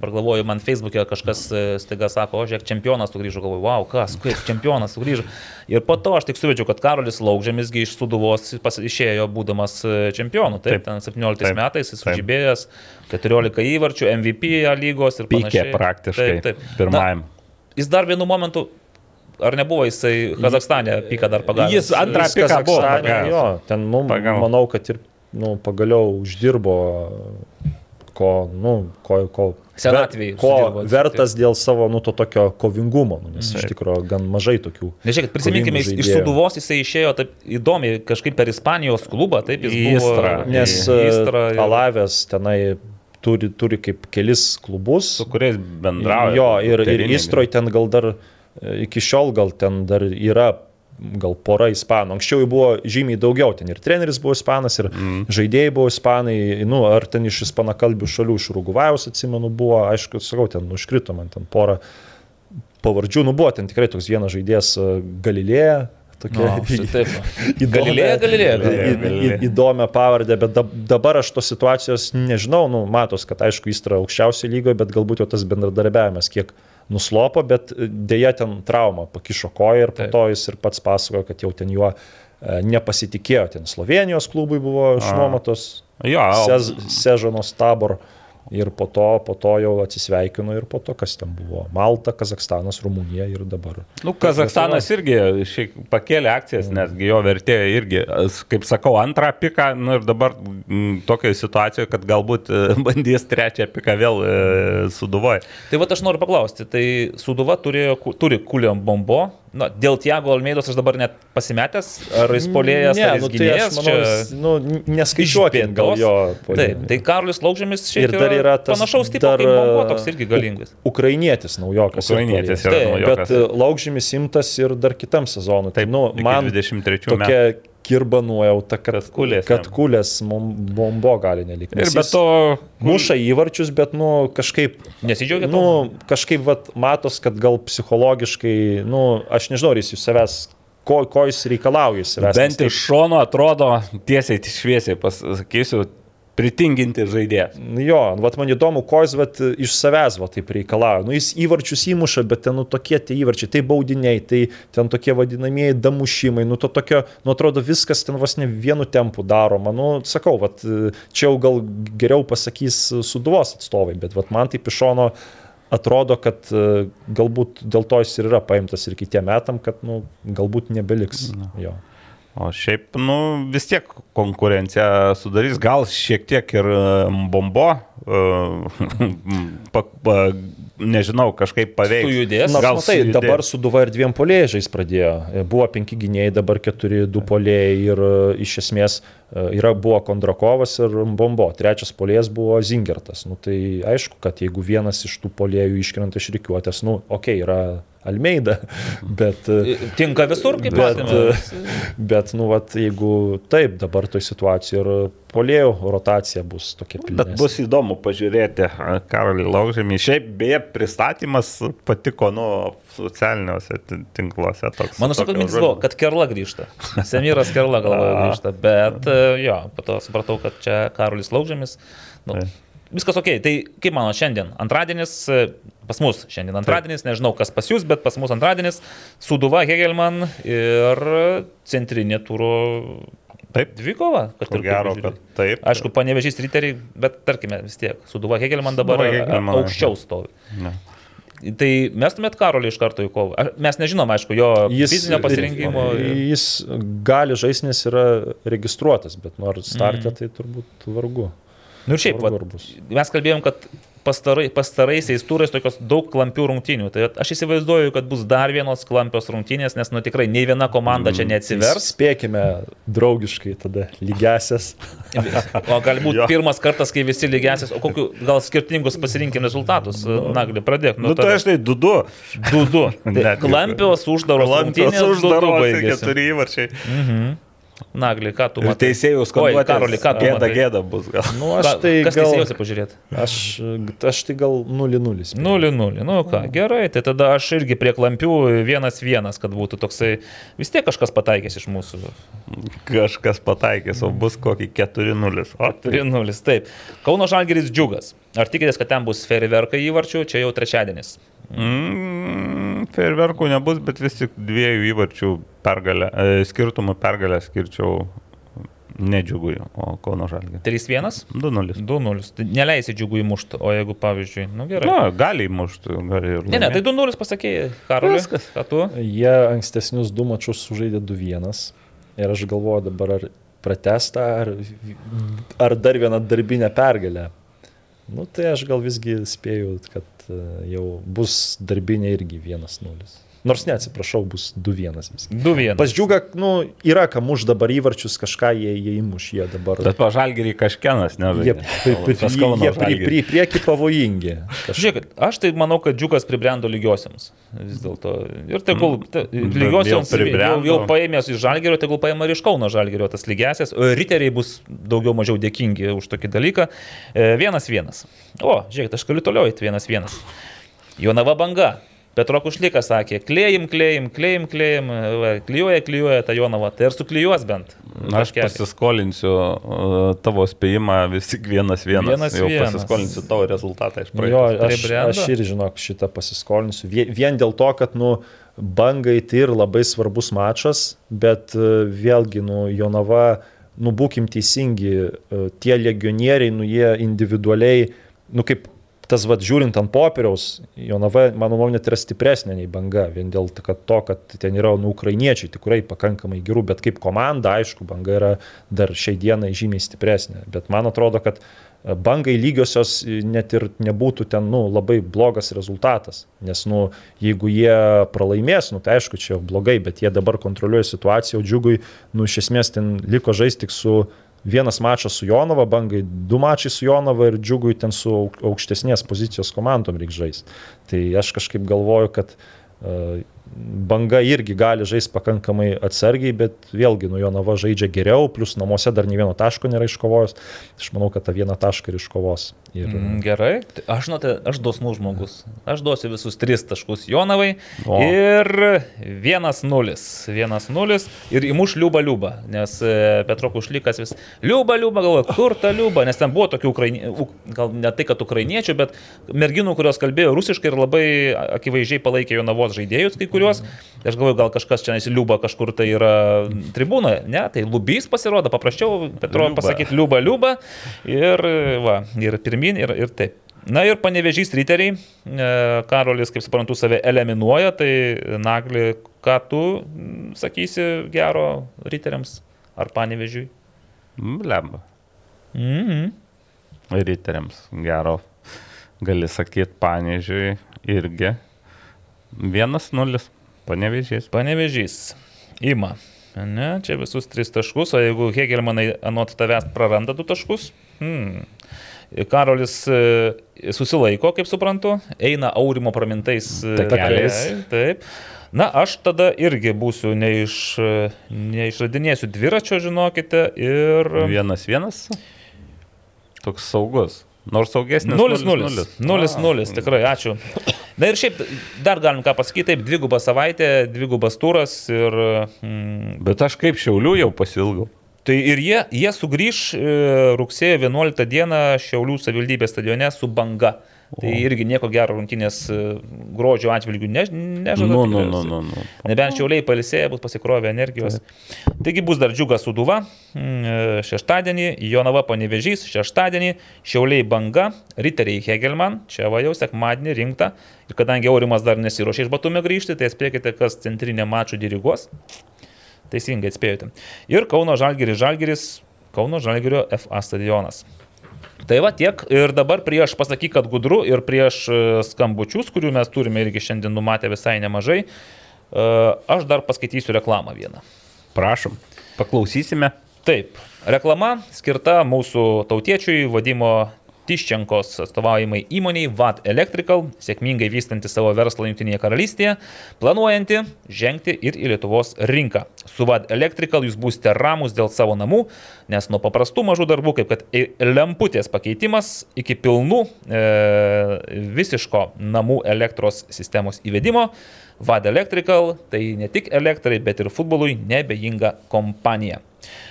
ar galvoju, man Facebook'e kažkas e, staiga sako, o žiūrėk, čempionas sugrįžo, galvoju, wow, kas, kaip čempionas sugrįžo. Ir po to aš tik suvedžiau, kad Karolis Laukžėmisgi iš Suduvos pas- išėjo būdamas e, čempionu. Taip, Taip. ten 17 Taip. metais jis sužibėjęs 14 įvarčių, MVP A lygos ir Pykė panašiai. praktiškai Taip, taip. pirmajam. Na, jis dar vienu momentu, ar nebuvo jisai Kazakstane piką dar pagavęs? Jis antrą piką buvo pagavęs. Jo, ten, nu, Pagavo. manau, kad ir, nu, pagaliau uždirbo, ko, nu, ko, ko, Senatvėj ko užsidirbo, vertas dėl savo, nu, to tokio kovingumo, nu, nes iš tikrųjų gan mažai tokių. Nežiūrėkit, prisiminkime, iš, iš. Suduvos jisai išėjo taip įdomiai kažkaip per Ispanijos klubą, taip jis buvo. Istra. Nes Istra, uh, Alavės tenai turi, turi kaip kelis klubus. su kuriais bendrauja. Jo, ir, ir. Istroj ten gal dar, e, iki šiol gal ten dar yra gal pora ispanų. Anksčiau jų buvo žymiai daugiau, ten ir treneris buvo ispanas, ir mm. žaidėjai buvo ispanai, nu, ar ten iš ispanakalbių šalių, iš Urugvajaus atsimenu, buvo, aišku, sakau, ten užkrito man ten porą pavardžių, nu buvo ten tikrai toks vienas žaidėjas e, Galilėja. Tokia No, įdomią- Galilėja, įdomią pavardę, bet dab- dabar aš tos situacijos nežinau, nu, matos, kad aišku, jis yra aukščiausio lygio, bet galbūt jau tas bendradarbiavimas kiek nuslopo, bet dėja ten trauma pakišo koją ir po Taip. to jis ir pats pasakojo, kad jau ten juo e, nepasitikėjo, ten Slovenijos klubui buvo išnuomotos Jo, Sez, Sežanos tabor. Ir po to, po to jau atsisveikino ir po to, kas ten buvo. Malta, Kazakstanas, Rumunija ir dabar. Nu, Kazakstanas irgi šiek pakėlė akcijas, nesgi jo vertė irgi, kaip sakau, antrą piką, nu ir dabar m, tokioje situacijoje, kad galbūt e, bandys trečią piką vėl e, suduvoje. Tai va aš noriu paklausti, tai Suduva turėjo, turi kuliam bombo, na, dėl Tiago Almeidos aš dabar net pasimetęs, ar jis polėjas, ar jis nu, tai aš gynėjas, manau, jis, nu, neskaičiuokim gal jo. Taip, tai Karolis Laukžėmis šiaip Ir dar yra tas panašaus tipo dar, kaip bombo, e, toks irgi galingas. Ukrainietis naujokas. Ukrainietis yra Taip, naujokas. Bet e, laukžymis imtas ir dar kitam sezonui. Tai, nu, man 23 tokia kirba nuojauta, kad, kulės kad kulės bombo gali nelikti. Ir be to, Muša įvarčius, bet, nu, kažkaip, Nesidžiaugia, nu, kažkaip, vat, matos, kad gal psichologiškai, nu, aš nežinau, ar jis iš savęs, ko, ko jis reikalauja savęs. bent iš šono atrodo tiesiai šviesiai pasakysiu, pritinginti žaidėjas. Nu Jo, nu, vat man įdomu, ko jis vat, iš savęs vat, taip reikalauja. Nu, jis įvarčius įmuša, bet ten nu, tokie tie įvarčiai, tai baudiniai, tai ten tokie vadinamieji damušimai, nu to tokio, nu atrodo viskas ten vos ne vienu tempu daroma. Nu, sakau, vat, čia jau gal geriau pasakys suduvos atstovai, bet vat, man taip iš šono atrodo, kad e, galbūt dėl to jis ir yra paimtas ir kitiem metam, kad nu, galbūt nebeliks. Jo. O šiaip, nu, vis tiek konkurencija sudarys, gal šiek tiek ir e, bombo, e, pa, pa, nežinau, kažkaip paveiks. Sujudės. Nors, Gal sujudės. dabar suduva ir dviem polėjais pradėjo. E, Buvo penki gynėjai, dabar keturi, du polėjai ir e, iš esmės e, yra, buvo Kondrakovas ir Bombo. Trečias polėjas buvo Zingertas. Nu, tai aišku, kad jeigu vienas iš tų polėjų iškrenta iš reikiuotės, nu, okei, okay, yra Almeida, bet... e, Tinka visur, kaip Bet, matėme. bet, nu, vat, jeigu taip, dabar toj situacijoje ir polėjų rotacija bus tokia pilna. Bet bus įdomu pažiūrėti a, Karolį Laužėmį. Šiaip beje pristatymas patiko, nu, socialiniuose ti- tinkluose. Toks, Mano tokio mintis buvo, kad Kerla grįžta. Semiras Kerla galvoja grįžta, bet e, jo, po to supratau, kad čia Karolis Laukžėmis. Nu, Taip. viskas ok, tai kaip mano šiandien? Antradienis, e, pas mus šiandien antradienis, nežinau kas pas jūs, bet pas mus antradienis, Suduva Hegelman ir centrinė turo Taip. dvikova. kad ir gero, kad taip. Aišku, panevežys riteriai, bet tarkime vis tiek, Suduva Hegelman dabar Sūduva a- Hegelman, aukščiau stovi. Ne. Tai mestumėt Karolį iš karto į kovą. Mes nežinom, aišku, jo fizinio pasirinkimo. Jis gali žaisti, nes yra registruotas, bet nors startą tai turbūt vargu. Nu ir šiaip, Vargu va, mes kalbėjom, kad pastarai, pastaraisiais turais tokios daug klampių rungtynių. Tai aš įsivaizduoju, kad bus dar vienos klampios rungtynės, nes, nu tikrai, nei viena komanda čia neatsivers. Spėkime draugiškai tada lygiasias. O galbūt Jo. pirmas kartas, kai visi lygiasis, o kokiu, gal skirtingus pasirinkim rezultatus. Nagli, pradėk. Nu, tai aš tai 2-2. 2-2. Net Tai Klampios uždaros Lampios rungtynės 2-2 uždaros, baigėsi. keturi įvarčiai. Nagli, ką tu matai? teisėjų Oi, skanduotės. Karoli, ką tu Gėda, matai? gėda bus gal. Nu, aš tai Kas gal, teisėjausi pažiūrėti? aš, aš tai gal 0-0. 0-0. Nu ką, gerai, tai tada aš irgi prie klampių 1-1, kad būtų toksai, vis tiek kažkas pataikys iš mūsų. Kažkas pataikys, o bus kokį 4-0. O, tai 3-0, taip. Kauno Žalgeris džiugas. Ar tikitės, kad ten bus feriverkai įvarčių, čia jau trečiadienis. Mm, Fejerverkų nebus, bet vis tik dviejų įvarčių pergalę, e, skirtumų pergalę skirčiau nedžiugui, o Kauno Žalgiui. 3-1? 2-0. 2-0. Tai neleisi džiugų įmušti, o jeigu pavyzdžiui, nu gerai. Na, gali įmušti, gali ir. Ne, ne, tai laimėti. 2-0 pasakėjai, Karoli. Viskas. Ką tu? Jie ankstesnius du mačius sužaidė 2-1. Ir aš galvoju dabar, ar pratestą, ar, ar dar vieną darbinę pergalę. Nu, tai aš gal visgi spėju, kad jau bus darbinė irgi 1-0. Nors neatsiprašau, bus 2-1 visgi. 2-1. Pas džiugą, nu, yra kam už dabar įvarčius, kažką jie, jie įmuš, jie dabar. Bet pažalgeriai kažkienas, Jie, nežinau. pri, pri, jie, jie pri, pri, prieki pavojingi. Kaž... Žiūrėk, aš tai manau, kad džiugas pribrendo lygiosiams. Vis dėlto. Ir tegul ta, Mm, lygiosiams jau jau, paėmės iš žalgerio, tegul paėmė ir iš Kauno žalgerio tas lygiasias. Riteriai bus daugiau mažiau dėkingi už tokį dalyką. E, Vienas vienas. O, žiūrėk, aš galiu toliau eiti vienas vienas. Jonava banga. Petro Kušlikas sakė, klėjim, klėjim, klėjim, klėjim, klyjuoja, klyjuoja tą Jonavą, tai ir suklyjuos bent. Aš Taškelį. pasiskolinsiu uh, tavo spėjimą vis tik vienas vienas. Vienas Jau vienas. pasiskolinsiu tavo rezultatą iš Jo, praeitos. aš, aš ir žinok šitą pasiskolinsiu. Vie- Vien dėl to, kad, nu, bangai tai ir labai svarbus mačas, bet e, vėlgi, nu, Jonava, nu, būkim teisingi, e, tie legionieriai, nu, jie individualiai nu kaip tas vad žiūrint ant popieriaus, Jonava, mano nuomonė, yra stipresnė nei banga, vien dėl to, kad, ten yra nu, ukrainiečiai tikrai pakankamai gerų, bet kaip komanda, aišku, banga yra dar šiai dienai žymiai stipresnė. Bet man atrodo, kad e, bangai lygiosios e, net ir nebūtų ten nu, labai blogas rezultatas. Nes nu, jeigu jie pralaimės, nu, tai aišku, čia blogai, bet jie dabar kontroliuoja situaciją, o džiugui, nu, iš esmės ten liko žaisti tik su vienas mačas su Jonava, bangai du mačai su Jonava ir džiugui ten su aukštesnės pozicijos komandom reikia žaisti. Tai aš kažkaip galvoju, kad uh, banga irgi gali žaisti pakankamai atsargiai, bet vėlgi, nu Jonava žaidžia geriau, plus namuose dar nei vieno taško nėra iškovojęs. Aš manau, kad tą vieną tašką ir iškovos. Ir... Mm, gerai, Tai aš, žinote, aš dosnus žmogus. Aš duosiu visus tris taškus Jonavai o. ir 1-0. 1-0 ir įmuš liuba liuba, nes e, Petro Kušlikas vis liuba liuba galvoja, kur ta liuba, nes ten buvo tokių ukrainiečių, gal ne tai, kad ukrainiečių, bet merginų, kurios kalbėjo rusiškai ir labai akivaizdžiai palaikė Jonavos žaidėjus, kai kuriuos. Aš galvoju, gal kažkas čia nesiliuba kažkur tai yra tribūnoje, ne, tai lubys pasirodo, paprasčiau Petro pasakyti liuba liuba ir, va, ir pirmin ir, ir taip. Na ir panevežys riteriai, e, Karolis, kaip suprantu, save eliminuoja, tai Nagli, ką tu sakysi gero riteriams ar panevežiui? Mm, lemba. -hmm. Riteriams gero, gali sakyti, panevežiui irgi. Vienas nulis, panevežys. Panevežys. Ima. Ne, čia visus tris taškus, o jeigu Hegelmanai anot tavęs praranda du taškus, hmm, Karolis e, susilaiko, kaip suprantu, eina aurimo pramintais e, takeliais. Taip. Na, aš tada irgi būsiu neiš, neišradinėsiu dviračio, žinokite, ir... Vienas vienas? Toks saugus. Nors saugesnis. 0-0. 0-0, tikrai, ačiū. Na ir šiaip dar galim ką pasakyti, taip, dvigubą savaitę, dvigubas turas ir... Mm, Bet aš kaip šiauliu jau pasilgau. Tai ir jie, jie sugrįž e, rugsėjo 11 dieną Šiaulių savivaldybės stadione su banga. O. Tai irgi nieko gero rungtynės e, gruodžio atvilgių ne, nežada. Nu, nu, nu, nu, nu. Nebent šiauliai palisėję, bus pasikrovę energijos. Taigi bus dar džiugas suduva mm, e, šeštadienį, Jonava panevežys šeštadienį, šiauliai banga, riteriai Hegelman, čia va jau sekmadienį rinkta. Ir kadangi Aurimas dar nesiuošė iš Batumio grįžti, tai spėkite, kas centrinė mačų diriguos. Teisingai atspėjote. Ir Kauno Žalgiris Žalgiris, Kauno Žalgirio FA stadionas. Tai va tiek ir dabar prieš pasakyk, kad gudru ir prieš e, skambučius, kurių mes turime irgi šiandien numatę visai nemažai, e, aš dar paskaitysiu reklamą vieną. Prašom, paklausysime. Taip, reklama skirta mūsų tautiečiui Vadimo Tiščenkos atstovaujamai įmoniai VAT Electrical, sėkmingai vystanti savo verslą Junktinėje karalystėje, planuojanti žengti ir į Lietuvos rinką. Su VAT Electrical jūs būsite ramus dėl savo namų, nes nuo paprastų mažų darbų, kaip kad lemputės pakeitimas, iki pilnų e, visiško namų elektros sistemos įvedimo, VAT Electrical tai ne tik elektrai, bet ir futbolui nebejinga kompanija.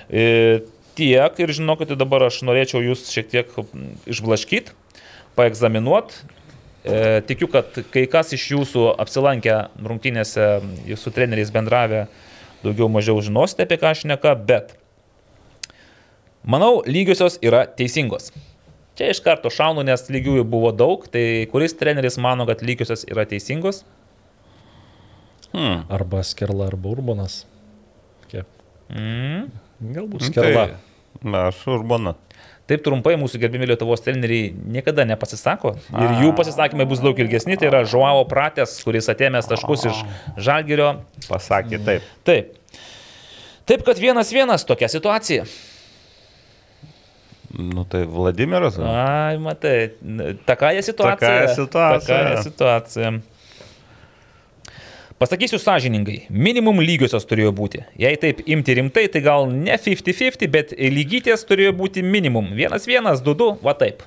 E, tiek ir žinokite, dabar aš norėčiau jūs šiek tiek išblaškyti, paegzaminuoti. E, tikiu, kad kai kas iš jūsų apsilankę rungtynėse, jūsų treneriais bendravę, daugiau mažiau žinosite apie ką aš neka, bet manau, lygiosios yra teisingos. Čia iš karto šaunu, nes lygiųjų buvo daug, tai kuris treneris mano, kad lygiosios yra teisingos? Hmm. Arba Skerla, arba Urbanas. Kiek? Mm. Galbūt nu, Skerla. Tai Na, aš urbana. Taip trumpai mūsų gerbimi Lietuvos treneriai niekada nepasisako ir jų pasisakymai bus daug ilgesni. Tai yra Žuavo Pratės, kuris atėmęs taškus iš Žalgirio. Pasakė taip. Taip. Taip, kad vienas vienas tokia situacija. Nu tai Vladimiras. Ai, matai, takaja situacija. Takaja situacija. Takaja situacija. Pasakysiu sąžiningai, minimum lygiosios turėjo būti. Jei taip imti rimtai, tai gal ne 50-50, bet lygytės turėjo būti minimum. 1-1, 2-2, va taip.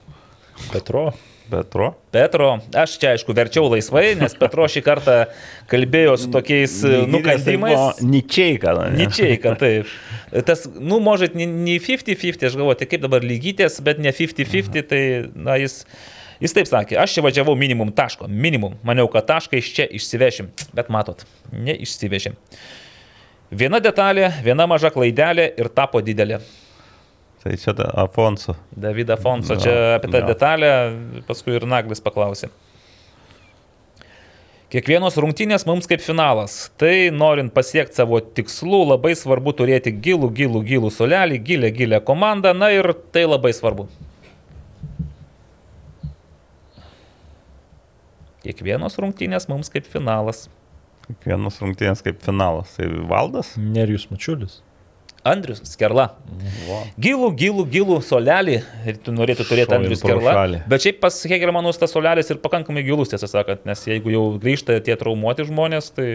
Petro. Petro. Petro, aš čia aišku verčiau laisvai, nes Petro šį kartą kalbėjo su tokiais nukandimais. Ničiaika. Ničiaika, taip. Tas, nu, možet, ne 50-50, aš galvoju, tai kaip dabar lygytės, bet ne 50-50, tai, na, jis... Jis taip sakė, aš čia važiavau minimum taško, minimum, maniau, kad tašką iš čia išsivešim, bet matot, neišsivešim. Viena detalė, viena maža klaidelė ir tapo didelė. Tai čia da- Afonso. Davidą Fonso, Jo, čia apie tą jo. detalę, paskui ir Naglis paklausė. Kiekvienos rungtynės mums kaip finalas. Tai norint pasiekti savo tikslų, labai svarbu turėti gilų, gilų, gilų solelį, gilę, gilę komandą, na ir tai labai svarbu. Kiekvienos rungtynės mums kaip finalas. Kiekvienos rungtynės kaip finalas. Tai valdas? Nerijus Mačiulis. Andrius Skerla. Gilų, gilų, gilų solelį. Ir tu norėtų turėti Šovėm Andrius Skerla. šalį. Bet šiaip pas Hegelmanus tas solelis ir pakankamai gilus, tiesą sakant, nes jeigu jau grįžta tie traumuoti žmonės, tai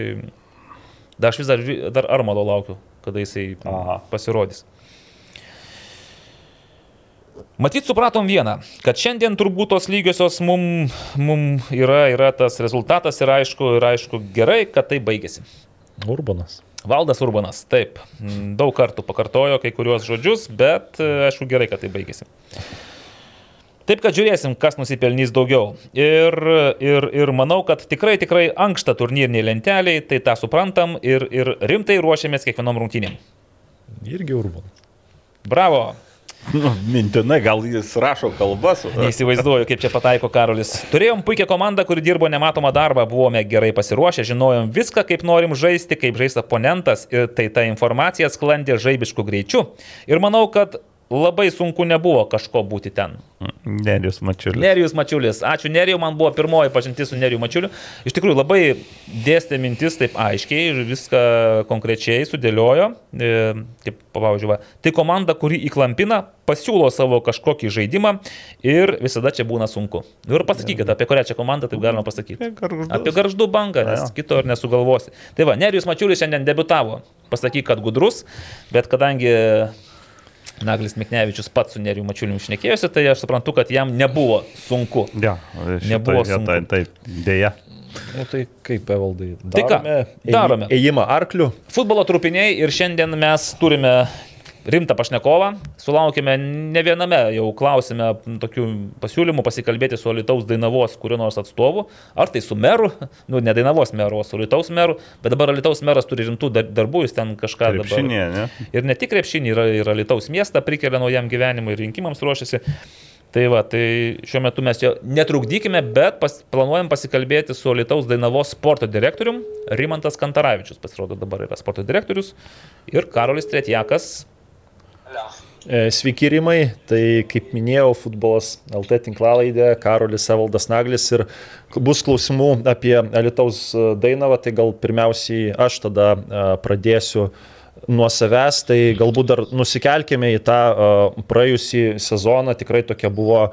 dar aš vis dar, dar Armalo laukiu, kada jisai Aha. pasirodys. Matyt, supratom vieną, kad šiandien turbūt tos lygiosios mum, mum yra, yra tas rezultatas ir aišku, ir aišku gerai, kad tai baigėsi. Urbanas. Valdas Urbanas, taip, mm, daug kartų pakartojo kai kuriuos žodžius, bet e, aišku gerai, kad tai baigėsi. Taip, kad žiūrėsim, kas nusipelnys daugiau. Ir, ir, ir manau, kad tikrai, tikrai ankšta turnyriniai lenteliai, tai tą suprantam ir, ir rimtai ruošiamės kiekvienom rungtynėm. Irgi Urbanas. Bravo! Nu, mintinai, gal jis rašo kalbas. Neįsivaizduoju, kaip čia pataiko Karolis. Turėjom puikią komandą, kuri dirbo nematomą darbą, buvome gerai pasiruošę, žinojom viską, kaip norim žaisti, kaip žais oponentas ir tai ta informacija sklandė žaibišku greičiu. Ir manau, kad labai sunku nebuvo kažko būti ten. Nerijus Mačiulis. Nerijus Mačiulis, ačiū Nerijų, man buvo pirmoji pažintis su Nerijų Mačiuliu. Iš tikrųjų labai dėstė mintis taip aiškiai ir viską konkrečiai sudėliojo. E, Kaip pavyzdžiui, tai komanda, kuri įklampina, pasiūlo savo kažkokį žaidimą ir visada čia būna sunku. Nu Ir pasakykit, apie kurią čia komandą taip galima pasakyti. Apie Gargždus. Apie garždų bangą, nes kito ir nesugalvosi. Tai va, Nerijus Mačiulis šiandien debutavo. Pasakyk, kad gudrus, bet kadangi Naglis Miknevičius pats su Nerijų Mačiuliu šnekėjosi, tai aš suprantu, kad jam nebuvo sunku. Ja, Nebuvo vietoj, sunku. taip, dėja. Nu tai kaip, Evaldai? Tai ką? Darome. Ėjimą arklių. Futbolo trupiniai ir šiandien mes turime rimtą pašnekovą. Sulaukėme ne viename jau klausime tokių pasiūlymų pasikalbėti su Alitaus Dainavos kurio nors atstovu. Ar tai su meru, nu ne Dainavos meru, o su Alitaus meru. Bet dabar Alitaus meras turi rimtų dar- darbų, jis ten kažką dabar. Krepšinė, ne? Ir ne tik krepšinį, yra ir Alitaus miestą prikelia naujam gyvenimui ir rinkimams ruošiasi. Tai va, tai šiuo metu mes jo netrukdykime, bet pas, planuojam pasikalbėti su Alitaus Dainavos sporto direktorium. Rimantas Kantaravičius pasirodo dabar yra sporto direktorius. Ir Karolis Tretjakas. E, Sveiki Rimai, tai kaip minėjau, futbolas LT tinklalaidė, Karolis Evaldas Naglis ir bus klausimų apie Alitaus Dainavą, tai gal pirmiausiai aš tada e, pradėsiu nuo savęs, tai galbūt dar nusikelkime į tą e, praėjusį sezoną, tikrai tokia buvo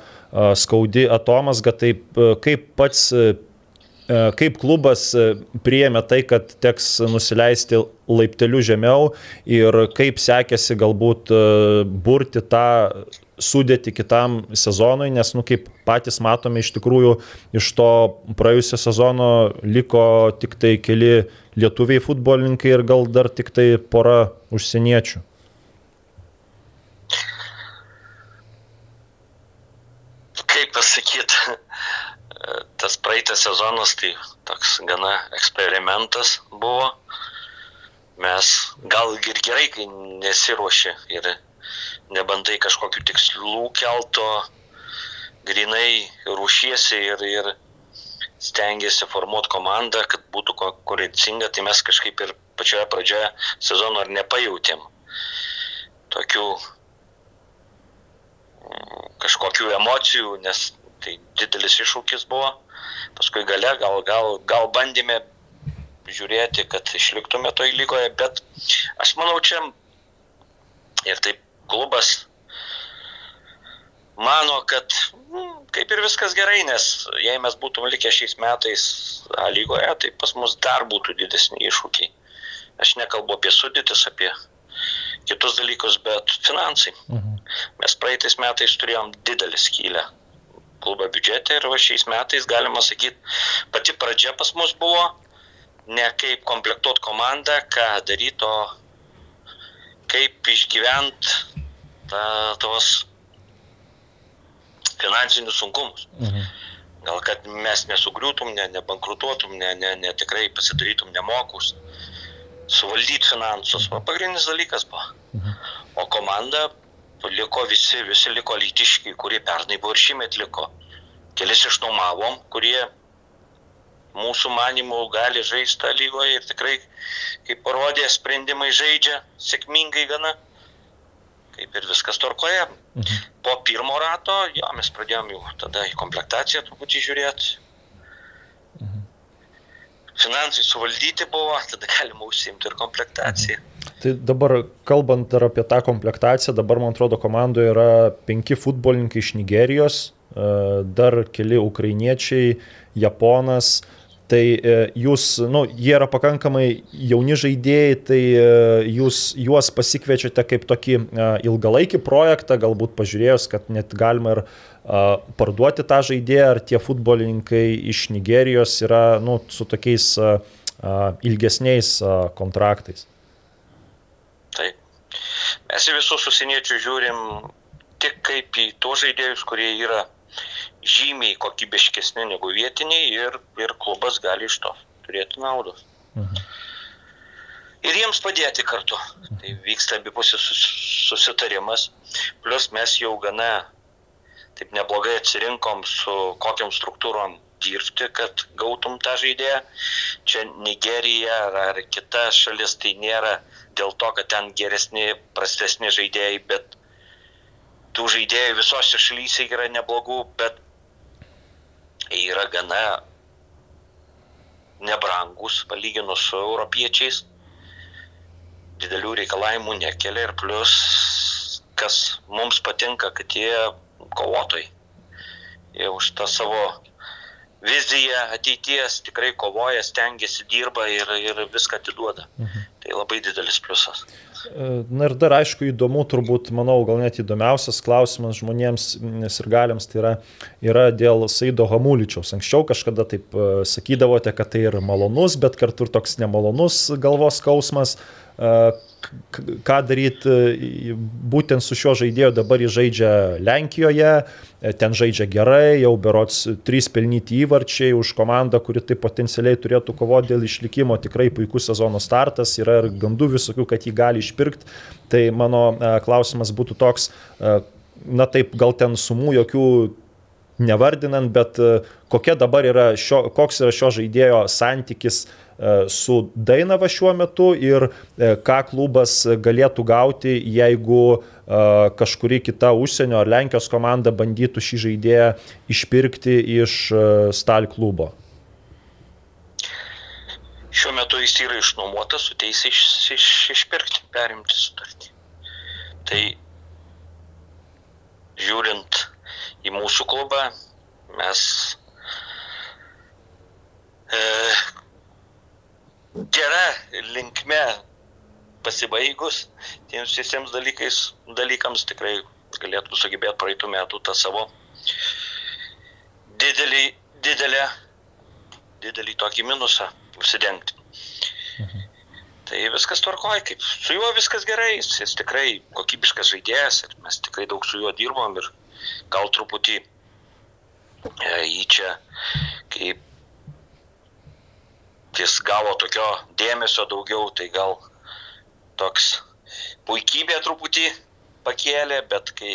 skaudi atomasga, taip e, kaip pats Kaip klubas e, priėmė tai, kad teks nusileisti laipteliu žemiau ir kaip sekėsi galbūt e, burti tą sudėti kitam sezonui, nes, nu, kaip patys matome, iš tikrųjų iš to praėjusio sezono liko tik tai keli lietuviai futbolininkai ir gal dar tik tai pora užsieniečių. kaip pasakyti, tas praeitas sezonas tai toks gana eksperimentas buvo. Mes gal ir gerai, kai nesiruoši ir nebandai kažkokių tikslų kelto, grinai ruošiesi ir, ir stengiasi formuoti komandą, kad būtų konkurencinga, tai mes kažkaip ir pačioje pradžioje sezono ar nepajautėm tokių mm, kažkokių emocijų, nes tai didelis iššūkis buvo. Paskui gale gal, gal, gal bandėme žiūrėti, kad išliktume toj lygoje, bet aš manau čia ir taip klubas mano, kad mm, kaip ir viskas gerai, nes jei mes būtume likę šiais metais A lygoje, tai pas mus dar būtų didesni iššūkiai. Aš nekalbu apie sudėtis, apie kitus dalykus, bet finansai. Mhm. Mes praeitais metais turėjom didelį skylę klubo biudžete ir va šiais metais galima sakyti, pati pradžia pas mus buvo ne kaip komplektuot komandą, ką daryti, o kaip išgyvent ta, tos finansinius sunkumus. Mhm. Gal kad mes nesugriūtum, ne, nebankrutuotum, ne, ne, ne tikrai pasidarytum nemokus, suvaldyti finansus. O pagrindinis dalykas buvo. Mhm. O komanda liko visi, visi liko lytiški, kurie pernai buvo ir šiemet liko. Kelis išnuomavom, kurie mūsų manimų gali žaisti tą lygoje ir tikrai, kaip parodė, sprendimai žaidžia sėkmingai gana, kaip ir viskas tvarkoje. Mhm. Po pirmo rato, jo, mes pradėjom jau tada į komplektaciją truputį žiūrėti. Mhm. Finansai suvaldyti buvo, tada galima užsiimti ir komplektaciją. Mhm. Tai dabar, kalbant dar apie tą komplektaciją, dabar, man atrodo, komandoje yra penki futbolininkai iš Nigerijos, e, dar keli ukrainiečiai, Japonas, Tai e, jūs, nu, jie yra pakankamai jauni žaidėjai, tai e, jūs juos pasikviečiate kaip tokį ilgalaikį projektą, galbūt pažiūrėjus, kad net galima ir parduoti tą žaidėją, ar tie futbolininkai iš Nigerijos yra nu, su tokiais ilgesniais kontraktais. Taip. Mes į visus užsieniečius žiūrim tik kaip į tos žaidėjus, kurie yra žymiai kokybiškesni negu vietiniai ir, ir klubas gali iš to turėti naudos. Mhm. Ir jiems padėti kartu. Tai vyksta abipusis susitarimas. Plus mes jau gana taip neblogai atsirinkom su kokiam struktūrom dirbti, kad gautum tą žaidėją. Čia Nigerija ar, ar kita šalis tai nėra dėl to, kad ten geresni, prastesni žaidėjai, bet tų žaidėjų visose šalyse yra neblogų, bet yra gana nebrangus palyginus su europiečiais, didelių reikalavimų nekelia ir plus, kas mums patinka, kad jie kovotojai. Jie už tą savo viziją ateities tikrai kovoja, stengiasi, dirba ir, ir viską atiduoda. Mhm. Tai labai didelis pliusas. Na ir dar aišku įdomu, turbūt, manau, gal net įdomiausias klausimas žmonėms ir galiams tai yra, yra dėl Saido Hamuličiaus. Anksčiau kažkada taip e, sakydavote, kad tai yra malonus, bet kartu ir toks nemalonus galvos skausmas. E, ką daryti e, būtent su šiuo žaidėju, dabar jis žaidžia Lenkijoje, ten žaidžia gerai, jau berots trys pelnyti įvarčiai už komandą, kuri taip potencialiai turėtų kovoti dėl išlikimo, tikrai puikus sezono startas, yra ir gandų visokių, kad jį gali išpirkti. Tai mano e, klausimas būtų toks, e, na taip, gal ten sumų jokių nevardinant, bet e, kokia dabar yra šio, koks yra šio žaidėjo santykis su Dainava šiuo metu ir ką klubas galėtų gauti, jeigu kažkuri kita užsienio ar Lenkijos komanda bandytų šį žaidėją išpirkti iš Stal klubo. Šiuo metu jis yra išnuomotas su teisė iš, iš, išpirkti, perimti sutartį. Tai žiūrint į mūsų klubą, mes e, gera linkme pasibaigus tiems visiems dalykais, dalykams tikrai galėtum sugebėti praeitų metų tą savo didelį, didelę, didelį tokį minusą užsidengti. Mhm. Tai viskas tvarkoja, kaip su juo viskas gerai, jis, jis tikrai kokybiškas žaidėjas ir mes tikrai daug su juo dirbom ir gal truputį e, jį čia, kaip jis gavo tokio dėmesio daugiau, tai gal toks puikybė truputį pakėlė, bet kai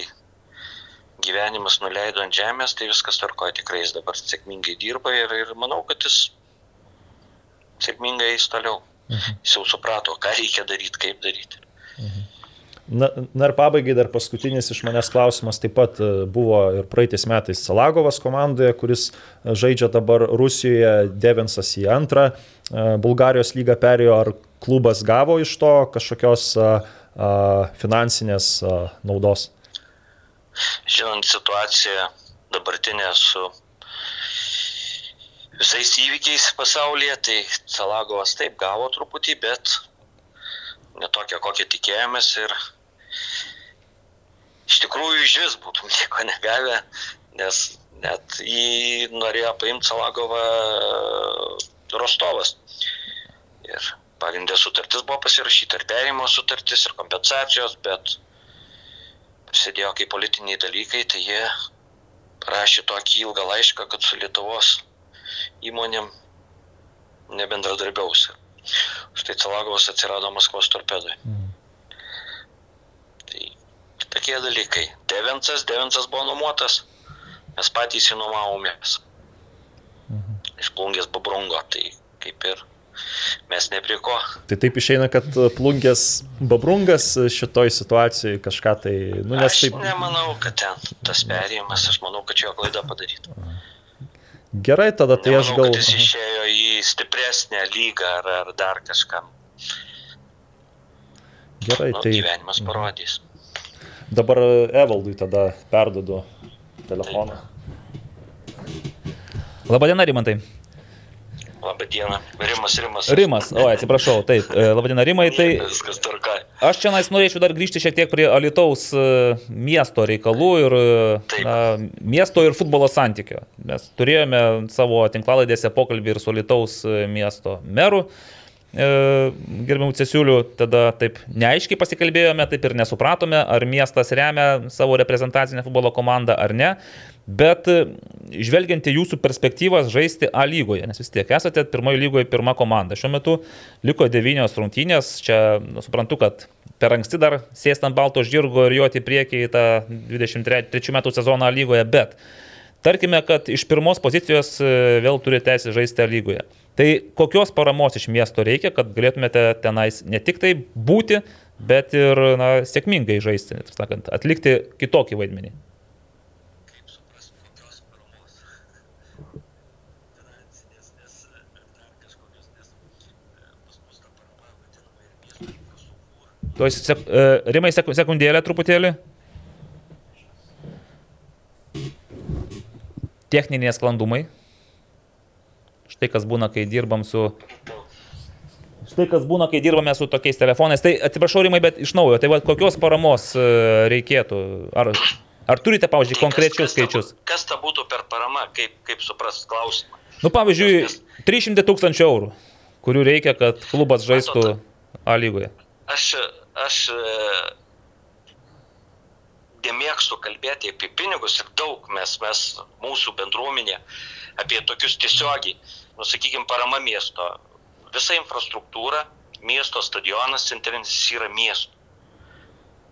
gyvenimas nuleido ant žemės, tai viskas tvarkoja, tikrai jis dabar sėkmingai dirba ir, ir manau, kad jis sėkmingai eis toliau. Mhm. Jis jau suprato, ką reikia daryti, kaip daryti. Mhm. Na, na ir pabaigai dar paskutinis iš manęs klausimas taip pat e, buvo ir praeitais metais Salagovas komandoje, kuris e, žaidžia dabar Rusijoje, Devensas į antrą, e, Bulgarijos lygą perėjo, ar klubas gavo iš to kažkokios finansinės naudos? Žinant situaciją dabartinę su visais įvykiais pasaulyje, tai Salagovas taip gavo truputį, bet netokia, kokią tikėjomės ir iš tikrųjų iš vis būtum nieko negavę, nes net jį norėjo paimti Salagovą Rostovas. Ir pagrindė sutartis buvo pasirašyta, ir perėjimo sutartis, ir kompensacijos, bet prasidėjo kaip politiniai dalykai, tai jie parašė tokį ilgą laišką, kad su Lietuvos įmonėm nebendradarbiaus. Štai Celagovas atsirado Maskvos torpedoje. Mm. Tokie dalykai. Devintas, devintas buvo nuomotas, mes patys jį nuomavomės. Iš plungės babrungo, tai kaip ir mes ne prie ko. Tai taip išeina, kad plungės babrungas šitoj situacijai kažką tai, nu nes Aš taip nemanau, kad ten tas perėjimas, aš manau, kad čia jo klaida padaryta. gerai, tada tai aš Nemanau, gal... kad jis išėjo į stipresnę lygą ar, ar dar kažkam. Gerai, Nu, tai gyvenimas parodys. Dabar Evaldui tada perdodu telefoną. Labadiena, Rimantai. Labą dieną. Rimas, Rimas. Rimas, o atsiprašau, taip. e, Labadiena, Rimai. Tai Viskas tvarkai. aš čia norėčiau dar grįžti šiek tiek prie Alitaus e, miesto reikalų ir e, Taip. na, miesto ir futbolo santykio. Mes turėjome savo tinklalaidėse pokalbį ir su Alitaus miesto meru. E, Gerbiamų Cesiulių, tada taip neaiškiai pasikalbėjome, taip ir nesupratome, ar miestas remia savo reprezentacinę futbolo komandą ar ne. Bet e, žvelgiant į jūsų perspektyvas žaisti A lygoje, nes vis tiek esate pirmojo lygoje pirma komanda. Šiuo metu liko devynios rungtynės, čia nu, suprantu, kad per anksti dar sėsti ant balto žirgo ir joti į priekį į tą 23 metų sezoną A lygoje, bet tarkime, kad iš pirmos pozicijos e, vėl turite teisę žaisti lygoje. Tai kokios paramos iš miesto reikia, kad galėtumėte tenais ne tik tai būti, bet ir na, sėkmingai žaisti, sakant, atlikti kitokį vaidmenį. Tuoj sek, e, Rimai sek, sekundėlę truputėlį. Techniniai sklandumai. Štai kas būna, kai dirbam su... Štai kas būna, kai dirbame su tokiais telefonais. Tai atsiprašau, Rimai, bet iš naujo. Tai va, kokios paramos e, reikėtų? Ar, ar turite, pavyzdžiui, konkrečius skaičius? Kas ta būtų per parama, kaip, kaip suprast klausimą? Nu, pavyzdžiui, 300 tūkstančių eurų, kurių reikia, kad klubas žaistų A lygoje. Aš, aš nemėgstu kalbėti apie pinigus ir daug mes, mes mūsų bendruomenė apie tokius tiesiogiai, nu, sakykime, parama miesto. Visa infrastruktūra, miesto stadionas centrinis yra miesto.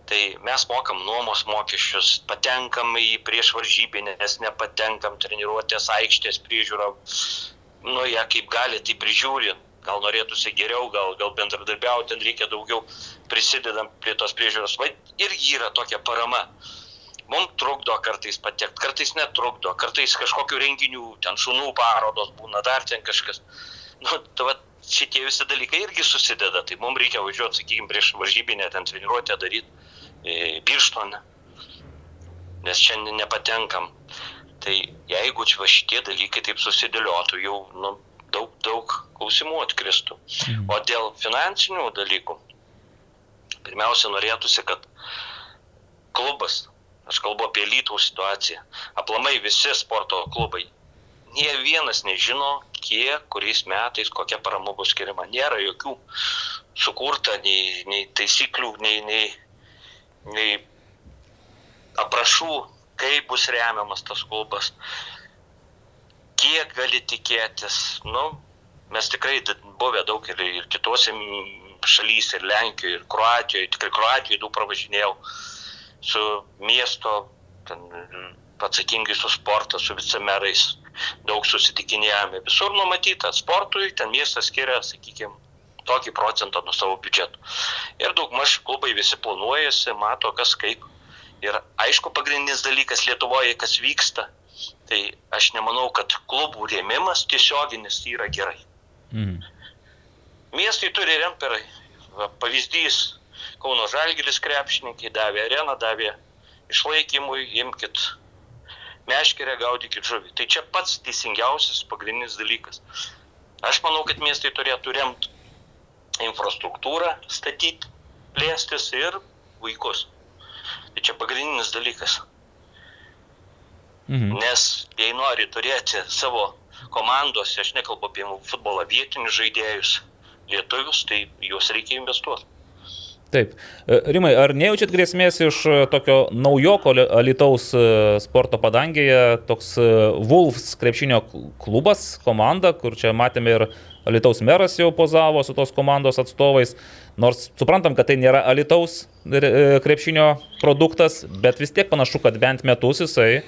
Tai mes mokam nuomos mokesčius, patenkam į prieš varžybinę, nes nepatenkam treniruotės aikštės priežiūrą, nu ją kaip gali, tai prižiūri, gal norėtųsi geriau, gal, gal bendradarbiauti, reikia daugiau prisidedam prie tos priežiūros. Va, irgi yra tokia parama. Mums trukdo kartais patekti, kartais netrukdo, kartais kažkokių renginių, ten šunų parodos būna, dar ten kažkas. Nu, tai va, šitie visi dalykai irgi susideda, tai mums reikia važiuoti, sakykime, prieš varžybinę ten treniruotę daryti e, birštone, nes šiandien nepatenkam. Tai jeigu va šitie dalykai taip susidėliotų, jau nu, daug, daug klausimų atkristų. O dėl finansinių dalykų, pirmiausia, norėtųsi, kad klubas, aš kalbu apie lytų situaciją, aplamai visi sporto klubai, nie vienas nežino, kiek, kuriais metais, kokia parama bus skiriama. Nėra jokių sukurta nei, nei taisyklių, nei, nei, nei aprašų, kaip bus remiamas tas klubas kiek gali tikėtis. Nu, mes tikrai buvę daug ir, ir kitose m, šalyse, ir Lenkijoje, ir Kroatijoje, tikrai Kroatijoje daug pravažinėjau su miesto, ten, atsakingai su sportu, su vicemerais, daug susitikinėjome. Visur numatyta sportui, ten miestas skiria, sakykime, tokį procentą nuo savo biudžeto. Ir daugmaž klubai visi planuojasi, mato kas kaip. Ir aišku, pagrindinis dalykas Lietuvoje, kas vyksta, tai aš nemanau, kad klubų rėmimas tiesioginis yra gerai. Mhm. Miestai turi remti per va, pavyzdys. Kauno Žalgiris krepšininkai davė areną, davė išlaikymui, imkit meškerę, gaudykit žuvį. Tai čia pats teisingiausias pagrindinis dalykas. Aš manau, kad miestai turėtų remti infrastruktūrą, statyti, plėstis ir vaikus. Tai čia pagrindinis dalykas. Mhm. Nes jei nori turėti savo komandose, aš nekalbu apie futbolą vietinius žaidėjus, lietuvius, tai juos reikia investuoti. Taip. E, Rimai, ar nejaučiat grėsmės iš e, tokio naujoko Li- Alitaus e, sporto padangėje, toks Wolves krepšinio kl- klubas, komanda, kur čia matėme ir Alitaus meras jau pozavo su tos komandos atstovais. Nors suprantam, kad tai nėra Alitaus krepšinio produktas, bet vis tiek panašu, kad bent metus jisai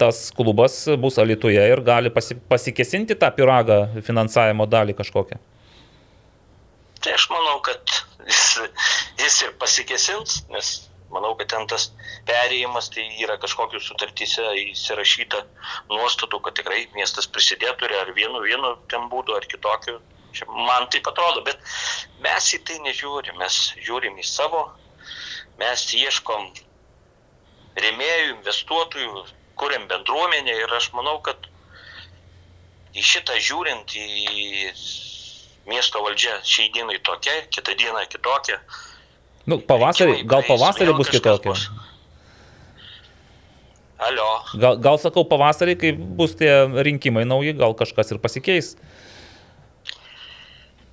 tas klubas bus Alituje ir gali pasi, pasikesinti tą piragą finansavimo dalį kažkokią. Tai aš manau, kad jis, jis ir pasikesins, nes manau, kad ten tas perėjimas tai yra kažkokiu sutartyse įsirašyta nuostatų, kad tikrai miestas prisidėtų ir ar vienu, vienu ten būdu, ar kitokiu. Čia man taip atrodo, bet mes į tai nežiūrim, mes žiūrim į savo, mes ieškom rėmėjų, investuotojų, kuriam bendruomenę ir aš manau, kad į šitą žiūrint į miesto valdžia šiai dienai tokia, kitą dieną kitokia. Nu, pavasarį, gal pavasarį bus kitokia. Alio. Gal, gal sakau, pavasarį, kai bus tie rinkimai nauji, gal kažkas ir pasikeis.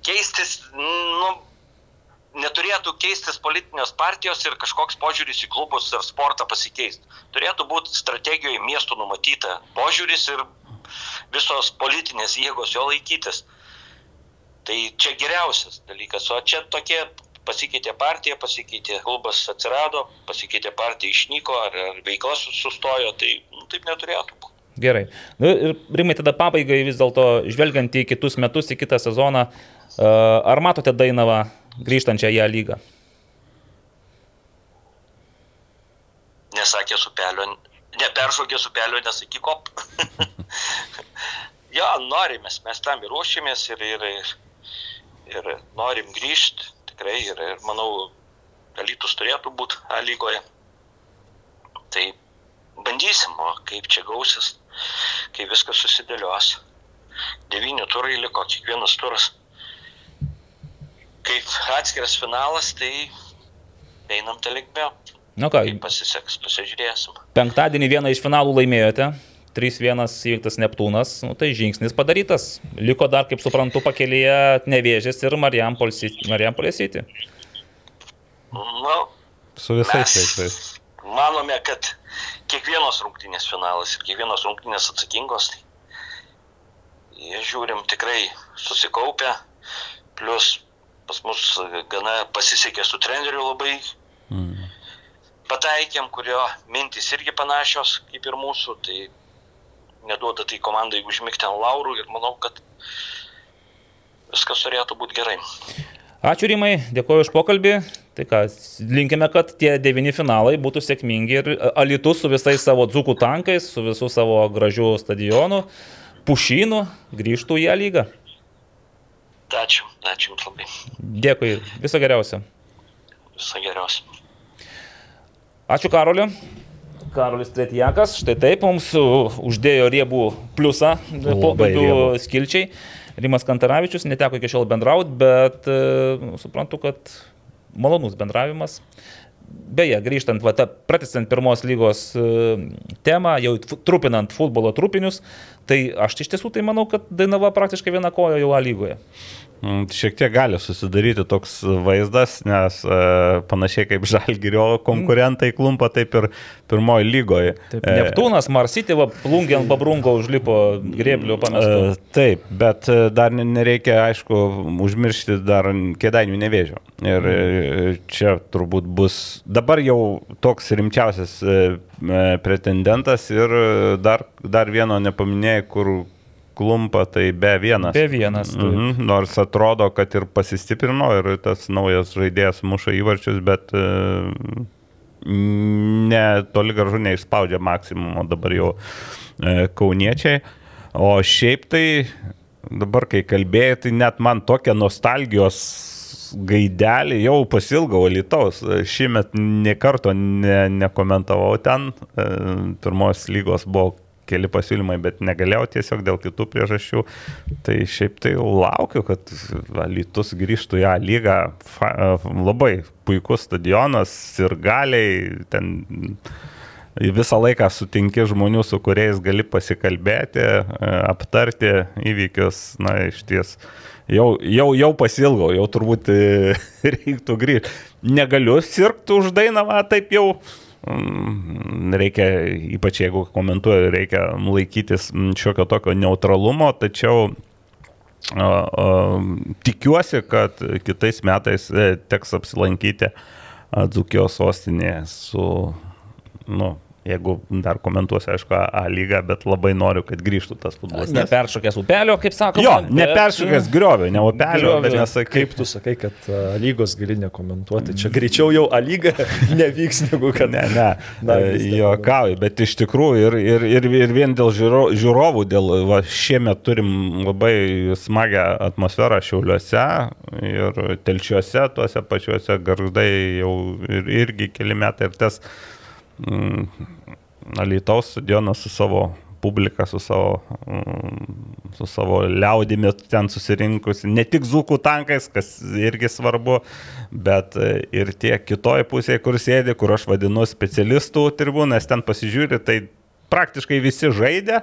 Keistis, nu, neturėtų keistis politinės partijos ir kažkoks požiūris į klubus ir sportą pasikeisti. Turėtų būti strategijoje miestų numatyta požiūris ir visos politinės jėgos jo laikytis. Tai čia geriausias dalykas. O čia tokie pasikeitė partija, pasikeitė klubas atsirado, pasikeitė partija išnyko ar, ar veikla sustojo, tai nu, taip neturėtų būti. Gerai. Nu, ir Rimai, tada pabaigai vis dėlto, žvelgiant į kitus metus, į kitą sezoną, ar matote Dainavą grįžtančią į ją lygą? Nesakė supelio, neperžogė supelio, nesakė kop. jo, norimės, mes tam ir ruošėmės ir, ir, ir, ir norim grįžti tikrai ir, ir manau, Alytus turėtų būti A lygoje. Tai bandysim, o kaip čia gausis, kai viskas susidėlios. Devyni turai liko, kiekvienas turas. Kaip atskiras finalas, tai einam tą linkmę. Nu ką, kaip pasiseks, pasižiūrėsim. Penktadienį vieną iš finalų laimėjote. 3-1 įveiktas Neptūnas, nu, tai žingsnis padarytas. Liko dar, kaip suprantu, pakelyje Nevėžės ir Marijampolės įti. Nu, Su visais vaikais. Manome, kad kiekvienos rungtynės finalas ir kiekvienos rungtynės atsakingos. Tai žiūrim tikrai susikaupę, plus pas mus gana pasisekė su treneriu labai. Mm. Pataikėm, kurio mintis irgi panašios kaip ir mūsų, tai neduoda tai komandai užmigti ant laurų ir manau, kad viskas turėtų būti gerai. Ačiū Rimai, dėkoju už pokalbį. Tai ką, linkime, kad tie devyni finalai būtų sėkmingi ir Alitus su visais savo dzukų tankais, su visų savo gražių stadionų, pušynų grįžtų į ją lygą. Ačiū, ačiū Jums labai. Dėkui, viso geriausio. Viso geriausio. Ačiū Karoliu. Karolis Tretijakas, štai taip mums uždėjo riebų pliusą pokalbių skilčiai. Rimas Kantaravičius neteko iki šiol bendrauti, bet nu, suprantu, kad malonus bendravimas. Beje, grįžtant, va, pratestant pirmos lygos temą, jau trupinant futbolo trupinius, tai aš iš tiesų tai manau, kad Dainava praktiškai viena koja jau A lygoje. Mm, šiek tiek gali susidaryti toks vaizdas, nes e, panašiai kaip Žalgirio konkurentai klumpa, taip ir pirmoji lygoje. Taip, Neptūnas, Marsyti, plungė ant babrungo užlipo grėblių pamestų. E, taip, bet e, dar nereikia, aišku, užmiršti dar kėdainių nevėžio. Ir e, čia turbūt bus dabar jau toks rimčiausias e, e pretendentas ir dar, dar vieno nepaminėjai, kur klumpa, tai be vienas. Be vienas. Taip. Mhm, nors atrodo, kad ir pasistiprino ir tas naujas žaidėjas muša įvarčius, bet e, ne, toli gražu neišspaudžia maksimumo dabar jau e, kauniečiai. O šiaip tai dabar, kai kalbėjai, tai net man tokia nostalgijos gaidelį jau pasilgau Lietuvos. Šiemet niekarto ne, nekomentavau ten. E, pirmos lygos buvo keli pasiūlymai, bet negalėjau tiesiog dėl kitų priežasčių. Tai šiaip tai laukiu, kad Lytus grįžtų į ją lygą. Fa, labai puikus stadionas ir galiai ten visą laiką sutinki žmonių, su kuriais gali pasikalbėti, aptarti įvykius, na iš ties. Jau, jau, jau pasilgau, jau turbūt reiktų grįžti. Negaliu sirgti už dainavą, taip jau reikia, ypač jeigu komentuoju, reikia laikytis šiokio tokio neutralumo, tačiau O, o, tikiuosi, kad kitais metais e, teks apsilankyti a, Dzukijos sostinėje su, nu, jeigu dar komentuosiu, aišku, A lygą, bet labai noriu, kad grįžtų tas futbolas. nes- Neperšokęs upelio, kaip sakoma. Jo, bet- neperšokęs griovio, ne upelio, Griovio. bet nesakai. Kaip tu sakai, kad a, lygos gali nekomentuoti, čia greičiau jau A lyga nevyks negu kad... Ne, ne, Na, e, juokauju, bet iš tikrųjų ir, ir, ir, ir vien dėl žiūro, žiūrovų, dėl va, šiemet turim labai smagią atmosferą šiauliuose ir telčiuose, tuose pačiuose garždai jau ir, irgi keli metai ir tas mm, Alytaus stadionas su savo publika, su savo, mm, su savo liaudimi ten susirinkusi, ne tik zūkų tankais, kas irgi svarbu, bet e, ir tie kitoje pusėje, kur sėdi, kur aš vadinu specialistų tribūnas, ten pasižiūri, tai praktiškai visi žaidė.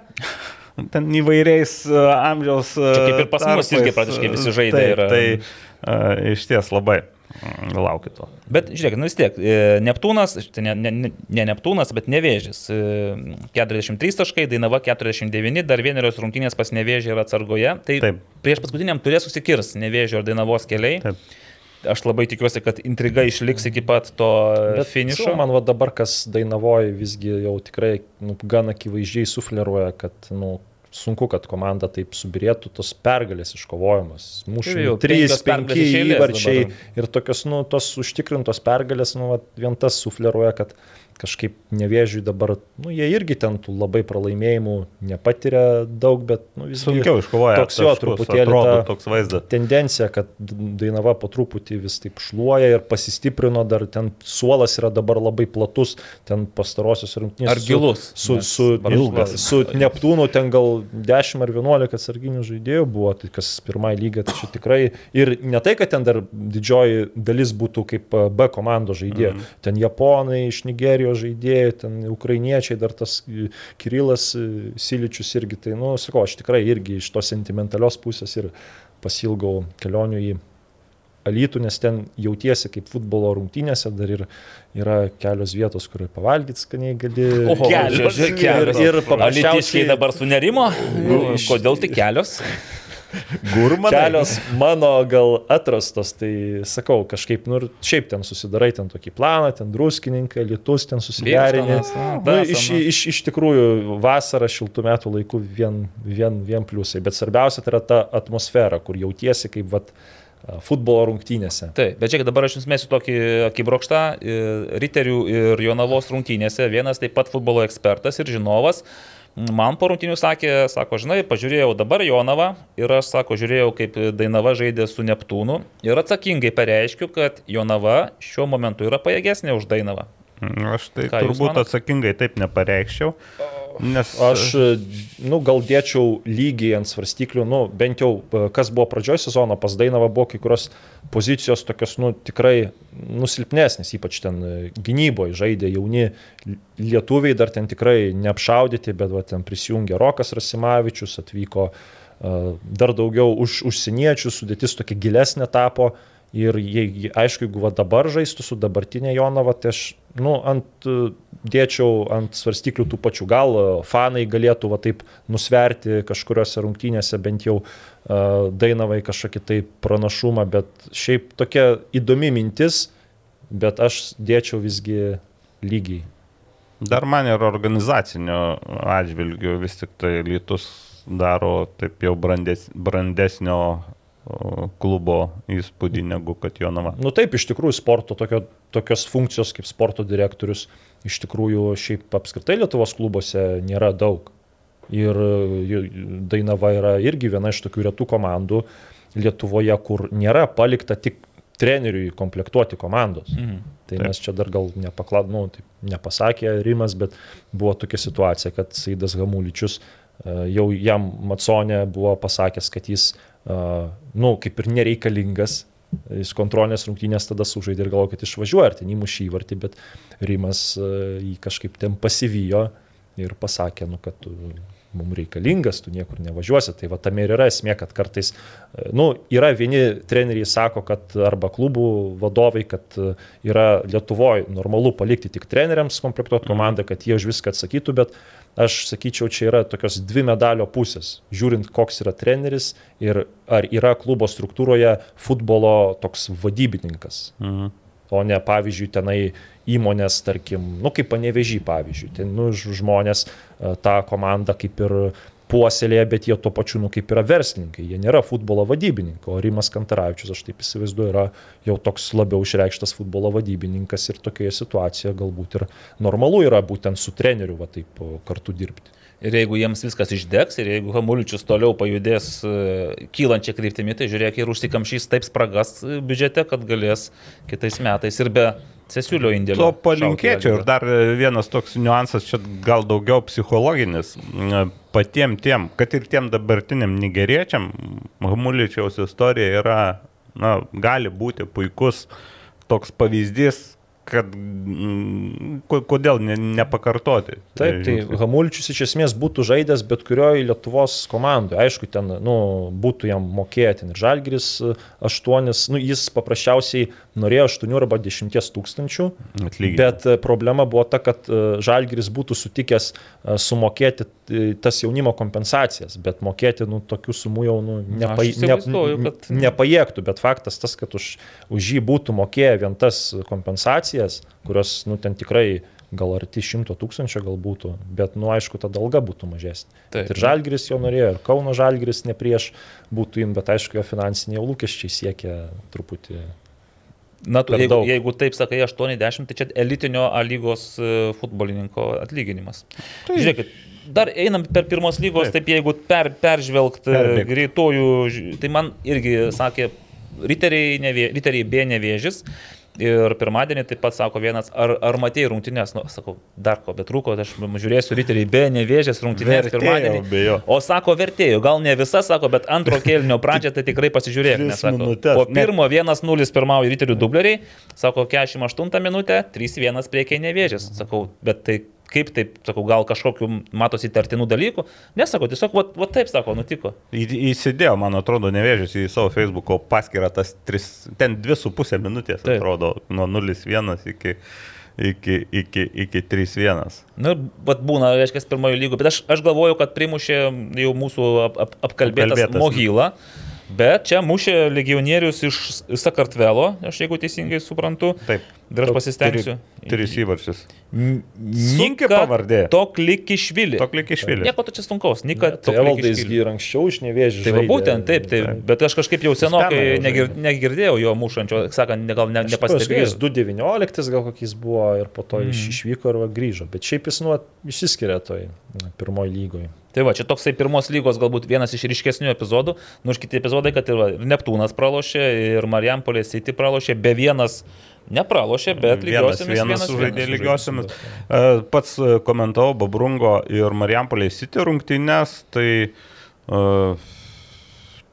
Ten įvairiais e, amžiaus. e, Čia kaip ir pas mus irgi praktiškai visi žaidė Taip, yra. Tai iš ties labai laukiu to. Bet žiūrėk, nu vis tiek, e, Neptūnas, tai ne, ne, ne- ne Neptūnas, bet Nevėžis. e, 43 taškai, Dainava 49, dar vienerios rungtynės pas Nevėžį yra atsargoje. Tai Taip. prieš paskutiniam turės susikirs Nevėžio ir Dainavos keliai. Taip. Aš labai tikiuosi, kad intriga išliks iki pat to Bet finišo. Man va dabar, kas Dainavoje visgi jau tikrai nu, gan akivaizdžiai sufleruoja, kad nu, sunku, kad komanda taip subirėtų, tos pergalės iškovojimas. Mūšių jau 3, penkios 5 pergalės iš eilės įvarčiai dabar. ir tokios, nu, tos užtikrintos pergalės, nu, vien tas sufleruoja, kad kažkaip nevėžiui dabar, nu, jie irgi ten tų labai pralaimėjimų nepatiria daug, bet, nu, visgi Sunkiau iškovoja. toks jo truputėlį atrodo ta- toks vaizdas. tendencija, kad Dainava po truputį vis taip šluoja ir pasistiprino, dar ten suolas yra dabar labai platus, ten pastarosios rungtynės. Ar gilus? Su, Nes su, Baršukas. su, su Neptūnu ten gal 10 ar 11 atsarginių žaidėjų buvo, tai kas pirmai lyga, tai čia tikrai ir ne tai, kad ten dar didžioji dalis būtų kaip a, B komandos žaidėjų, mm. ten japonai iš Nigerijos žaidėjai, ten ukrainiečiai, dar tas e, Kirilas e, Siličius irgi, tai, nu, sakau, aš tikrai irgi iš tos sentimentalios pusės ir pasilgau kelionių į Alytų, nes ten jautiesi kaip futbolo rungtynėse, dar ir yra kelios vietos, kur ir pavalgyti skaniai gali. Oho, Kelios. kelios. Ir, ir paprasčiausiai dabar sunerimo. Kodėl tik kelios? Gurmanai. Kelios mano gal atrastos, tai sakau, kažkaip, nu ir šiaip ten susidarai ten tokį planą, ten druskininkai, lietus ten na, Nu, iš, iš, iš tikrųjų, vasara šiltų metų laikų vien, vien, vien pliusai, bet svarbiausia tai yra ta atmosfera, kur jautiesi kaip vat, futbolo rungtynėse. Taip, bet čia dabar aš jums mėsiu tokį akibrokštą. e, Riterių ir Jonavos rungtynėse vienas taip pat futbolo ekspertas ir žinovas. Man po rungtynių sakė, sako, žinai, pažiūrėjau dabar Jonavą ir aš, sako, žiūrėjau, kaip Dainava žaidė su Neptūnu ir atsakingai pareiškiu, kad Jonava šiuo momentu yra pajėgesnė už Dainavą. Mm, Aš tai Ką turbūt atsakingai taip nepareikščiau. Nes Aš, nu, gal dėčiau lygiai ant svarstyklių, nu, bent jau e, kas buvo pradžioje sezono, pas Dainava buvo kai kurios pozicijos tokios, nu, tikrai nusilpnesnės, ypač ten e, gynyboje žaidė jauni lietuviai, dar ten tikrai neapšaudyti, bet va, ten prisijungė Rokas Rasimavičius, atvyko uh, dar daugiau už, užsieniečių, sudėtis tokia gilesnė tapo. Ir jei, aišku, jeigu va dabar žaistų su dabartinė Jonava, tai aš, nu, ant, e, dėčiau ant svarstyklių tų pačių. Gal e, fanai galėtų va taip nusverti kažkuriuose rungtynėse bent jau uh, Dainavai kažkokį tai pranašumą, bet šiaip tokia įdomi mintis, bet aš dėčiau visgi lygiai. Dar man ir organizacinio atžvilgių vis tik tai Lietus daro taip jau brandes, brandesnio klubo įspūdį negu kad Jonava. Nu taip, iš tikrųjų, sporto tokio, tokios funkcijos kaip sporto direktorius, iš tikrųjų, šiaip apskritai Lietuvos klubuose nėra daug. Ir e, Dainava yra irgi viena iš tokių retų komandų Lietuvoje, kur nėra palikta tik treneriui komplektuoti komandos. Mhm. Tai Taip. mes čia dar gal nepaklad, nu, taip, nepasakė Rimas, bet buvo tokia situacija, kad Saidas Hamuličius e, jau jam Matsonė buvo pasakęs, kad jis, e, nu, kaip ir nereikalingas. Jis kontrolinės rungtynės tada sužaidė ir galvoja, kad išvažiuoja, ar ten įmušė įvartį, bet Rimas e, jį kažkaip ten pasivijo ir pasakė, nu, kad tu mums reikalingas, tu niekur nevažiuosi. Tai va tame ir yra esmė, kad kartais, nu, yra vieni treneriai sako, kad arba klubų vadovai, kad yra Lietuvoje normalu palikti tik treneriams komplektuoti komandą, kad jie už viską atsakytų, bet aš sakyčiau, čia yra tokios dvi medalio pusės, žiūrint, koks yra treneris ir ar yra klubo struktūroje futbolo toks vadybininkas. Mhm o ne, pavyzdžiui, tenai įmonės, tarkim, nu kaip panevežį, pavyzdžiui, ten nu, žmonės e, tą komandą kaip ir puoselėje, bet jie tuo pačiu, nu, kaip yra verslininkai, jie nėra futbolo vadybininkai, o Rimas Kantaravičius, aš taip įsivaizduoju, yra jau toks labiau išreikštas futbolo vadybininkas ir tokioje situacijoje galbūt ir normalu yra būtent su treneriu va taip kartu dirbti. Ir jeigu jiems viskas išdegs, ir jeigu Hamuličius toliau pajudės e, kylančią kryptimį, tai žiūrėk ir užsikamšys taip spragas e, biudžete, kad galės kitais metais ir be Cesiulio indėlio. To palinkėčiau. Ir dar vienas toks niuansas, čia gal daugiau psichologinis. E, patiem tiem, kad ir tiem dabartiniam nigeriečiam, Hamuličiaus istorija yra, na, gali būti puikus toks pavyzdys, kad mm, kodėl ne, nepakartoti. Taip, tai Hamulčius iš esmės būtų žaidęs bet kurioje Lietuvos komandoje. Aišku, ten nu, būtų jam mokėti ir Žalgris 8, nu, jis paprasčiausiai norėjo 8 arba 10 tūkstančių. Atlyginti. Bet e, problema buvo ta, kad e, Žalgris būtų sutikęs e, sumokėti tas jaunimo kompensacijas, bet mokėti nu, tokių sumų jau nu, nepa, ne, kad... nepajėgtų. Bet faktas tas, kad už, už jį būtų mokėję vien tas kompensacijas, kurios, nu, ten tikrai gal arti šimto tūkstančio gal būtų, bet, nu, aišku, tada alga būtų mažesnė. Taip, ir Žalgris jo norėjo, ir Kauno Žalgris ne prieš būtų im, bet, aišku, jo finansiniai lūkesčiai siekia truputį. Na, tu, jeigu, daug. jeigu taip sakai 80, tai čia elitinio A lygos e, futbolininko atlyginimas. Tai. Žiūrėkit, dar einam per pirmos lygos, taip, taip jeigu per, peržvelgt e, greitojų, tai man irgi sakė, riteriai, nevė, riteriai B nevėžis, Ir pirmadienį taip pat sako vienas, ar, ar matėjai rungtynės, nu, sakau, dar ko, bet rūko, aš žiūrėsiu ryteriai be nevėžės rungtynės vertėjo, pirmadienį. Bejo. O sako, vertėjau, gal ne visa, sako, bet antro kėlinio pradžią tai tikrai pasižiūrėk, po pirmo 1-0 pirmauja ryterių dubleriai, sako, 48 minutę, 3-1 priekiai nevėžės. Sakau, bet tai kaip taip, sakau, gal kažkokiu matosi tartinų dalykų. Nesako, tiesiog, va, va taip sako, nutiko. Į, įsidėjo, man atrodo, nevėžys į savo Facebook'o paskirtą tas 3, ten 2,5 minutės, taip. atrodo, nuo 0,1 iki iki, iki, iki 3-1. Na, bet būna, reiškia, pirmojo lygų, bet aš, aš galvoju, kad primušė jau mūsų ap, ap, apkalbėtas, apkalbėtas Mohyla. Bet čia mušė legionierius iš Sakartvelo, aš jeigu teisingai suprantu. Taip. Ir aš pasistengsiu. Tris įvarčius. Nika pavardė. Toklikišvili. Toklikišvili. Nieko tu čia sunkaus. Nika tai Evaldais ir anksčiau iš nevėžį. Tai va būtent, taip, taip. taip. Bet aš kažkaip jau senokai negir, negirdėjau jo mušančio, sakant, gal ne, nepastebėjau. Jis 2.19 gal kokis buvo ir po to mm. išvyko ir grįžo. Bet šiaip jis nuo išsiskiria toj pirmoji lygoje. Tai va, čia toksai pirmos lygos galbūt vienas iš ryškesnių epizodų, nu ir kiti epizodai, kad ir, va, ir Neptūnas pralošė, ir Marijampolė City pralošė, be vienas nepralošė, bet lygiosiamis. Vienas, vienas sužaidė lygiosiamis. E, pats e, komentavau Babrungo ir Marijampolė City rungtynės, tai uh,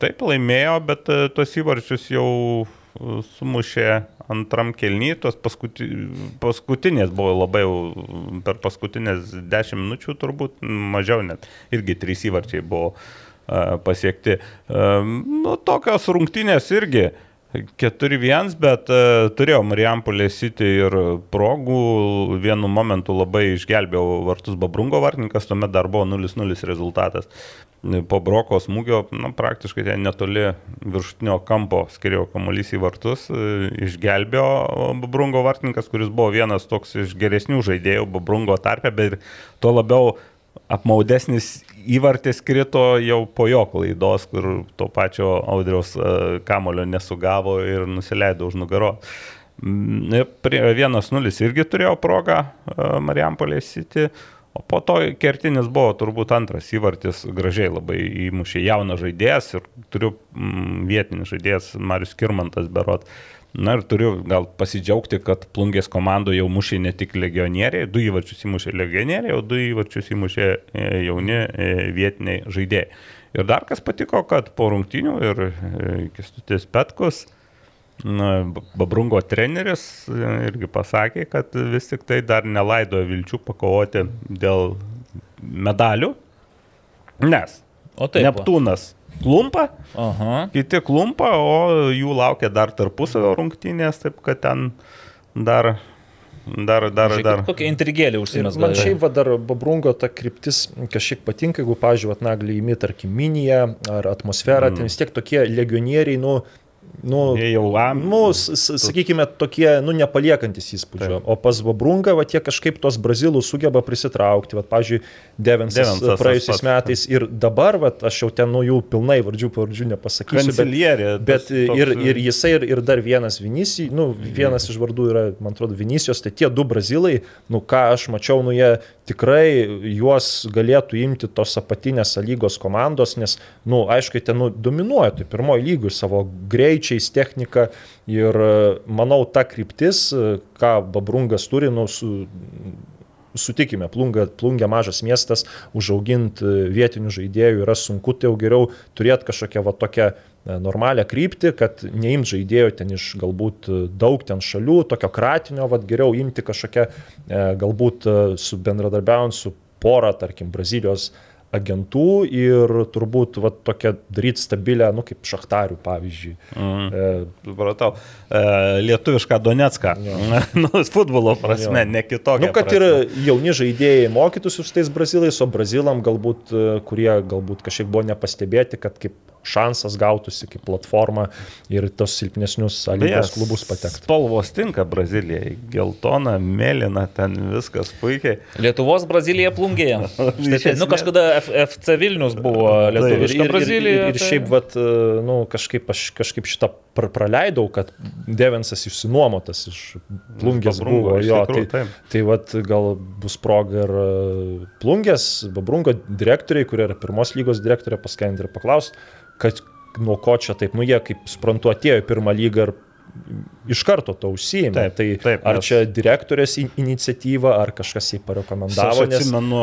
taip laimėjo, bet uh, tos įvarčius jau sumušė antram kelny, tos paskuti, paskutinės buvo labai jau per paskutinės 10 minučių turbūt, mažiau net, irgi trys įvarčiai buvo uh, pasiekti. Uh, nu, tokios rungtynės irgi. 4-1, bet uh, turėjau Marijampolė City ir progų, vienu momentu labai išgelbėjau vartus Babrungo vartininkas, tuomet dar buvo 0-0 rezultatas. Po broko smūgio, na, praktiškai ten netoli viršutinio kampo skirėjo kamuolys į vartus, e, išgelbėjo Babrungo vartininkas, kuris buvo vienas toks iš geresnių žaidėjų Babrungo tarpe, bet tuo labiau apmaudesnis įvartis krito jau po jo klaidos, kur to pačio audriaus e, kamulio nesugavo ir nusileido už nugaro. 1-0 irgi turėjo progą e, Marijampolė City. O po to kertinis buvo turbūt antras įvartis, gražiai labai įmušė jaunas žaidėjas ir turiu mm, vietinį žaidėjas Marius Kirmantas berot. Na ir turiu gal pasidžiaugti, kad plungės komandoje jau mušė ne tik legionieriai, du įvarčius įmušė legionieriai, o du įvarčius įmušė e, jauni e, vietiniai žaidėjai. Ir dar kas patiko, kad po rungtinių ir e, Kestutis Petkus Babrungo treneris irgi pasakė, kad vis tik tai dar nelaidojo vilčių pakovoti dėl medalių. Nes O taip. Neptūnas klumpa, Aha. kiti klumpa, o jų laukia dar tarpusavio rungtynės, taip kad ten dar, dar, dar, Žiūrėkit, dar. Kokia intrigėlė užsimės. man šiaip va, dar Babrungo ta kryptis kažkiek patinka, jeigu, pažiūrėjau, naglį įimi, tarkim, miniją ar atmosferą, mm. ten vis tiek tokie legionieriai, nu, nu, jau am. nu sakykime, tokie, nu, nepaliekantis įspūdžio. O pas Babrungą, va, tie kažkaip tos brazilus sugeba prisitraukti. Va, pavyzdžiui, Devensas Devensas tas praėjusiais pats. metais ir dabar, va, aš jau ten, nu, jų pilnai vardžių pavardžių nepasakysiu. Bet, Kancilierė. Bet tas toks- ir, ir jisai, ir, ir dar vienas Vinysijai, nu, vienas iš vardų yra, man atrodo, Vinysijos, tai tie du brazilai, nu, ką aš mačiau, nu, jie tikrai juos galėtų imti tos apatinės lygos komandos, nes, nu, aišku, ten nu, dominuoja, tai pirmoji lygų savo greičiais, technika ir manau, ta kryptis, ką Babrungas turi, nu, su, sutikime, plunga, plungia mažas miestas, užauginti vietinių žaidėjų yra sunku, tai jau geriau turėti kažkokią va tokią normalią kryptį, kad neimt žaidėjų ten iš galbūt e, daug ten šalių, tokio kratinio, vad geriau imti kažkokią, e, galbūt e, su bendradarbiaujant su pora, tarkim, Brazilijos agentų ir turbūt va, tokią daryti stabilę, nu kaip šachtarių pavyzdžiui. E, Supratau. E, lietuvišką Donetską. nu, futbolo prasme, Jo. ne kitokia. Nu, kad ir jauni žaidėjai mokytųsi su tais brazilais, o brazilam galbūt, e, kurie galbūt kažkiek buvo nepastebėti, kad kaip šansas gautųsi, kaip platforma ir tos silpnesnius lygos klubus patekti. Spalvos tinka Brazilijai. Geltona, mėlyna, ten viskas puikiai. Lietuvos Brazilija plungėje. Štai, tai, nu, kažkada FC Vilnius buvo lietuviška ir, Brazilija. ir, ir tai- šiaip, vat, nu, kažkaip aš kažkaip šitą pra- praleidau, kad Devensas išsinuomotas iš plungės buvo iš jo. tikrųjų, Tai, taip. tai vat, gal bus proga ir e, plungės, Babrungo direktoriai, kurie yra pirmos lygos direktorė, paskambinti ir paklausti, kad nuo ko čia taip, nu jie, kaip suprantu, atėjo į pirmą lygą ir iš karto to užsijėmė. Taip, tai taip, ar nes- čia direktorės in- iniciatyva, ar kažkas jį Aš parekomendavo, nes, atsimenu,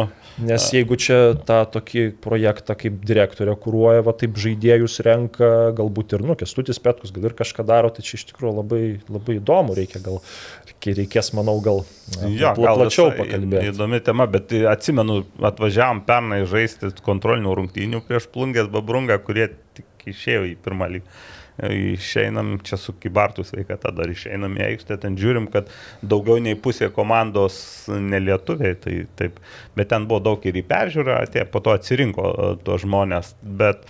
nes jeigu čia tą tokį projektą kaip direktorė kūruoja, va taip žaidėjus renka, galbūt ir, nu, kestutis petkus, gal ir kažką daro, tai čia iš tikrųjų labai, labai įdomu, reikia gal, reikės, manau, gal Jo, pla- gal plačiau pakalbėti. Įdomi tema, bet atsimenu, atvažiavam pernai žaisti kontrolinių rungtynių prieš plungės babrungą, kurie tik išėjo į pirmą lygą. Išeinam čia su Kibartų sveikata, dar išeinam į aikštę, ten žiūrim, kad daugiau nei pusė komandos nelietuviai, tai taip, bet ten buvo daug ir į peržiūrą, atėjo, po to atsirinko e, tuos žmonės, bet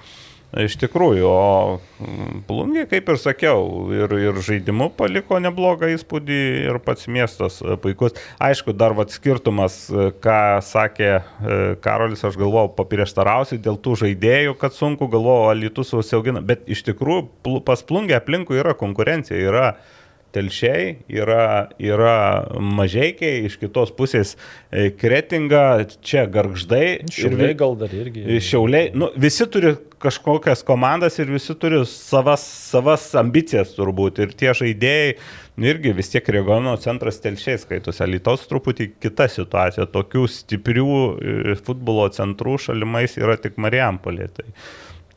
Iš tikrųjų, o mm, plungė, kaip ir sakiau, ir, ir žaidimu paliko neblogą įspūdį ir pats miestas e, puikus. Aišku, dar vad skirtumas, e, ką sakė e, Karolis, aš galvojau, paprieštarausiu dėl tų žaidėjų, kad sunku, galvojau, alitus užsiaugina, bet iš tikrųjų pas plungę aplinkui yra konkurencija, yra telšiai, yra, yra mažiekiai, iš kitos pusės e, kretinga, čia garždai. Šiauliai vi- gal dar irgi. Šiauliai, nu, visi turi kažkokias komandas ir visi turi savas, savas ambicijas turbūt. Ir tie žaidėjai, nu, irgi vis tiek regiono centras telšiai skaitosi. Lietuvos truputį kita situacija. Tokių stiprių e, futbolo centrų šalimais yra tik Marijampolė. Tai,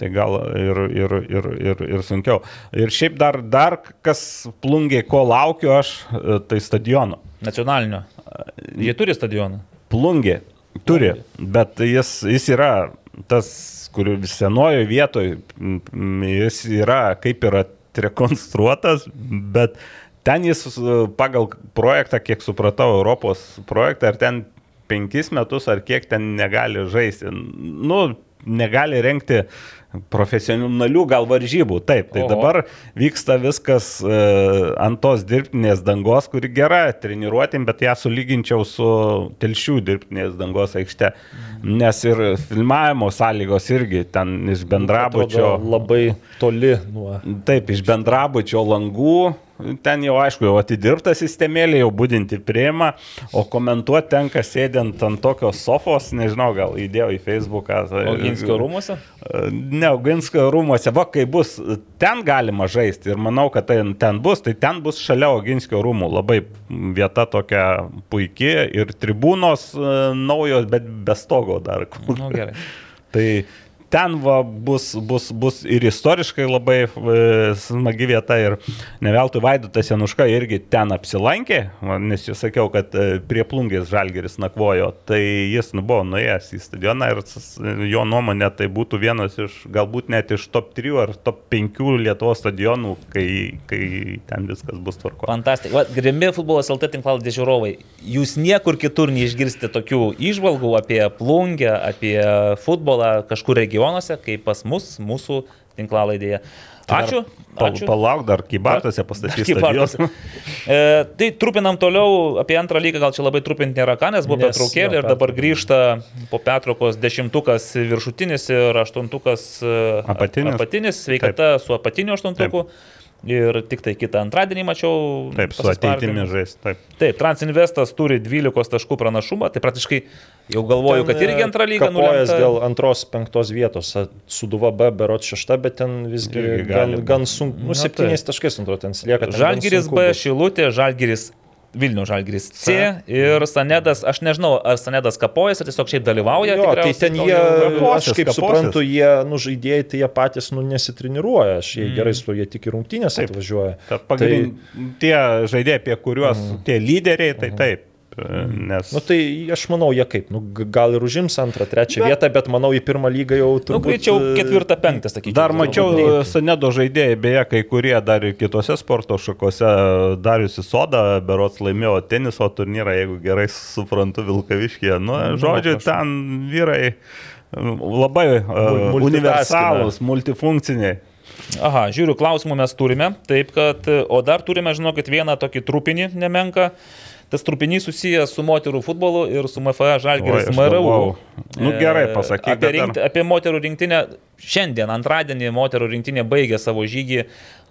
tai gal ir, ir, ir, ir, ir sunkiau. Ir šiaip dar, dar kas plungiai, ko laukiu aš, e, tai stadiono. Nacionalinio. Jie turi stadioną. Plungė turi, bet jis, jis yra tas, kur senojo vietoje, jis yra kaip yra rekonstruotas, bet ten jis e, pagal projektą, kiek supratau, Europos projektą, ar ten penkis metus, ar kiek ten negali žaisti. Nu, negali renkti profesionalių gal varžybų. Taip, tai Oho. dabar vyksta viskas e, ant tos dirbtinės dangos, kuri gera treniruotėm, bet ją sulyginčiau su telšių dirbtinės dangos aikšte. Nes ir filmavimo sąlygos irgi ten iš bendrabučio. Labai toli nuo. Taip, iš bendrabučio langų, ten jau aišku, jau atidirbta sistemėlė, jau būdinti prieima, o komentuoti tenka sėdint ant tokios sofos, nežinau, gal įdėjau į Facebooką. Oginskio rūmose. Ne, Oginskio rūmose, va, kai bus, ten galima žaisti ir manau, kad tai ten bus, tai ten bus šalia Oginskio rūmų, labai vieta tokia puikia ir tribūnos e, naujos, bet be stogo dar. Nu, gerai. Tai ten va, bus, bus, bus ir istoriškai labai e, smagi vieta ir ne veltui Vaidotas Januška irgi ten apsilankė, nes jau sakiau, kad e, prie plungės Žalgeris nakvojo, tai jis nu, buvo nuėjęs į stadioną ir jo nuomonė tai būtų vienas iš, galbūt net iš top 3 ar top 5 Lietuvos stadionų, kai, kai ten viskas bus tvarko. Fantastika. Grimi futbolas LT tinklaladė žiūrovai. Jūs niekur kitur neišgirsite tokių išvalgų apie plungę, apie futbolą kažkur regionuose, kaip pas mus, mūsų tinklalaidėje. Ačiū. Pa, Ačiū. palauk, dar kybartose pastatys Kybartuose. stadioną. E, tai trupinam toliau, apie antrą lygą gal čia labai trupinti nėra ką, nes buvo Nes, pertraukėlė ir dabar grįžta po pertraukos dešimtukas viršutinis ir aštuntukas e, Apatinis. apatinis sveikata su apatiniu aštuntuku. Ir tik tai kitą antradienį mačiau. Taip, su ateitimi žais. Taip. Taip, Transinvestas turi 12 taškų pranašumą, tai praktiškai jau galvoju, kad irgi antrą lygą nulemta. dėl antros, penktos vietos. Suduva B, berot šešta, bet ten visgi gan, gan sunku. Nu, septyniais taškais, man atrodo, ten lieka. ten Žalgiris sunku B. Šilutė, Žalgiris Vilnių Žalgiris C ir Sanedas, aš nežinau, ar Sanedas kapojas, ar tiesiog šiaip dalyvauja. Jo, tai ten jie, aš kaip kaposis. suprantu, jie, nu, žaidėjai, tai jie patys, nu, nesitreniruoja, aš jie gerai su jie tik į rungtynės Taip. atvažiuoja. Ta pagrind... tai... Tie žaidėjai, apie kuriuos Mhm. tie lyderiai, tai taip. Nes Nu, tai aš manau, jie kaip, nu, gal ir užims antrą, trečią Bet- bet, vietą, bet manau, į pirmą lygą jau Nu, turbūt... greičiau e, ketvirtą, penktą, sakyčiau. Dar mačiau neitų. Sanedo žaidėjai, beje, kai kurie dar ir kitose sporto šakose dariusi sodą, berots laimėjo teniso turnyrą, jeigu gerai suprantu, Vilkaviškėje. Nu, žodžiu, prašau. ten vyrai labai uh, universalūs, multifunkciniai. Aha, žiūriu, klausimų mes turime. Taip, kad, o dar turime, žinokit, vieną tokį trupinį nemenką. Tas trupinys susijęs su moterų futbolu ir su MFA Žalgiris MRU. Nu, gerai E, pasakyk, Apie, rinkti, apie moterų rinktinę. Šiandien, antradienį, moterų rinktinė baigė savo žygį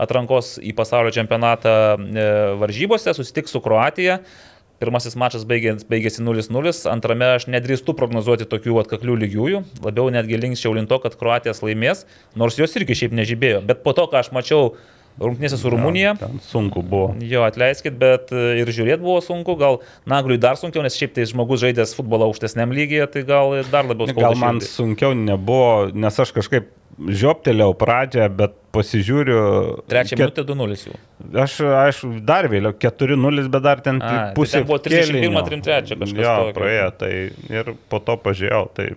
atrankos į pasaulio čempionatą e, varžybose, susitiks su Kroatija. Pirmasis mačas baigė, baigėsi 0-0, antrame aš nedrįstu prognozuoti tokių atkaklių lygiųjų, labiau netgi linkščiau link to, kad Kroatijas laimės, nors jos irgi šiaip nežibėjo. Bet po to, ką aš mačiau rungtynėse su Rumunija, Ten sunku buvo. jo atleiskit, bet e, ir žiūrėti buvo sunku, gal Nagliui dar sunkiau, nes šiaip tai žmogus žaidęs futbolą aukštesniam lygyje, tai gal dar labiau skauda. Gal man širdį. sunkiau nebuvo, nes aš kažkaip žioptelėjau pradžią, bet pasižiūriu. Trečią ket- minutę 2-0 jau. Aš, aišku, dar vėliau 4-0, bet dar ten A, tai pusė. ten buvo 31, kėlinio. 33 kažkas Jo, praėjo, tai ir po to pažiūrėjau, tai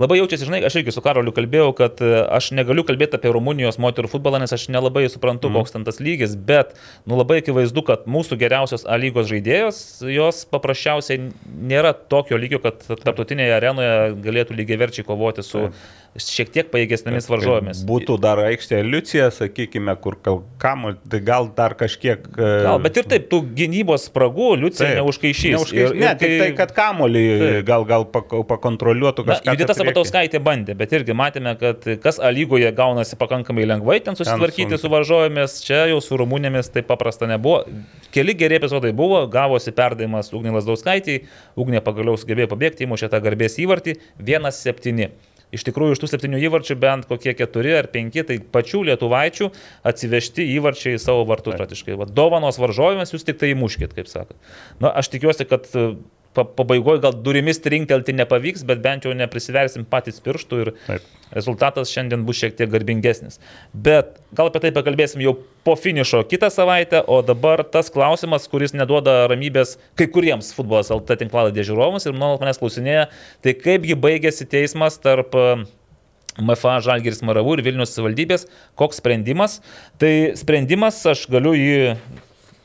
Labai jaučiasi, žinai, aš irgi su Karoliu kalbėjau, kad e, aš negaliu kalbėti apie Rumunijos moterų futbolą, nes aš nelabai suprantu, mm. koks ten tas lygis, bet, nu, labai akivaizdu, kad mūsų geriausios A lygos žaidėjos, jos paprasčiausiai nėra tokio lygio, kad tarptautinėje arenoje galėtų lygiai verčiai kovoti su šiek tiek paėgesnėmis varžovėmis. Būtų dar aikštė Liucija, sakykime, kur kamu, tai gal dar kažkiek. e, Gal, bet ir taip, tų gynybos spragų Liucija neužkaišys. Neužkaiš, Ir- ne, ir tik tai, kad kamolį Taip. gal, gal pako- pakontroliuotų Na, kažką. Judita tai priekį. Sabatauskaitė bandė, bet irgi matėme, kad kas lygoje gaunasi pakankamai lengvai ten susitvarkyti sunku. su varžovėmis, čia jau su rumunėmis taip paprasta nebuvo. Keli geri epizodai buvo, gavosi perdavimas Ugnė Lasdauskaitė, Ugnė pagaliau sugebėjo pabėgti, įmušė tą garbės įvartį, 1-7. Iš tikrųjų, iš tų septynių įvarčių bent kokie keturi ar penki, tai pačių lietuvaičių atsivežti įvarčiai į savo vartus praktiškai. Va, dovanos varžovėmis jūs tik tai įmuškit, kaip sakot. Na, aš tikiuosi, kad pabaigoje gal durimis trinktelti nepavyks, bet bent jau neprisiversim patys pirštų ir Taip. rezultatas šiandien bus šiek tiek garbingesnis. Bet gal apie tai pakalbėsim jau po finišo kitą savaitę, o dabar tas klausimas, kuris neduoda ramybės kai kuriems futbolas LT tinklalai žiūrovams ir nuolat manęs klausinėja, tai kaipgi baigėsi teismas tarp MFA Žalgiris Maravų ir Vilnius savivaldybės, koks sprendimas. Tai sprendimas aš galiu jį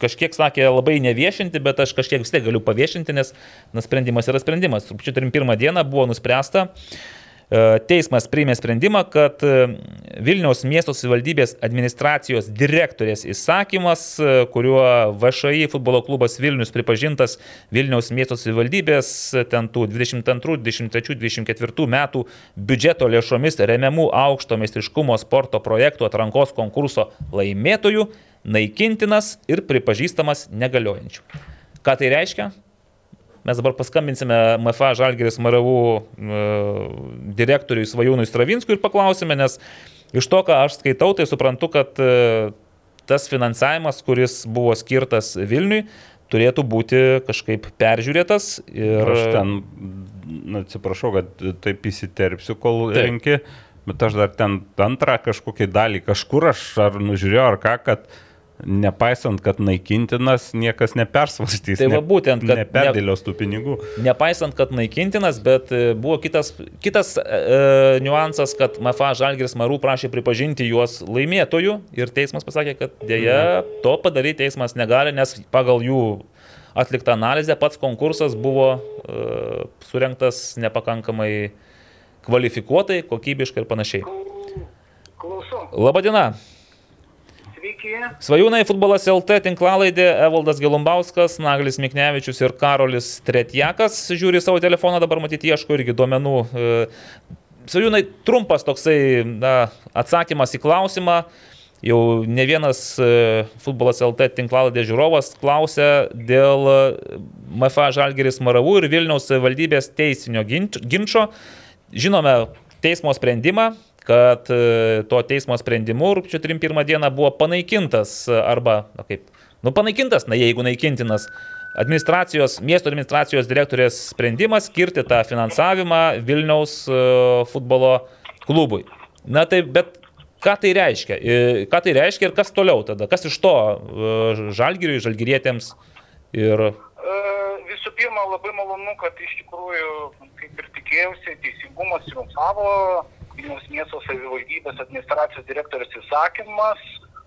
kažkiek sakė labai neviešinti, bet aš kažkiek vis tiek galiu paviešinti, nes na, sprendimas yra sprendimas. Rūpiučio 31 dieną buvo nuspręsta, e, teismas priėmė sprendimą, kad e, Vilniaus miesto savivaldybės administracijos direktorės įsakymas, e, kuriuo VŠI futbolo klubas Vilnius pripažintas Vilniaus miesto savivaldybės ten tų 22, 23, 24 metų biudžeto lėšomis remiamų aukšto meistriškumo sporto projektų atrankos konkurso laimėtojų naikintinas ir pripažįstamas negaliojančiu. Ką tai reiškia? Mes dabar paskambinsime MFA Žalgeris Maravų e, direktoriui Svajūnui Stravinskui ir paklausime, nes iš to, ką aš skaitau, tai suprantu, kad e, tas finansavimas, kuris buvo skirtas Vilniui, turėtų būti kažkaip peržiūrėtas. Ir... Aš ten na, atsiprašau, kad taip įsiterpsiu, kol Taip. renki, bet aš dar ten antrą kažkokią dalį kažkur aš ar nužiūrėjau ar ką, kad nepaisant, kad naikintinas, niekas nepersvastys. Tai va būtent, kad ne- Neperdėlios tų pinigų. Nepaisant, kad naikintinas, bet e, buvo kitas, kitas e, e, niuansas, kad MFA Žalgiris Marų prašė pripažinti juos laimėtojų ir teismas pasakė, kad dėja to padaryti teismas negali, nes pagal jų atliktą analizę pats konkursas buvo e, surinktas nepakankamai kvalifikuotai, kokybiškai ir panašiai. Klausau. Labadiena. Sveiki. Svajūnai futbolas LT tinklalaidė Evaldas Gelumbauskas, Naglis Miknevičius ir Karolis Tretjakas žiūri savo telefoną, dabar matyti ieško irgi duomenų. E, Svajūnai, trumpas toksai na, atsakymas į klausimą. Jau ne vienas e, futbolas LT tinklalaidė žiūrovas klausė dėl e, MFA Žalgeris Maravų ir Vilniaus valdybės teisinio ginč- ginčio. Žinome teismo sprendimą, kad e, to teismo sprendimu rūpčio 31 dieną buvo panaikintas e, arba, na kaip, nu panaikintas, na jeigu naikintinas, administracijos, miesto administracijos direktorės sprendimas skirti tą finansavimą Vilniaus e, futbolo klubui. Na tai, bet ką tai reiškia? Ką tai reiškia ir kas toliau tada? Kas iš to žalgiriui, žalgirietėms ir... Visų pirma, labai malonu, kad iš tikrųjų, kaip ir tikėjausi, teisingumas triumfavo. Vilniaus miesto savivaldybės administracijos direktorius įsakymas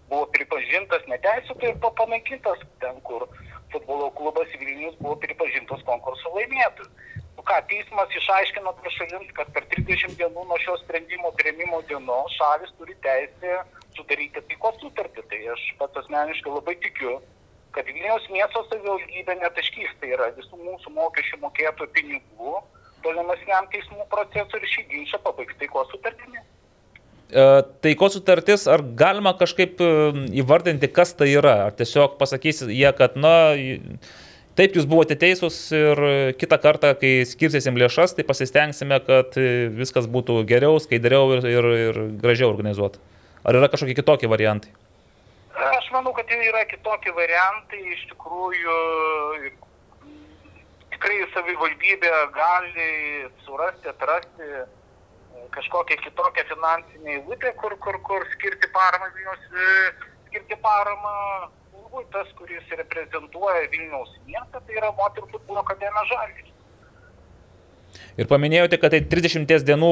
buvo pripažintas neteisėtai ir panaikintas ten, kur futbolo klubas Vilnius buvo pripažintas konkurso laimėtojų. Nu ką, teismas išaiškino prieš šalims, kad per 30 dienų nuo šio sprendimo prieimimo dienos šalis turi teisę sudaryti taikos sutartį. Tai aš pats asmeniškai labai tikiu, kad Vilniaus miesto savivaldybė netaškys, tai yra visų mūsų mokesčių mokėtojų pinigų tolimesniam teismų procesui ir šį ginčą pabaigs taikos sutartimi. E, Taikos sutartis, ar galima kažkaip e, įvardinti, kas tai yra? Ar tiesiog pasakys jie, kad, na, taip jūs buvote teisūs ir kitą kartą, kai skirsim lėšas, tai pasistengsime, kad e, viskas būtų geriau, skaidriau ir, ir, ir gražiau organizuota. Ar yra kažkokie kitokie variantai? Aš manau, kad yra kitokie variantai, iš tikrųjų tikrai savivaldybė gali surasti, atrasti e, kažkokią kitokią finansinę eilutę, kur, kur, kur skirti paramą Vilnius, e, skirti paramą klubui, tas, kuris reprezentuoja Vilniaus miestą, tai yra moterų futbolo akademija Žalgiris. Ir paminėjote, kad tai 30 dienų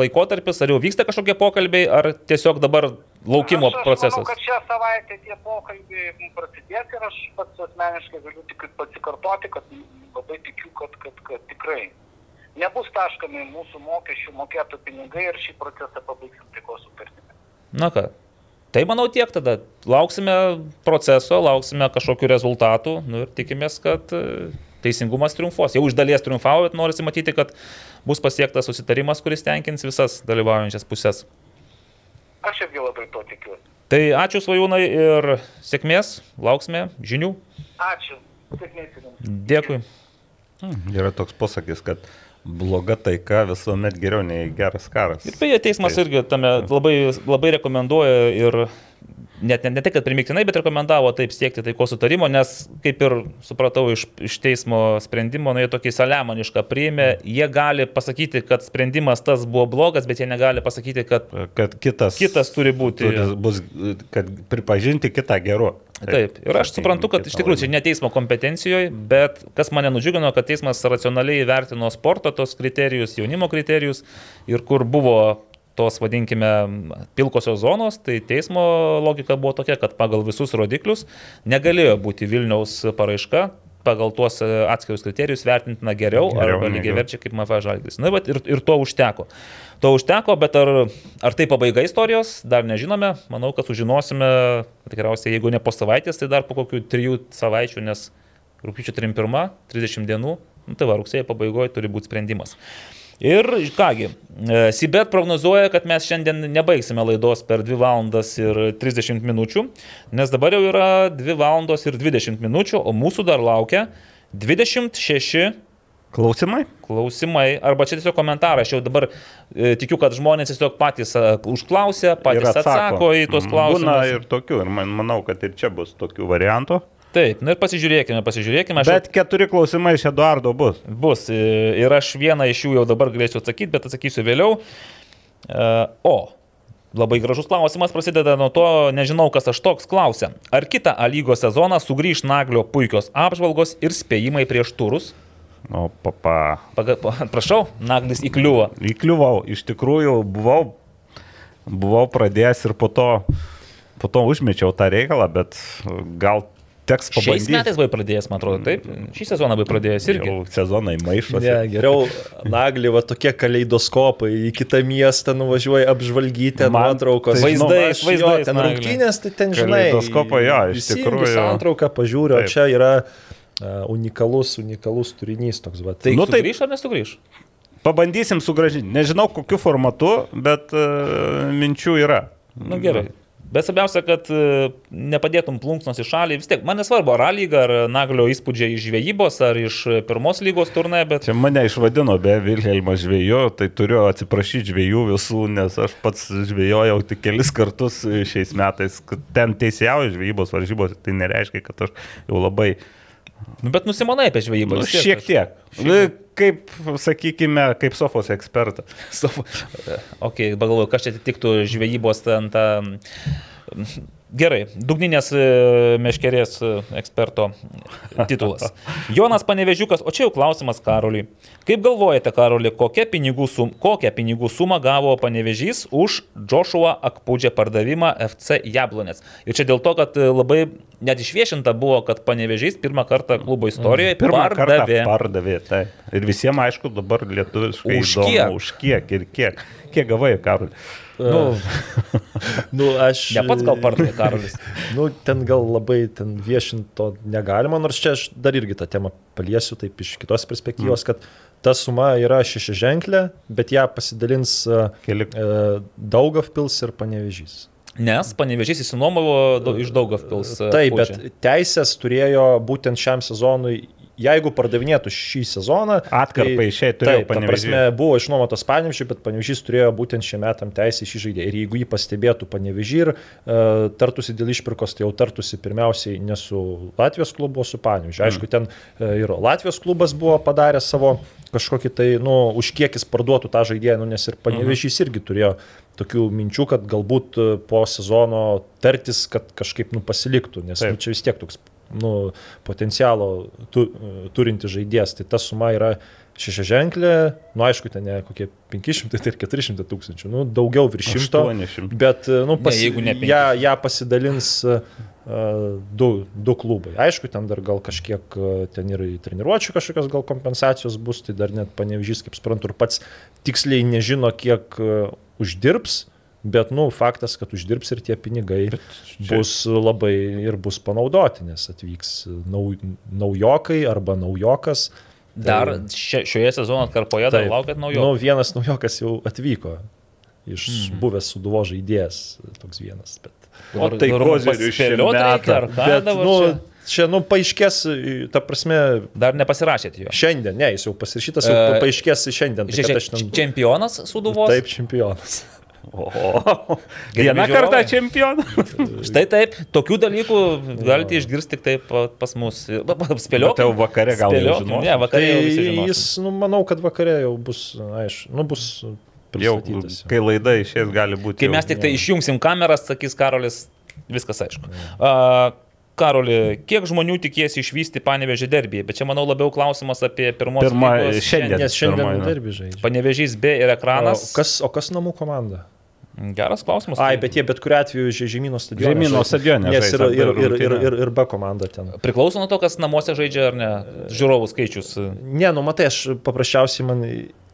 laikotarpis, ar jau vyksta kažkokie pokalbiai, ar tiesiog dabar laukimo aš, aš procesas? Manau, kad šią savaitę tie pokalbiai prasidės ir aš pats asmeniškai galiu tik pasikartoti, kad labai tikiu, kad, kad, kad tikrai nebus taškami mūsų mokesčių mokėtų pinigai ir šį procesą pabaigsim taikos sutartimi. Na ką, tai manau tiek tada. Lauksime proceso, lauksime kažkokių rezultatų nu, ir tikimės, kad e, teisingumas triumfuos. Jau iš dalies triumfavo, bet norisi matyti, kad bus pasiektas susitarimas, kuris tenkins visas dalyvaujančias pusės. Aš irgi labai to tikiuosi. Tai ačiū svajūnai ir sėkmės, lauksime žinių. Ačiū. Dėkui. Yra toks posakis, kad bloga taika visuomet geriau nei geras karas. Ir beje, teismas Taip. irgi tame labai, labai rekomenduoja ir net ne, ne tik, kad primiktinai, bet rekomendavo taip siekti taikos sutarimo, nes, kaip ir supratau iš, iš teismo sprendimo, nu, jie tokį saliamonišką priėmė, jie gali pasakyti, kad sprendimas tas buvo blogas, bet jie negali pasakyti, kad Kad kitas, kitas turi būti. turi, bus, kad pripažinti kitą geru. Taip, ir aš suprantu, kad iš tikrųjų čia ne teismo kompetencijoje, bet kas mane nudžiugino, kad teismas racionaliai įvertino sporto tos kriterijus, jaunimo kriterijus ir kur buvo tos, vadinkime, pilkosios zonos, tai teismo logika buvo tokia, kad pagal visus rodiklius negalėjo būti Vilniaus paraiška pagal tuos e, atskirius kriterijus vertintina geriau, Geriau arba lygiai verčia kaip MFA žalgris. Na, bet ir, ir to užteko. To užteko, bet ar, ar tai pabaiga istorijos, dar nežinome. Manau, kad sužinosime tikriausiai, jeigu ne po savaitės, tai dar po kokių trijų savaičių, nes rūpiučio 31, 30 dienų, nu, tai va, rugsėjo pabaigoje turi būti sprendimas. Ir kągi, e, Sibet prognozuoja, kad mes šiandien nebaigsime laidos per 2 valandas ir 30 minučių, nes dabar jau yra 2 valandos ir 20 minučių, o mūsų dar laukia 26 Klausimai? klausimai, arba čia tiesiog komentarai. Aš jau dabar e, tikiu, kad žmonės tiesiog patys e, užklausia, patys Ir atsako į tuos Mm, klausimus. Būna ir tokių, ir man, manau, kad ir čia bus tokių variantų. Taip, na ir pasižiūrėkime, pasižiūrėkime. Aš Bet keturi klausimai iš Eduardo bus. bus e, ir aš vieną iš jų jau dabar galėsiu atsakyti, bet atsakysiu vėliau. E, O, labai gražus klausimas prasideda nuo to, nežinau, kas aš toks klausia. Ar kitą A lygos sezoną sugrįž Naglio puikios apžvalgos ir spėjimai prieš turus? O, papa. Paga, pa, prašau, Naglis įkliuvo. Įkliuvau, iš tikrųjų buvau, buvau pradėjęs ir po to, po to užmečiau tą reikalą, bet gal teks Šiais pabandyti. metais buvai pradėjęs, man atrodo, taip. Šį sezoną buvai pradėjęs irgi. Jau sezonai maišosi. Ne, geriau naglį, va tokie kaleidoskopai, į kitą miestą nuvažiuoja apžvalgyti, nuotraukos. tai, Nu, vaizdais, aš vaizdais, Jo, ten Nagli. rungtynės, tai ten žinai. Kaleidoskopai, jo, iš tikrųjų. Santrauką pažiūriu, o čia yra uh, unikalus, unikalus turinys toks, va. Tai Nu, nu, tai- sugrįž ar nesugrįž? Pabandysim sugražinti. Nežinau kokiu formatu, bet uh, minčių yra. Na nu, gerai. Bet svarbiausia, kad e, nepadėtum plunksnos į šalį. Vis tiek, man nesvarbu, ar lyga, ar Naglio įspūdžiai iš žvejybos, ar iš e, pirmos lygos turnė, bet Čia mane išvadino be Vilhelmo žvėjų, tai turiu atsiprašyti žvėjų visų, nes aš pats žvėjojau tik kelis kartus šiais metais. Ten teisėjauju žvejybos varžybos, tai nereiškia, kad aš jau labai... Nu, bet nusimanai apie žvejybą. Nu, vis tiek. šiek tiek. Nu, Kaip, sakykime, kaip Sofos ekspertas. Savo- Ok, pagalvoju, kas čia atitiktų žvejybos ten tą... Gerai, dugninės e, meškerės e, eksperto titulas. Jonas Panevežiukas, o čia jau klausimas Karoliui. Kaip galvojate, Karoli, kokią pinigų, sum, kokią pinigų sumą gavo Panevežys už Joshua Akpūdžią pardavimą FC Jablonės? Ir čia dėl to, kad e, labai net išviešinta buvo, kad Panevežys pirmą kartą klubo istorijoje Pirmą pardavė. kartą pardavė. Tai. Ir visiems, aišku, dabar lietuviškai Už įdomu, kiek? už kiek ir kiek. Kiek gavai, Karol? Nu, Nu, aš. ne pats gal pardavė Karolis. Nu, ten gal labai ten viešinto negalima, nors čia aš dar irgi tą temą paliesiu taip iš kitos perspektyvos, kad ta suma yra šešiaženklė, bet ją pasidalins uh, Keli... Daugavpils ir Panevežys. Nes panevežys įsinuomavo iš Daugavpils. e, Taip, bet teisės turėjo būtent šiam sezonui, jeigu pardavinėtų šį sezoną. Atkarpą išeit turėjo Taip, ta Panevėžys. prasme, buvo išnuomotas Panevežys, bet Panevežys turėjo būtent šiam metam teisę šį žaidėją. Ir jeigu jį pastebėtų Panevežys ir uh, tartusi dėl išpirkos, tai jau tartusi pirmiausiai ne su Latvijos klubu, o su Panevežiu. Aišku, ten uh, ir Latvijos klubas buvo padaręs savo kažkokį tai, nu, už kiek jis parduotų tą žaidėją, nu, nes ir Panevežys irgi turėjo tokių minčių, kad galbūt e, po sezono tartis, kad kažkaip nu, pasiliktų, nes nu, čia vis tiek toks nu, potencialo tu, e, turinti žaidėjas. Tai ta suma yra šešiaženklė, nu aišku, ten ne kokie 500 tai ir 400 tūkstančių, nu daugiau virš 100. 800. Bet, e, nu, pas, Ne, ne ją, ją pasidalins uh, du, du klubai. Aišku, ten dar gal kažkiek, uh, ten ir treniruočių kažkokios gal kompensacijos bus, tai dar net panevežys, kaip suprantu, ir pats tiksliai nežino, kiek uh, uždirbs. Bet, nu, faktas, kad uždirbs ir tie pinigai čia- bus labai ir bus panaudoti, nes atvyks nau, naujokai arba naujokas. Dar šia, šioje sezono atkarpoje dar laukiat naujo. Nu, vienas naujokas jau atvyko iš mm. buvęs suduvo žaidėjas, toks vienas. Bet, O tai kozirių šį metą. ar ką bet dabar? nu, čia? nu, paaiškės, ta prasme, Dar nepasirašėt jo. šiandien, ne, jis jau pasirašytas, jau E, paaiškės šiandien. Tai, kad aš Žiūrėk, ten- čempionas suduvos. Taip, čempionas. O, vieną kartą čempioną. Štai taip, tokių dalykų galite išgirsti tik taip pa- pas mus. Spėliau. Bet jau vakare gal jau žinos. Ne, Tai vakare jau visi žinos. jis, nu, manau, kad vakare jau bus, aišku, nu, bus Jau, kai laida išės, gali būti. Kai jau- mes tik tai išjungsim kameras, sakys Karolis, viskas aišku. A, Karoli, kiek žmonių tikėsi išvysti Panevežį derbį? Bet čia, manau, labiau klausimas apie pirmos Pirma- lygos šiandien. Šiandien na. derbi žaidžia. Panevežys B ir O ekranas. kas, o kas namų komanda? Geras klausimas. Ai, tai bet jie bet kuriu atveju žai- Žemyno stadione. Žemyno žais. stadione Nes ir, ir, ir, ir, ir, ir B komanda ten. Priklauso nuo to, kas namuose žaidžia ar ne. Žiūrovų skaičius. Ne, nu matai, aš paprasčiausiai man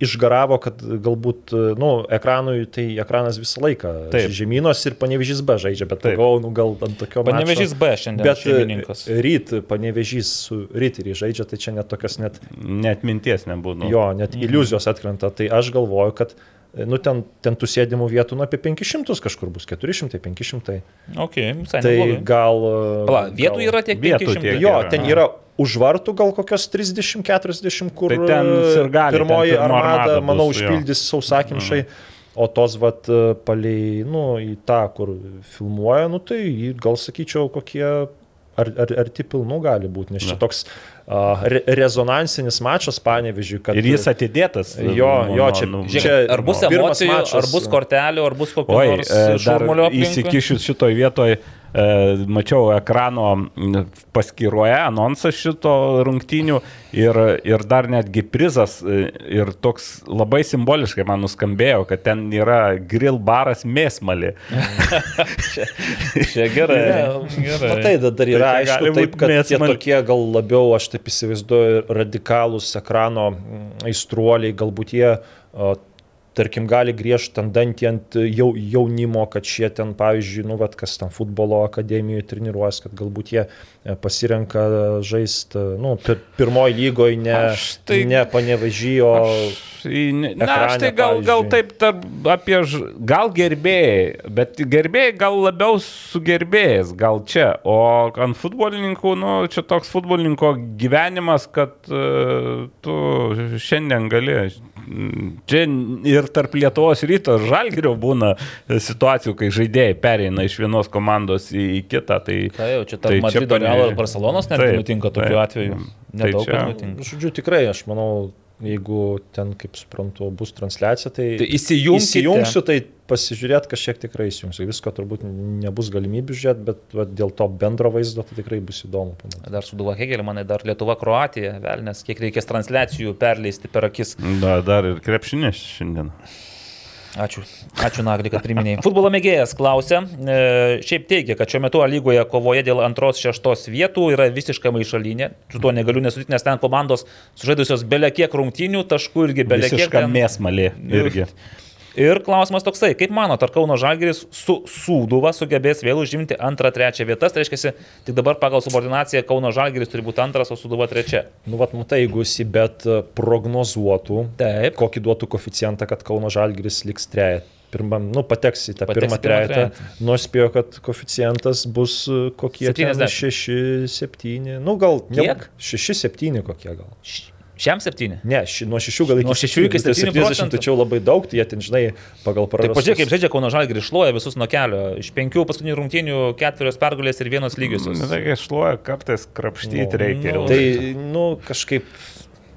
išgaravo, kad galbūt, nu, ekranui, tai ekranas visą laiką. Taip. Žemynos ir panevežys B žaidžia, bet pagalvojau, nu gal ant tokio Panevežys B šiandien Bet šeimininkas. e, ryt panevežys su ryteriai žaidžia, tai čia net tokias net, Net minties nebūtų. jo, net iliuzijos atkrenta. Tai aš galvoju, kad nu, ten, ten tų sėdimų vietų nu, apie 500 kažkur bus, 400, 500. Ok, visai Tai neblogai. gal... Pala, vietų gal- yra tiek Vietų 500. tiek Jo, yra, ten yra už vartų gal kokios 30-40, kur Tai ten e, sirgaliai, ten pirmoji pirma armada, armada manau, bus, jo. užpildys sausakimšai. O tos, vat, palei, nu, į tą, kur filmuoja, nu, tai gal sakyčiau, kokie ar, ar, arti pilnų gali būti, nes čia toks re, rezonansinis mačas, panevižiui, kad... Ir jis atidėtas. Jo, jo, čia- nu, čia- Žiūrėk, ar bus emocijų, mačas. ar bus kortelių, ar bus kokio Oi, nors e, dar šurmulio įsikišius šitoj vietoj, e, mačiau ekrano paskyroje anonsą šito rungtynių ir, ir dar netgi prizas e, ir toks labai simboliškai man nuskambėjo, kad ten yra grill baras mėsmalį. Čia gerai. Ne, gerai. Matai, da- dar yra Tai čia aišku, taip, kad tie mėsmal- tokie gal labiau, aš taip įsivaizduoju, radikalūs ekrano mm, aistruoliai, galbūt jie, tarkim, gali griežti ant dantį ant jau, jaunimo, kad šie ten, pavyzdžiui, nu, vat, kas ten futbolo akademijoje treniruojas, kad galbūt jie e, pasirenka žaisti, nu, pir, pirmoji lygoje, ne, Aš tai- ne panevažyjo. Na, aš ekrane, tai gal, gal pavyzdžiui. taip tarp, apie, gal gerbėjai, bet gerbėjai gal labiau su gerbėjais, gal čia, o ant futbolininkų, nu, čia toks futbolininko gyvenimas, kad uh, tu šiandien gali. Čia ir tarp Lietuvos ryto ir žalgerio būna situacijų, kai žaidėjai pereina iš vienos komandos į, kitą. Tai, Tai jau čia tarp Madrido, pane- Realo ir Barcelonos netgi Taip, nutinka tokiu taip. atveju. Tai Nedaug čia- kas nutinka. Žodžiu, tikrai, aš manau, jeigu ten, kaip suprantu, bus transliacija, tai, Tai įsijungkite. įsijungsiu, tai pasižiūrėt kažkiek tikrai įsijungsiu. Visko turbūt nebus galimybių žiūrėti, bet va, dėl to bendro vaizdo tai tikrai bus įdomu pamatyti. Dar suduva Hegelį, manai, dar Lietuva, Kroatija, velnės, kiek reikės transliacijų perleisti per akis. Da, dar ir krepšinės šiandien. Ačiū. Ačiū Nagli, kad priminėjai. Futbolo mėgėjas klausia, e, šiaip teigia, kad šiuo metu A lygoje kovoje dėl antros šeštos vietų yra visiškai maišalinė. Su tuo negaliu nesutikti, nes ten komandos sužaidusios belia kiek rungtynių, taškų irgi belia kiek. Visiška ten- mėsmalė irgi. Ir klausimas toksai, kaip manot, ar Kauno Žalgeris su Sūduva sugebės vėl užimti antrą, trečią vietas? Tai reiškia, tik dabar pagal subordinaciją Kauno Žalgeris turi būti antras, o Sūduva trečia. Nu, vat, matai, jeigu jis bet prognozuotų, Taip. kokį duotų koficijantą, kad Kauno Žalgiris liks trejet. Pirmam, nu, pateks į tą Pateks pirmą trejetą. Nors spėjo, kad koficijantas bus e, kokie 70. 6-7. Nu, gal Kiek? 6-7 kokie gal. Šiam septyni. Ne, ši, nuo 6 gal iki Nuo šešių iki 70 septynių procentų. tačiau labai daug, tai jie ten, žinai, pagal Tai prarastus. pažiūrėk, kaip žaidžia Kauno Žalgeris, šluoja visus nuo kelio. Iš penkių paskutinių rungtynių ketverios pergalės ir vienos lygiosios. Na, tai šluoja kartais krapštyti Nu, reikia. nu. Tai, nu, kažkaip,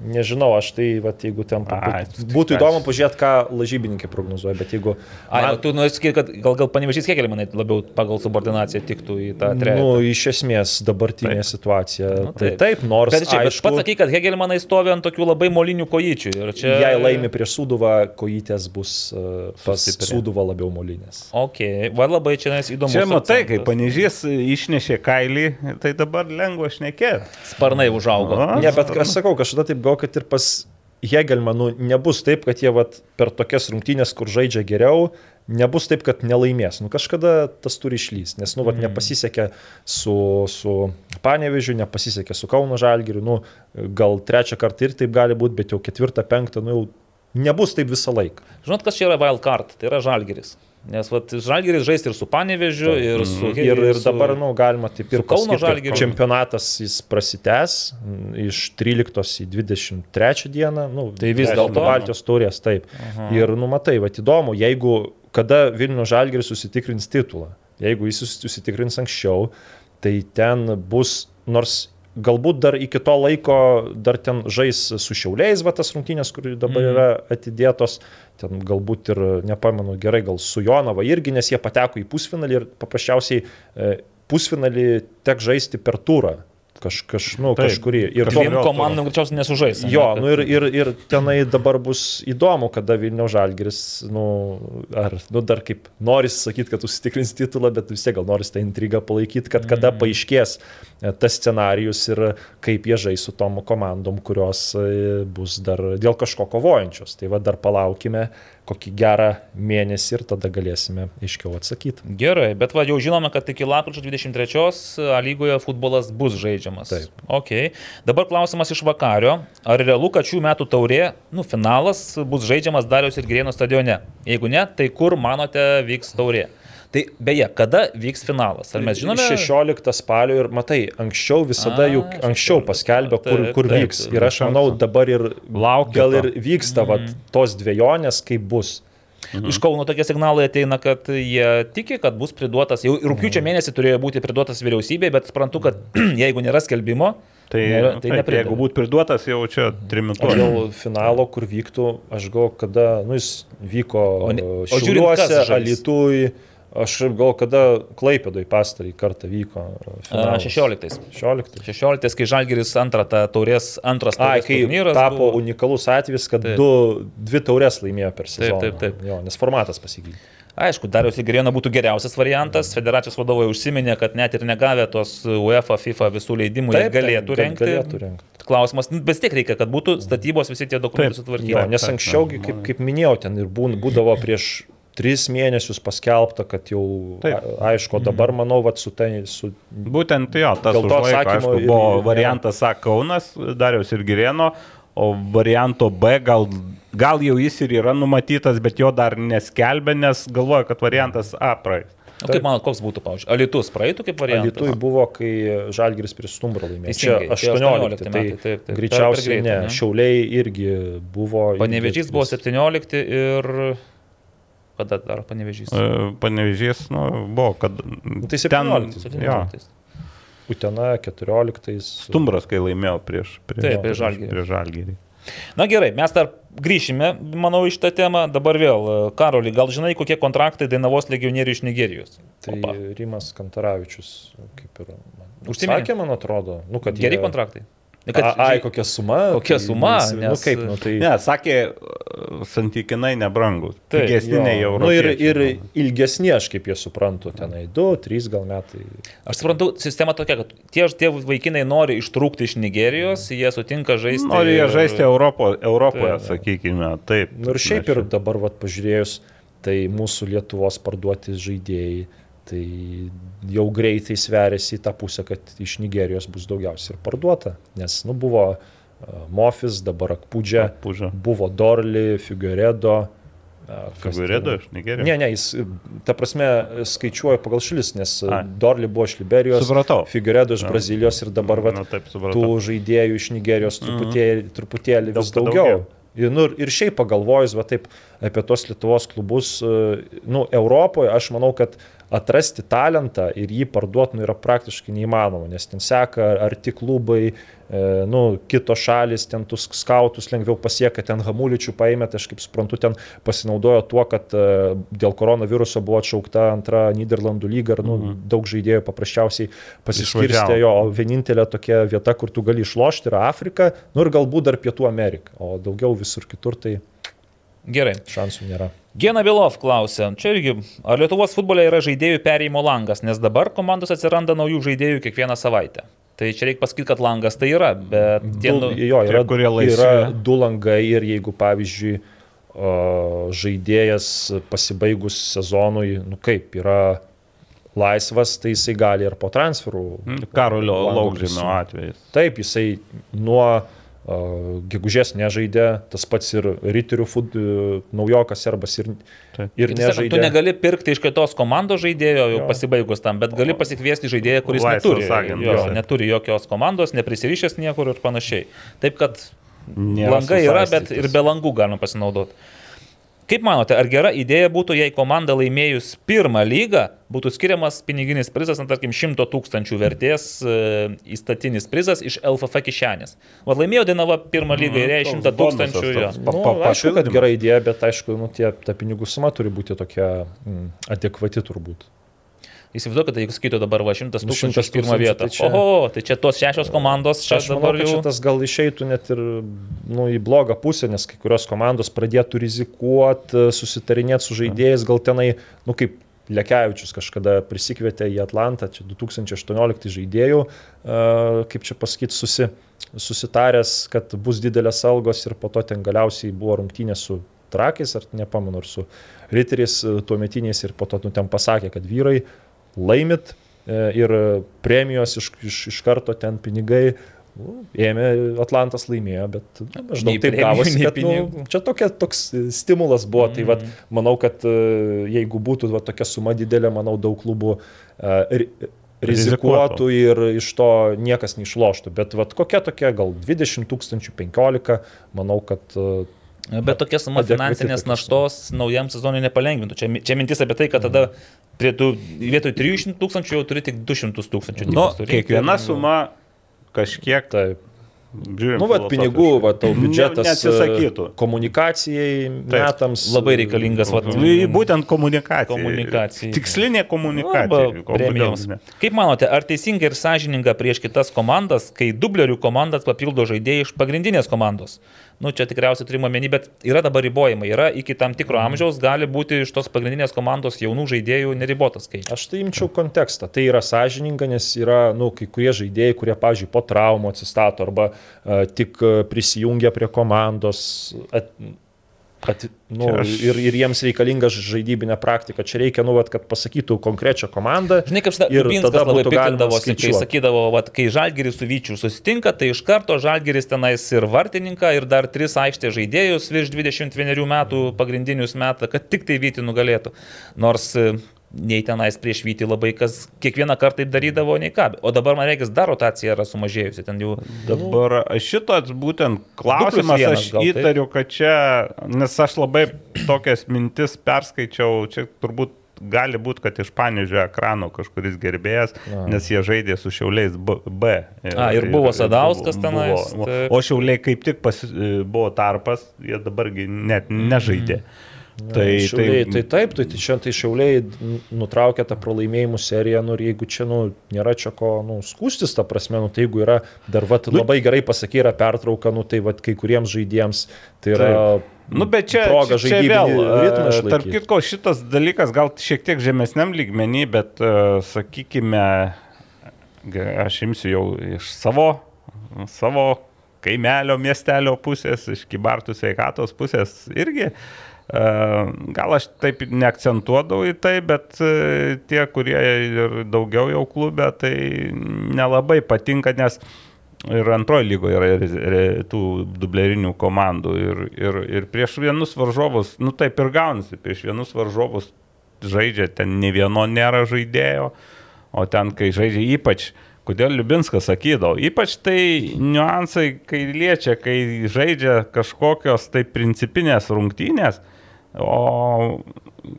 nežinau, aš tai, va, jeigu ten Ai, būtų, tai įdomu pažiūrėti, ką lažybininkai prognozuoja, bet jeigu... Ai, man- man... tu nori sakyti, kad gal, gal panevežys Hegelį, manai, labiau pagal subordinaciją tiktų į tą trejetą. Nu, iš esmės dabartinė Taip. situacija. Nu, tai taip. taip, nors Bet čia, bet aišku, pats sakai, kad Hegelį, manai, stovi ant tokių labai molinių kojyčių. Ir čia... jei laimi prieš Sūduvą, kojytės bus uh, pas. Sūduvą labiau molinės. Ok, va labai čia nes įdomu. Čia matai, kai panežys išnešė kailį, tai dabar lengva šnekėti. Sparnai užaugo. A? Ne, bet aš sakau, kažkada taip gal, kad ir pas Hegelmanų nebus taip, kad jie vat, per tokias rungtynės, kur žaidžia geriau, nebus taip, kad nelaimės. Nu, kažkada tas turi išlysti, nes nu, vat, nepasisekė su, su Panevežiu, nepasisekė su Kauno Žalgiriu, nu, gal trečią kartą ir taip gali būti, bet jau ketvirtą, penktą, nu, jau nebus taip visą laiką. Žinot, kas čia yra wild card? Tai yra Žalgeris. Nes vat, Žalgeris žais ir su Panevežiu, ir su Ir, ir dabar, nu, galima taip ir Kauno pasakyt, kad Žalgiriu. Čempionatas jis prasitęs iš 13 į 23 dieną. Nu, Tai vis dėlto? Baltijos turės, taip. Aha. Ir numatai, va įdomu, jeigu kada Vilnių Žalgiris susitikrins titulą, jeigu jis susi- susitikrins anksčiau, tai ten bus, nors galbūt dar iki to laiko dar ten žais su šiauliais, va tas rungtynės, kur dabar Mhm. yra atidėtos, ten galbūt ir, nepamenu gerai, gal su Jonava irgi, nes jie pateko į pusfinalį ir paprasčiausiai e, pusfinalį tek žaisti per turą. Kaž, kaž, nu, Taip. kažkurį. Ir Dviem komandom greičiausiai nesužais. Jo, kad- nu ir, ir, ir tenai dabar bus įdomu, kada Vilnių Žalgiris, nu, ar, nu, dar kaip noris sakyti, kad užsitikrins titulą, bet vis tiek gal noris tą intrigą palaikyti, kad kada paaiškės e, tas scenarius ir kaip jie žais su tom komandom, kurios e, bus dar dėl kažko kovojančios. Tai va dar palaukime kokį gerą mėnesį ir tada galėsime aiškiau atsakyti. Gerai, bet va jau žinome, kad iki lapkričio 23 A lygoje futbolas bus žaidžiamas. Taip. Ok. Dabar klausimas iš vakario. Ar realu, kad šių metų taurė, nu, finalas bus žaidžiamas Dariaus ir Gerieno stadione? Jeigu ne, tai kur manote vyks taurė? Tai beje, kada vyks finalas? Ar mes žinome? 16 spalio ir matai, anksčiau visada A, juk anksčiau 16, paskelbė, kur, kur taip, vyks. Ir aš manau, dabar ir Laukia gal ir vyksta vat, tos dviejonės, kaip bus. Mhm. Iš Kauno tokie signalai ateina, kad jie tiki, kad bus priduotas, jau rūpiučio mėnesį turėjo būti priduotas vyriausybei, bet suprantu, kad jeigu nėra skelbimo, Tai, nėra, tai tai taip, jeigu būtų priduotas, jau čia Aš trimituoja. dėl finalo, kur vyktų, aš galvoju, kada, nu, jis vyko Šiauliuose? Alitui, aš galvoju, kada Klaipėdoj pastarį kartą vyko. finalas. 16. 16. 16, kai Žalgiris antrą tą taurės, antras Ai, taurės kai turnyras tapo buvo. unikalus atvejis, kad Taip. du, dvi taurės laimėjo per sezoną. taip, taip. Jo, nes formatas pasikeitė. Aišku, Darius Ligerieno būtų geriausias variantas. Federacijos vadovai užsiminė, kad net ir negavę tos UEFA, FIFA visų leidimų, jie Taip, taip, galėtų gal- rengti. galėtų rengti. Klausimas, nu, bet vis tiek reikia, kad būtų statybos visi tie dokumentai Taip. sutvarkyti. Taip, nes taip, anksčiau, taip, kaip, kaip minėjau, ten ir būdavo prieš tris mėnesius paskelbta, kad jau Taip. aišku, dabar manau, vat, su, tai, su Būtent jo, tas to užlaiko, atsakymo aišku, ir- buvo ir- variantas A Kaunas, Dariaus ir Girėno, o varianto B gal, gal jau jis ir yra numatytas, bet jo dar neskelbė, nes galvoja, kad variantas A praeis. O kaip manot, koks būtų, pavyzdžiui, Alitus praeitų kaip variantas? Alitui buvo, kai Žalgiris prieš Stumbrą laimėjo. Čia Teisingai, tie 18, 18 tai metai, taip, taip. Per greičiausiai greitai, ne. ne? Šiauliai irgi buvo. Panevežys buvo 17 ir... Kada dar panevežys? E, Panevežys, nu, buvo, kad... tai 17, 17. jo, Utena 14. Stumbras, kai laimėjo prieš, prieš, Taip, prieš Žalgirį. Prieš žalgirį. Na gerai, mes dar grįšime, manau, iš tą temą. Dabar vėl, Karoli, gal žinai, kokie kontraktai Dainavos legionierių iš Nigerijos? Tai Opa. Rimas Kantaravičius, kaip ir. Užsiminė? Sakė, man atrodo. Nu, kad Geri jie- kontraktai. A, ai, kokia suma? Kokia tai suma. Nu, nes- kaip, nu, tai... Ne, sakė, santykinai nebrangus. Taip, Pigesni nei jau. nu, ir, ir ilgesni, aš kaip jie suprantu, tenai 2-3 gal metai. Aš suprantu, sistema tokia, kad tie, tie vaikinai nori ištrūkti iš Nigerijos, jie sutinka žaisti. Nori jie ir- žaisti Europo, Europoje, Taip. sakykime. Taip. Nu, ir šiaip ir dabar, vat, pažiūrėjus, tai mūsų Lietuvos parduoti žaidėjai, tai jau greitai sveriasi į tą pusę, kad iš Nigerijos bus daugiausiai ir parduota. Nes, nu, buvo uh, Mofis, dabar Akpūdžia, Akpudžia. buvo Dorli, Figueredo. uh, kas Figueredo iš Nigerijos? Ne, ne, jis, ta prasme, skaičiuoja pagal šalis, nes. Ai. Dorli buvo iš Liberijos, Supratau. Figueredo iš Jo. Brazilijos ir dabar, vat, Na, taip, tų supratau. žaidėjų iš Nigerijos truputėlį, truputėlį vis Daug daugiau. daugiau. Ir, nu, ir šiaip pagalvojus, va taip apie tos Lietuvos klubus, e, nu, Europoje, aš manau, kad atrasti talentą ir jį parduoti nu, yra praktiškai neįmanoma, nes ten seka ar tik klubai, e, nu, kitos šalis, ten tus skautus lengviau pasieka, ten hamuličių paėmė, tai aš kaip suprantu, ten pasinaudojo tuo, kad e, dėl koronaviruso buvo atšaukta antra Niderlandų lyga ir nu, Mhm. daug žaidėjų paprasčiausiai pasiskirstė jo, o vienintelė tokia vieta, kur tu gali išlošti yra Afrika, nu ir galbūt dar Pietų Amerika, o daugiau visur kitur tai Gerai. šansų nėra. Gena Vilov klausia, čia irgi, ar Lietuvos futbole yra žaidėjų perėjimo langas, nes dabar komandos atsiranda naujų žaidėjų kiekvieną savaitę. Tai čia reikia pasakyti, kad langas tai yra, bet tie, Du, nu, jo, yra, tie, kurie laisvi. yra du langai ir jeigu, pavyzdžiui, o, žaidėjas pasibaigus sezonui, nu kaip, yra laisvas, tai jisai gali ir po transferų. Karolio prisijungti. atvejais. Taip, jisai nuo gegužės nežaidė, tas pats ir Riterių fut, uh, naujokas arbas ir, Taip. ir sakant, tu nežaidė. negali pirkti iš kitos komandos žaidėjo jau Jo. pasibaigus tam, bet gali pasikviesti žaidėją, kuris Laisvas neturi, agentas, jo, neturi jokios komandos, neprisirišęs niekur ir panašiai. Taip kad Nėra langai yra, bet ir be langų galima pasinaudoti. Kaip manote, ar gera idėja būtų, jei komanda laimėjus pirmą lygą būtų skiriamas piniginis prizas, na, tarkim, 100 tūkstančių vertės e, įstatinis prizas iš LFF kišenės? O laimėjo Dainava pirmą lygą ir jai toks 100 bonusas tūkstančių. Nu, aišku, kad gera idėja, bet aišku, nu, tie, ta pinigų suma turi būti tokia mm, adekvati turbūt. Įsivaizduokit, jeigu sakytų dabar va 100 Nu, tūkstančių 100 už pirmą vietą. tai čia- Oho, tai čia tos šešios komandos, čia Aš manau, dabar kad jau... šitas gal išeitų net ir nu, į blogą pusę, nes kai kurios komandos pradėtų rizikuoti, susitarinėti su žaidėjais, gal tenai, nu kaip Lekiavičius kažkada prisikvietė į Atlantą, čia 2018 žaidėjų, e, kaip čia pasakyti, susi, susitaręs, kad bus didelės algos ir po to ten galiausiai buvo rungtynė su trakais, ar nepamenu, ar su riteriais e, tuometiniais ir po to nu, ten pasakė, kad vyrai laimit e, ir premijos iš, iš, iš karto ten pinigai. nu, Ėmė Atlantas laimėjo, bet Nei maždaug taip premijų, gavosi, kad nu, čia tokia, toks stimulas buvo. Tai vat, manau, kad e, jeigu būtų va, tokia suma didelė, manau, daug klubų ri- rizikuotų ir iš to niekas neišloštų. Bet vat, kokia tokia, gal 20 tūkstančių, 15, manau, kad e, Bet tokia suma finansinės naštos naujam sezonui nepalengvintų. Čia, čia mintis apie tai, kad tada prie tų vietoj 300 tūkstančių jau turi tik 200 tūkstančių. Nu, kiekviena suma kažkiek, Taip. žiūrim. Nu, va, pinigų, va, tau biudžetas e, neatsisakytų. komunikacijai metams. Labai reikalingas, vat, Nu, Būtent komunikacija. Komunikacija. Tikslinė komunikacija. Premijoms. ne? Kaip manote, ar teisinga ir sąžininga prieš kitas komandas, kai dublerių komandas papildo žaidėjai iš pagrindinės komandos? Nu, čia tikriausiai turime omeny, bet yra dabar ribojimai. Yra iki tam tikro amžiaus gali būti iš tos pagrindinės komandos jaunų žaidėjų neribotas skaičius. Aš tai imčiau kontekstą. Tai yra sąžininga, nes yra, nu, kai kurie žaidėjai, kurie, pavyzdžiui, po traumų atsistato arba uh, tik uh, prisijungia prie komandos. At, At, nu, aš- ir, ir jiems reikalinga žaidybinė praktika. Čia reikia, nu, vat, kad pasakytų konkrečią komandą. Žinai, kaip šitą Ir Dubinskas tada labai piktindavosi, kai sakydavo, vat, kai Žalgiris su Vyčiu susitinka, tai iš karto Žalgiris tenais ir vartininką, ir dar tris aikštės žaidėjus virš 21 metų pagrindinius metą, kad tik tai Vyti nugalėtų. Nors nei tenais prieš Vyti labai kas kiekvieną kartą taip darydavo, nei ką. O dabar man reikės dar rotacija yra sumažėjusi. Ten jau Dabar šitas būtent klausimas, vienas aš gal taip? įtariu, kad čia, nes aš labai tokias mintis perskaičiau, čia turbūt gali būti, kad iš panežio ekrano kažkuris gerbėjas, nes jie žaidė su šiauliais B. B. A, ir buvo Sadauskas tenais, Buvo, taip. o šiauliai kaip tik pas, buvo tarpas, jie dabargi net nežaidė. Tai, šiauliai, tai taip, tai, tai čia tai šiauliai nutraukė tą pralaimėjimų seriją, nu ir jeigu čia nu, nėra čia ko nu, skūstis, ta prasme, nu, tai jeigu yra dar vat, Nu- labai gerai pasakai, yra pertrauka, nu, tai vat, kai kuriems žaidėjams tai yra... Nu, bet čia, proga čia, čia vėl, e, tarp kitko, šitas dalykas gal šiek tiek žemesniam lygmenį, bet, e, sakykime, aš imsiu jau iš savo, savo kaimelio, miestelio pusės, iš kibartų sveikatos pusės irgi. e, Gal aš taip neakcentuodavau į tai, bet e, tie, kurie ir daugiau jau klube, tai nelabai patinka, nes ir antroji lygoje yra tų dublerinių komandų. Ir, ir, ir prieš vienus varžovus, nu taip ir gaunasi, prieš vienus varžovus žaidžia, ten ne vieno nėra žaidėjo, o ten, kai žaidžia ypač, kodėl Liubinskas sakydavo, ypač tai niuansai, kai liečia, kai žaidžia kažkokios tai principinės rungtynės, o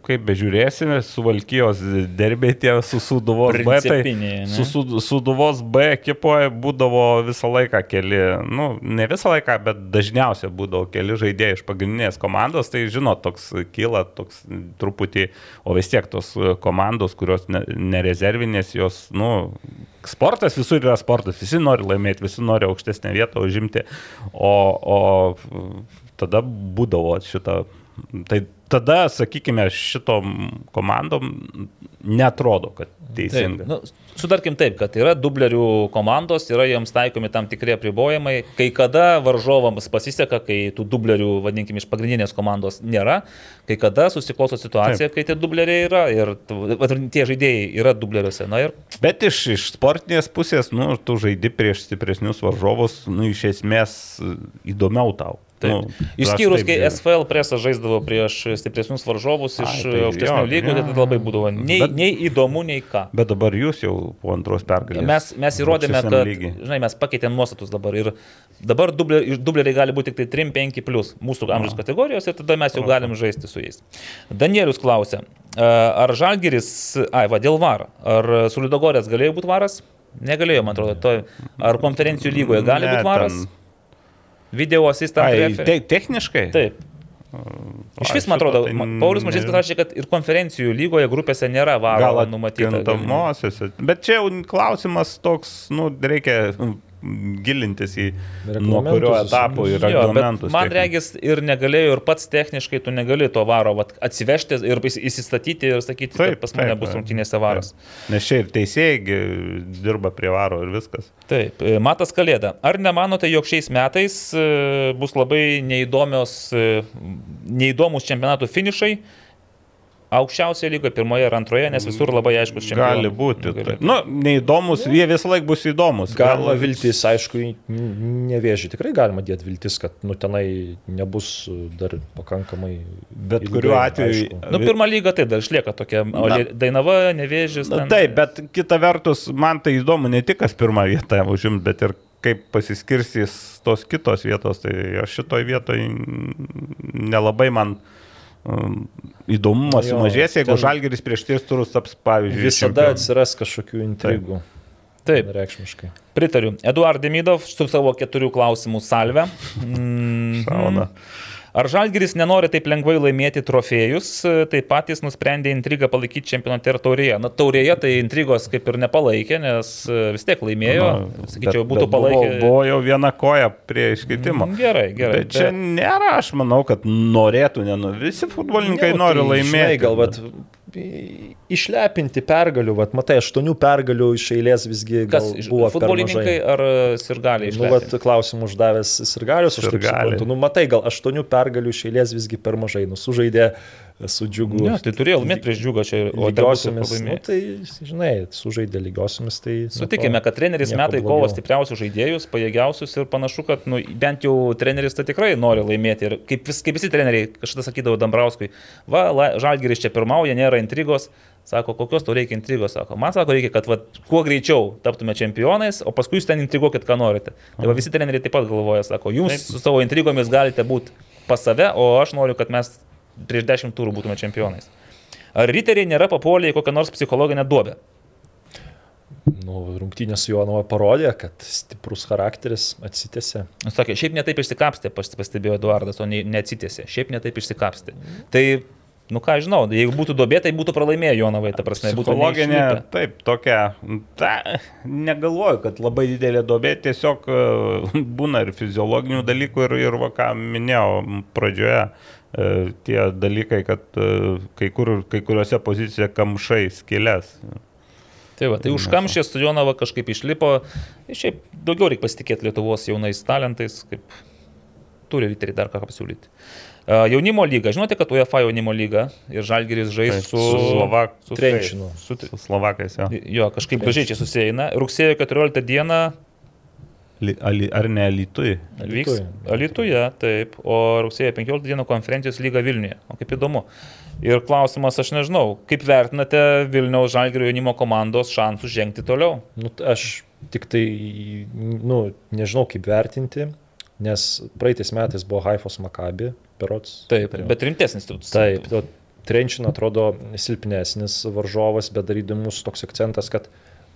kaip bežiūrėsime, su Valkyjos derbė tie su Suduvos B, tai ne? su Sud- Suduvos B ekipoje būdavo visą laiką keli, nu, ne visą laiką, bet dažniausiai būdavo keli žaidėjai iš pagrindinės komandos, tai žinot, toks kyla toks truputį, o vis tiek tos komandos, kurios ne- nerezervinės, jos, nu, sportas visur yra sportas, visi nori laimėti, visi nori aukštesnę vietą užimti, o, o tada būdavo šitą. Tai tada, sakykime, šitom komandom netrodo, kad teisinga. Taip, nu, sutarkim taip, kad yra dublerių komandos, yra jiems taikomi tam tikri apribojimai. Kai kada varžovams pasiseka, kai tų dublerių, vadinkime, iš pagrindinės komandos nėra, kai kada susiklosto situacija, kai tie dubleriai yra ir tie žaidėjai yra dubleriuose. Na ir Bet iš, iš sportinės pusės, nu, tu žaidi prieš stipresnius varžovus, nu, iš esmės įdomiau tau. Taip. Nu, Išskyrus, kai. SFL presas žaisdavo prieš stipresnius varžovus iš Ai, tai aukštesnių lygų, tai labai būdavo nei, Bet- nei įdomu, nei ką. Bet dabar jūs jau po antros pergalės. Mes, mes įrodėme, kad lygy. žinai, mes pakeitėm nuostatus dabar ir dabar dubleriai, gali būti tik tai 3-5 plus mūsų amžiaus kategorijos ir tada mes jau galim žaisti su jais. Danielius klausia, a, ar Žalgiris, ai, va, dėl varo, ar Sulidogorės galėjo būti varas? Negalėjo, man atrodo. To, ar konferencijų lygoje gali būti varas? ten- Video asistant Ai, te, techniškai? Taip. Iš vis, man atrodo, tai Paulius nežinau. rašė, kad ir konferencijų lygoje grupėse nėra varo numatyta. Bet čia jau klausimas toks, nu, reikia gilintis į nuo kurio etapo ir Jo, reglamentus. man techninius. regis ir negalėjo, ir pats techniškai tu negali to varo vat, atsivežti ir įs- įsistatyti ir sakyti, taip, Taip, kad pas mane taip, bus taip. rungtynėse varas. Nes čia ir teisėjai dirba prie varo ir viskas. Taip, e, Matas Kalėda. Ar nemanote, jog šiais metais e, bus labai neįdomios, e, neįdomus čempionatų finišai? Aukščiausioje lygoje, pirmoje ir antroje, nes visur labai aiškus čempionatas. Gali būti. Tai. Nu, neįdomus, jie visą laiką bus įdomus. Gal- viltis, aišku, nevėži. Tikrai galima dėti viltis, kad nu, tenai nebus dar pakankamai. Bet ilgai, kuriuo atveju. aišku. Nu, pirmą lygą tai dar išlieka tokia. O Na. Dainava, nevėžis. Na, ten- taip, bet kita vertus, man tai įdomu ne tik, kas pirmą vietą užimt, bet ir kaip pasiskirstys tos kitos vietos, tai aš šitoj vietoj nelabai man įdomumas Jo, sumažės, jeigu ten- Žalgeris prieš tris turus taps, pavyzdžiui, Visada čempionu. atsiras kažkokių intrigų. Taip, Reikšmiškai. pritariu. Eduard Demidov su savo keturių klausimų salve. Mm, Šauna. Ar Žalgiris nenori taip lengvai laimėti trofėjus, tai patys nusprendė intrigą palaikyti čempionate ir taurėje. Na, taurėje tai intrigos kaip ir nepalaikė, nes e, vis tiek laimėjo. Na, Sakyčiau, bet- būtų bet palaikę. Buvo, buvo jau viena koja prie iškeitimo. Mm, Gerai, gerai. Bet čia nėra, aš manau, kad norėtų, nenu. Visi futbolininkai Jo, nori tai, laimėti. Žinai, gal i- išlepinti pergalių, vat, matai, aštuonių pergalių iš eilės visgi gal Kas buvo futbolininkai ar e, sirgaliai? Nu, vat, klausimų uždavęs Sirgalius, aš taip Sirgaliai. suprantu. Nu, matai, gal aštuonių pergalių iš eilės visgi per mažai. Nu, sužaidė su džiugu. Ne, tai turėjo laimėti prieš džiugą čia, o Lygiosiomis, nu, tai, žinai, sužaidė lygiosiomis, tai... Sutikime, kad treneris metai kovo stipriausius žaidėjus, pajėgiausius ir panašu, kad nu, bent jau treneris tai tikrai nori laimėti. Ir kaip, vis, kaip visi treneriai, kažkada sakydavo Dambrauskui, va, Žalgiris čia pirmauja, nėra intrigos. Sako, kokios tau reikia intrigos, sako. Man sako, reikia, kad va, kuo greičiau taptume čempionais, o paskui jūs ten intriguokit, ką norite. Tai va, visi treneriai taip pat galvoja, sako, jūs Taip. su savo intrigomis galite būti pas save, o aš noriu, kad mes prieš dešimt turų būtume čempionais. Ar riteriai nėra papuolę į kokią nors psichologinę duobę? Nu, rungtynės su Jonova parodė, kad stiprus charakteris atsitėsi. Sakė, šiaip netaip išsikapstė, pas- pastebėjo Eduardas, o ne, neatsitėsi. Šiaip netaip išsikapstė. Tai, nu ką žinau, jeigu būtų dobė, tai būtų pralaimėję Jonavai, ta prasme, būtų neišlipę. taip, tokia. Ta, negalvoju, kad labai didelė dobė, tiesiog e, būna ir fiziologinių dalykų, ir, ir va, ką minėjau pradžioje, e, tie dalykai, kad e, kai, kur, kai kuriuose pozicijose kamšai skilės. Tai, va, tai užkamšė Jonava kažkaip išlipo. Šiaip daugiau reikia pasitikėti Lietuvos jaunais talentais, kaip turi riteriai dar ką pasiūlyti. Uh, jaunimo lyga, žinote, kad UEFA jaunimo lyga ir Žalgiris žais Taip, su, su Slovak- su Trenčinu. Su, Su Slovakais, jo. jo, kažkaip gražiai čia susieina. Rugsėjo 14 dieną Li- ali- Ar ne Lietuvai? Vyks Alituje, taip, o rugsėjo 15 dieną konferencijos lyga Vilniuje. O kaip įdomu. Ir klausimas, aš nežinau, kaip vertinate Vilniaus Žalgirio jaunimo komandos šansų žengti toliau? Nu, aš tik tai, nu, nežinau kaip vertinti, nes praeitais metais buvo Haifos Makabi, perots. Taip, bet rimtesnis tu. Taip, to Trenčino atrodo silpnesnis varžovas, bet dar įdomus toks akcentas, kad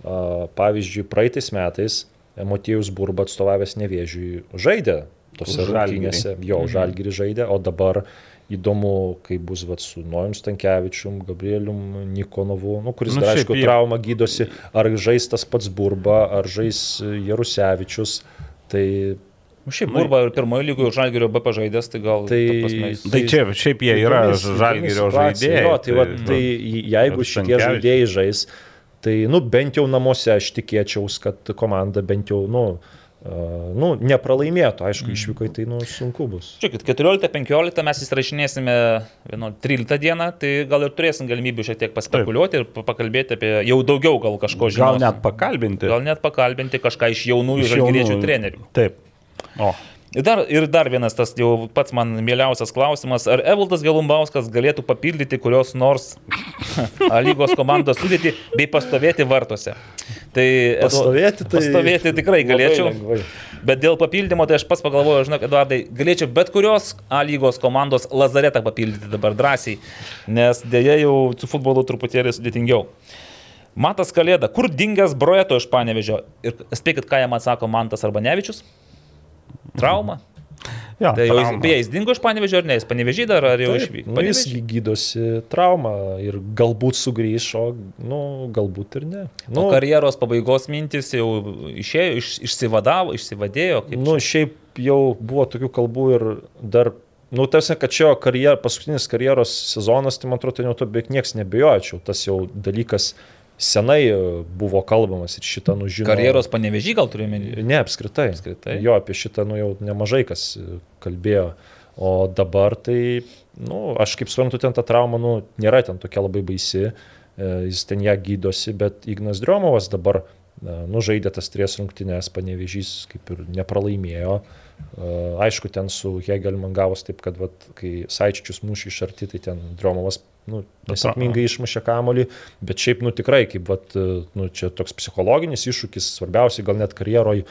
a, pavyzdžiui, praeitais metais Motiejus Burba atstovavęs nevėžiui žaidė tose rungtynėse, jo, žalgirį žaidė, o dabar įdomu, kaip bus vat, su Nojum Stankievičium, Gabrielium Nikonovu, nu, kuris, Nu, dar, aišku, jie- traumą gydosi, ar žais tas pats Burba, ar žais Jarusevičius. Tai Šiaip Burba ir pirmojo lygoje Žalgirio B pažaidęs, tai gal... Tai- ta prasme, jis- Tai čia šiaip jie yra situacija. žaidėjai. Jo, tai, va, tai jeigu ir šitie Stankevičius. žaidėjai žais, tai, nu, bent jau namuose aš tikėčiaus, kad komanda bent jau, nu, uh, nu nepralaimėtų. Aišku, Mm. išvykai tai, nu, sunku bus. Žiūrėkit, 14-15 mes įsirašinėsime 13 dieną, tai gal ir turėsim galimybę šiek tiek paspekuliuoti ir pa- pakalbėti apie jau daugiau gal kažko Gal žinosim. net pakalbinti. Gal net pakalbinti kažką iš jaunųjų žalgiriečių trenerių. Taip. O, Ir dar, ir dar vienas tas jau pats man mieliausias klausimas. Ar Evaldas Galumbauskas galėtų papildyti kurios nors A lygos komandos sudėti bei pastovėti vartuose? Tai, Pastovėti, tai Pastovėti tikrai galėčiau. Bet dėl papildymo, tai aš pats pagalvoju, žinok, Eduardai, galėčiau bet kurios A lygos komandos lazaretą papildyti dabar drąsiai, nes dėja jau su futbolu truputėlį sudėtingiau. Matas Kalėda, kur dingęs brojeto iš Panevežio? Ir spėkit, ką jam atsako Mantas arba Nevičius? Trauma. jo, Tai jau trauma. beje, jis dingo iš Panevežio ar ne? Jis Panevežį dar ar jau Taip, išvyko? nu, jis gydosi traumą ir galbūt sugrįš, o nu, galbūt ir ne. Nu, Nu, karjeros pabaigos mintis jau išėjo, iš, išsivadavo, išsivadėjo. Nu, šiaip jau buvo tokių kalbų ir dar, nu, tarsi, kad čia karjer, paskutinis karjeros sezonas, tai man atrodo, ten jau to beveik niekas nebejočiau. Tas jau dalykas senai e, buvo kalbamas ir šitą nužino. Karjeros panevežį gal turime. Ne, apskritai. Apskritai? Jo, apie šitą nu, jau nemažai kas e, kalbėjo. O dabar tai, nu, aš kaip suprantu, ten ta trauma, nu, nėra ten tokia labai baisi, e, jis ten ją gydosi, bet Ignas Driomovas dabar, nu, žaidė tas tries rungtynės, panevežys kaip ir nepralaimėjo. Aišku, ten su Hegel man gavos taip, kad vat, kai Saičičius mušė iš arti, tai ten Driomovas nu, nesėkmingai išmušė kamolį, bet šiaip, nu tikrai, kaip, vat, nu, čia toks psichologinis iššūkis, svarbiausiai gal net karjeroj,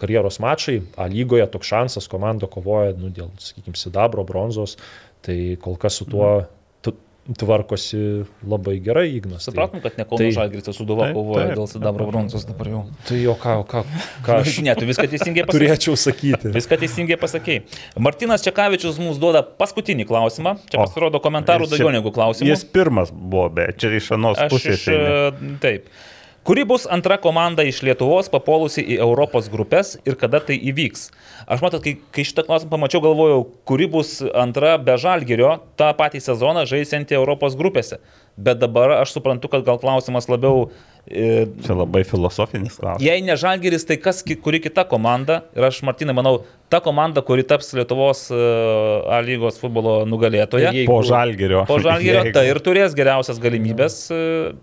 karjeros mačai, A lygoje toks šansas, komanda kovoja, nu, dėl, sakykime, sidabro, bronzos, tai kol kas su tuo tu- tvarkosi labai gerai Ignas. Tai- Supratom, kad ne Kauno Tai- Žalgiris, o Suduva Taip, kovoja dėl Sidabro bronzos dabar jau. Tai jo, ką, ką, ką aš Ne, tu viską teisingai pasakei. turėčiau sakyti. Viską teisingai pasakėjai. Martinas Čekavičius mums duoda paskutinį klausimą. Čia O, pasirodo komentarų daugiau negu klausimų. Jis pirmas buvo, bet čia iš anos pusės. iš, e, taip. Kuri bus antra komanda iš Lietuvos papolusi į Europos grupės ir kada tai įvyks? Aš matot, kai, kai šitą klausimą pamačiau, galvojau, kuri bus antra be žalgerio tą patį sezoną žaisianti Europos grupėse. Bet dabar aš suprantu, kad gal klausimas labiau... E, Čia labai filosofinis klausimas. Jei ne žalgeris, tai kas, kuri kita komanda? Ir aš, Martinai, manau, ta komanda, kuri taps Lietuvos e, A lygos futbolo nugalėtoja. Jeigu- Po žalgerio. Po žalgerio Jeigu- tai ir turės geriausias galimybės.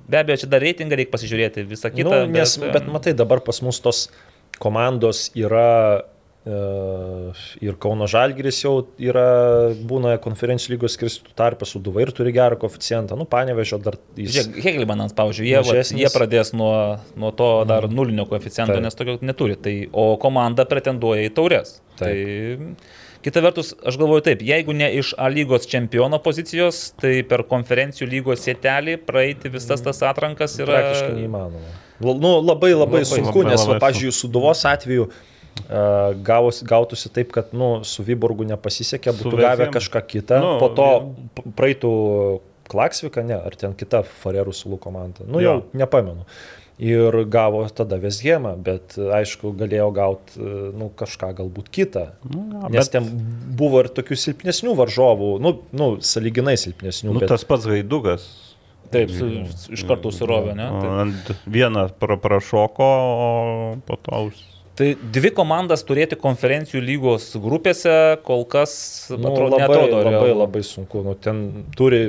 Be abejo, čia dar reitingą reikia pasižiūrėti, visą kitą. Nu, nes, bet, bet matai, dabar pas mus tos komandos yra e, ir Kauno Žalgiris jau yra, būna konferencijų lygos skirstų tarpę su Duva ir turi gerą koeficientą. Nu, panevežio dar jis. Žiūrėk, Hegelmanas, pavyzdžiui, jie, vat, Mažesnis. jie pradės nuo, nuo to dar nulinio koeficiento, Taip. nes tokio neturi. Tai, o komanda pretenduoja į taurės. Tai, kita vertus, aš galvoju taip, jeigu ne iš A lygos čempiono pozicijos, tai per konferencijų lygos sėtelį praeiti visas tas atrankas yra... Praktiškai neįmanoma. Nu, labai labai, Labai, sunku, labai, nes, va, labai pažiūrėjau, su Duvos atveju uh, gavos, gautųsi taip, kad nu, su Vyborgu nepasisekė, būtų gavę Vezėm. kažką kitą, Nu, po to p- praeitų Klaksvika, ne, ar ten kita Farerų sulų komanda. Nu, jau Jo. nepamenu. Ir gavo tada Vesgėmą, bet aišku, galėjo gauti nu, kažką galbūt kitą. Nu, Nes bet- ten buvo ir tokių silpnesnių varžovų, nu, nu saliginai silpnesnių. Nu, bet... tas pats gaidukas. Taip, su, iš karto užsirovė, ne? Taip. Vieną pra, prašoko, o po to už... Tai dvi komandas turėti konferencijų lygos grupėse kol kas Nu, atrodo, labai, neatrodo labai, realu. labai sunku. Nu, ten turi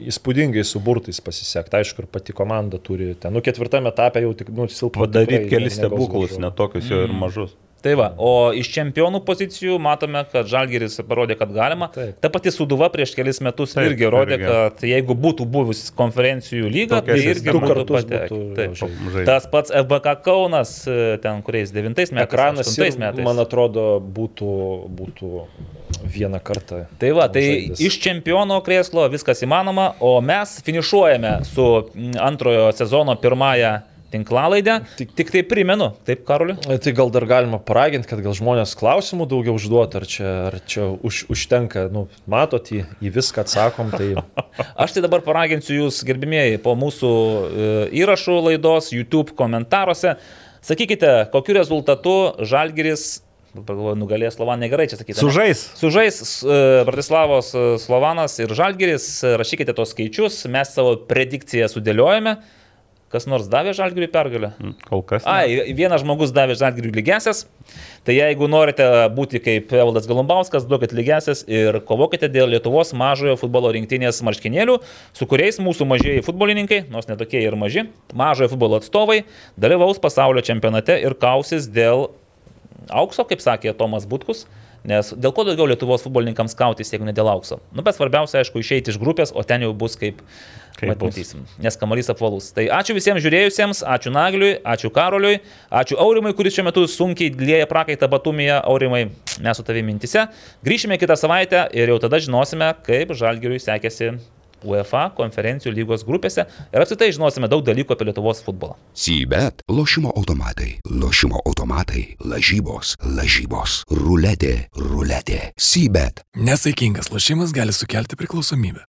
įspūdingai su burtais pasisekti. Aišku, ir pati komanda turi ten. Nu, ketvirtame etape jau tik, nu, silpna. Padaryti kelis stebuklus, netokius jau ir mažus. Tai va, o iš čempionų pozicijų matome, kad Žalgeris parodė, kad galima. Taip. Ta pati Suduva prieš kelis metus Taip, irgi rodė, irgi. kad jeigu būtų buvus konferencijų lyga, Tokia tai irgi būtų kartus patekę. būtų Taip. žaidę. Tas pats FBK Kaunas, e, ten kuriais 9 metais, Ekranas ir, 8 metais. man atrodo, būtų, būtų vieną kartą. Tai va, tai žaidęs. iš čempiono krėslo viskas įmanoma, o mes finišuojame su antrojo sezono pirmąją tinklalaidę. Tik, tik tai primenu, taip, Karoli. Tai gal dar galima paraginti, kad gal žmonės klausimų daugiau užduotų, ar čia, ar čia už, užtenka, nu, matot, į, į viską atsakom, tai Aš tai dabar paraginsiu jūs, gerbimieji, po mūsų e, įrašų laidos YouTube komentaruose. Sakykite, kokiu rezultatu Žalgiris, pagalvoju, nugalės Slovaną negerai čia sakyti. Sužais. Sužais e, Bratislavos e, Slovanas ir Žalgiris, e, rašykite tos skaičius, mes savo predikciją sudėliojame. Kas nors davė Žalgiriui pergalę? Kol kas. ne. Ai, vienas žmogus davė Žalgiriui lygesias. Tai jeigu norite būti kaip Evaldas Galumbauskas, duokit lygesias ir kovokite dėl Lietuvos mažojo futbolo rinktinės marškinėlių, su kuriais mūsų mažieji futbolininkai, nors netokie ir maži, mažojo futbolo atstovai, dalyvaus pasaulio čempionate ir kausis dėl aukso, kaip sakė Tomas Butkus. Nes dėl ko daugiau Lietuvos futbolininkams kautis, jeigu ne dėl aukso? Nu, bet svarbiausia, aišku, išeiti iš grupės, o ten jau bus kaip. Matysim. Nes kamarys apvalus. Tai ačiū visiems žiūrėjusiems, ačiū Nagliui, ačiū Karoliui, ačiū Aurimai, kuris šiuo metu sunkiai dėlėja prakaitą batumėje. Aurimai, mes su tavimi mintise. Grįšime kitą savaitę ir jau tada žinosime, kaip Žalgiriui sekėsi UEFA konferencijų lygos grupėse ir apsitai žinosime daug dalykų apie Lietuvos futbolą. Sybet, lošimo automatai, lošimo automatai, lažybos, lažybos, ruletė, ruletė, sybet. Nesaikingas lošimas gali sukelti priklausomybę.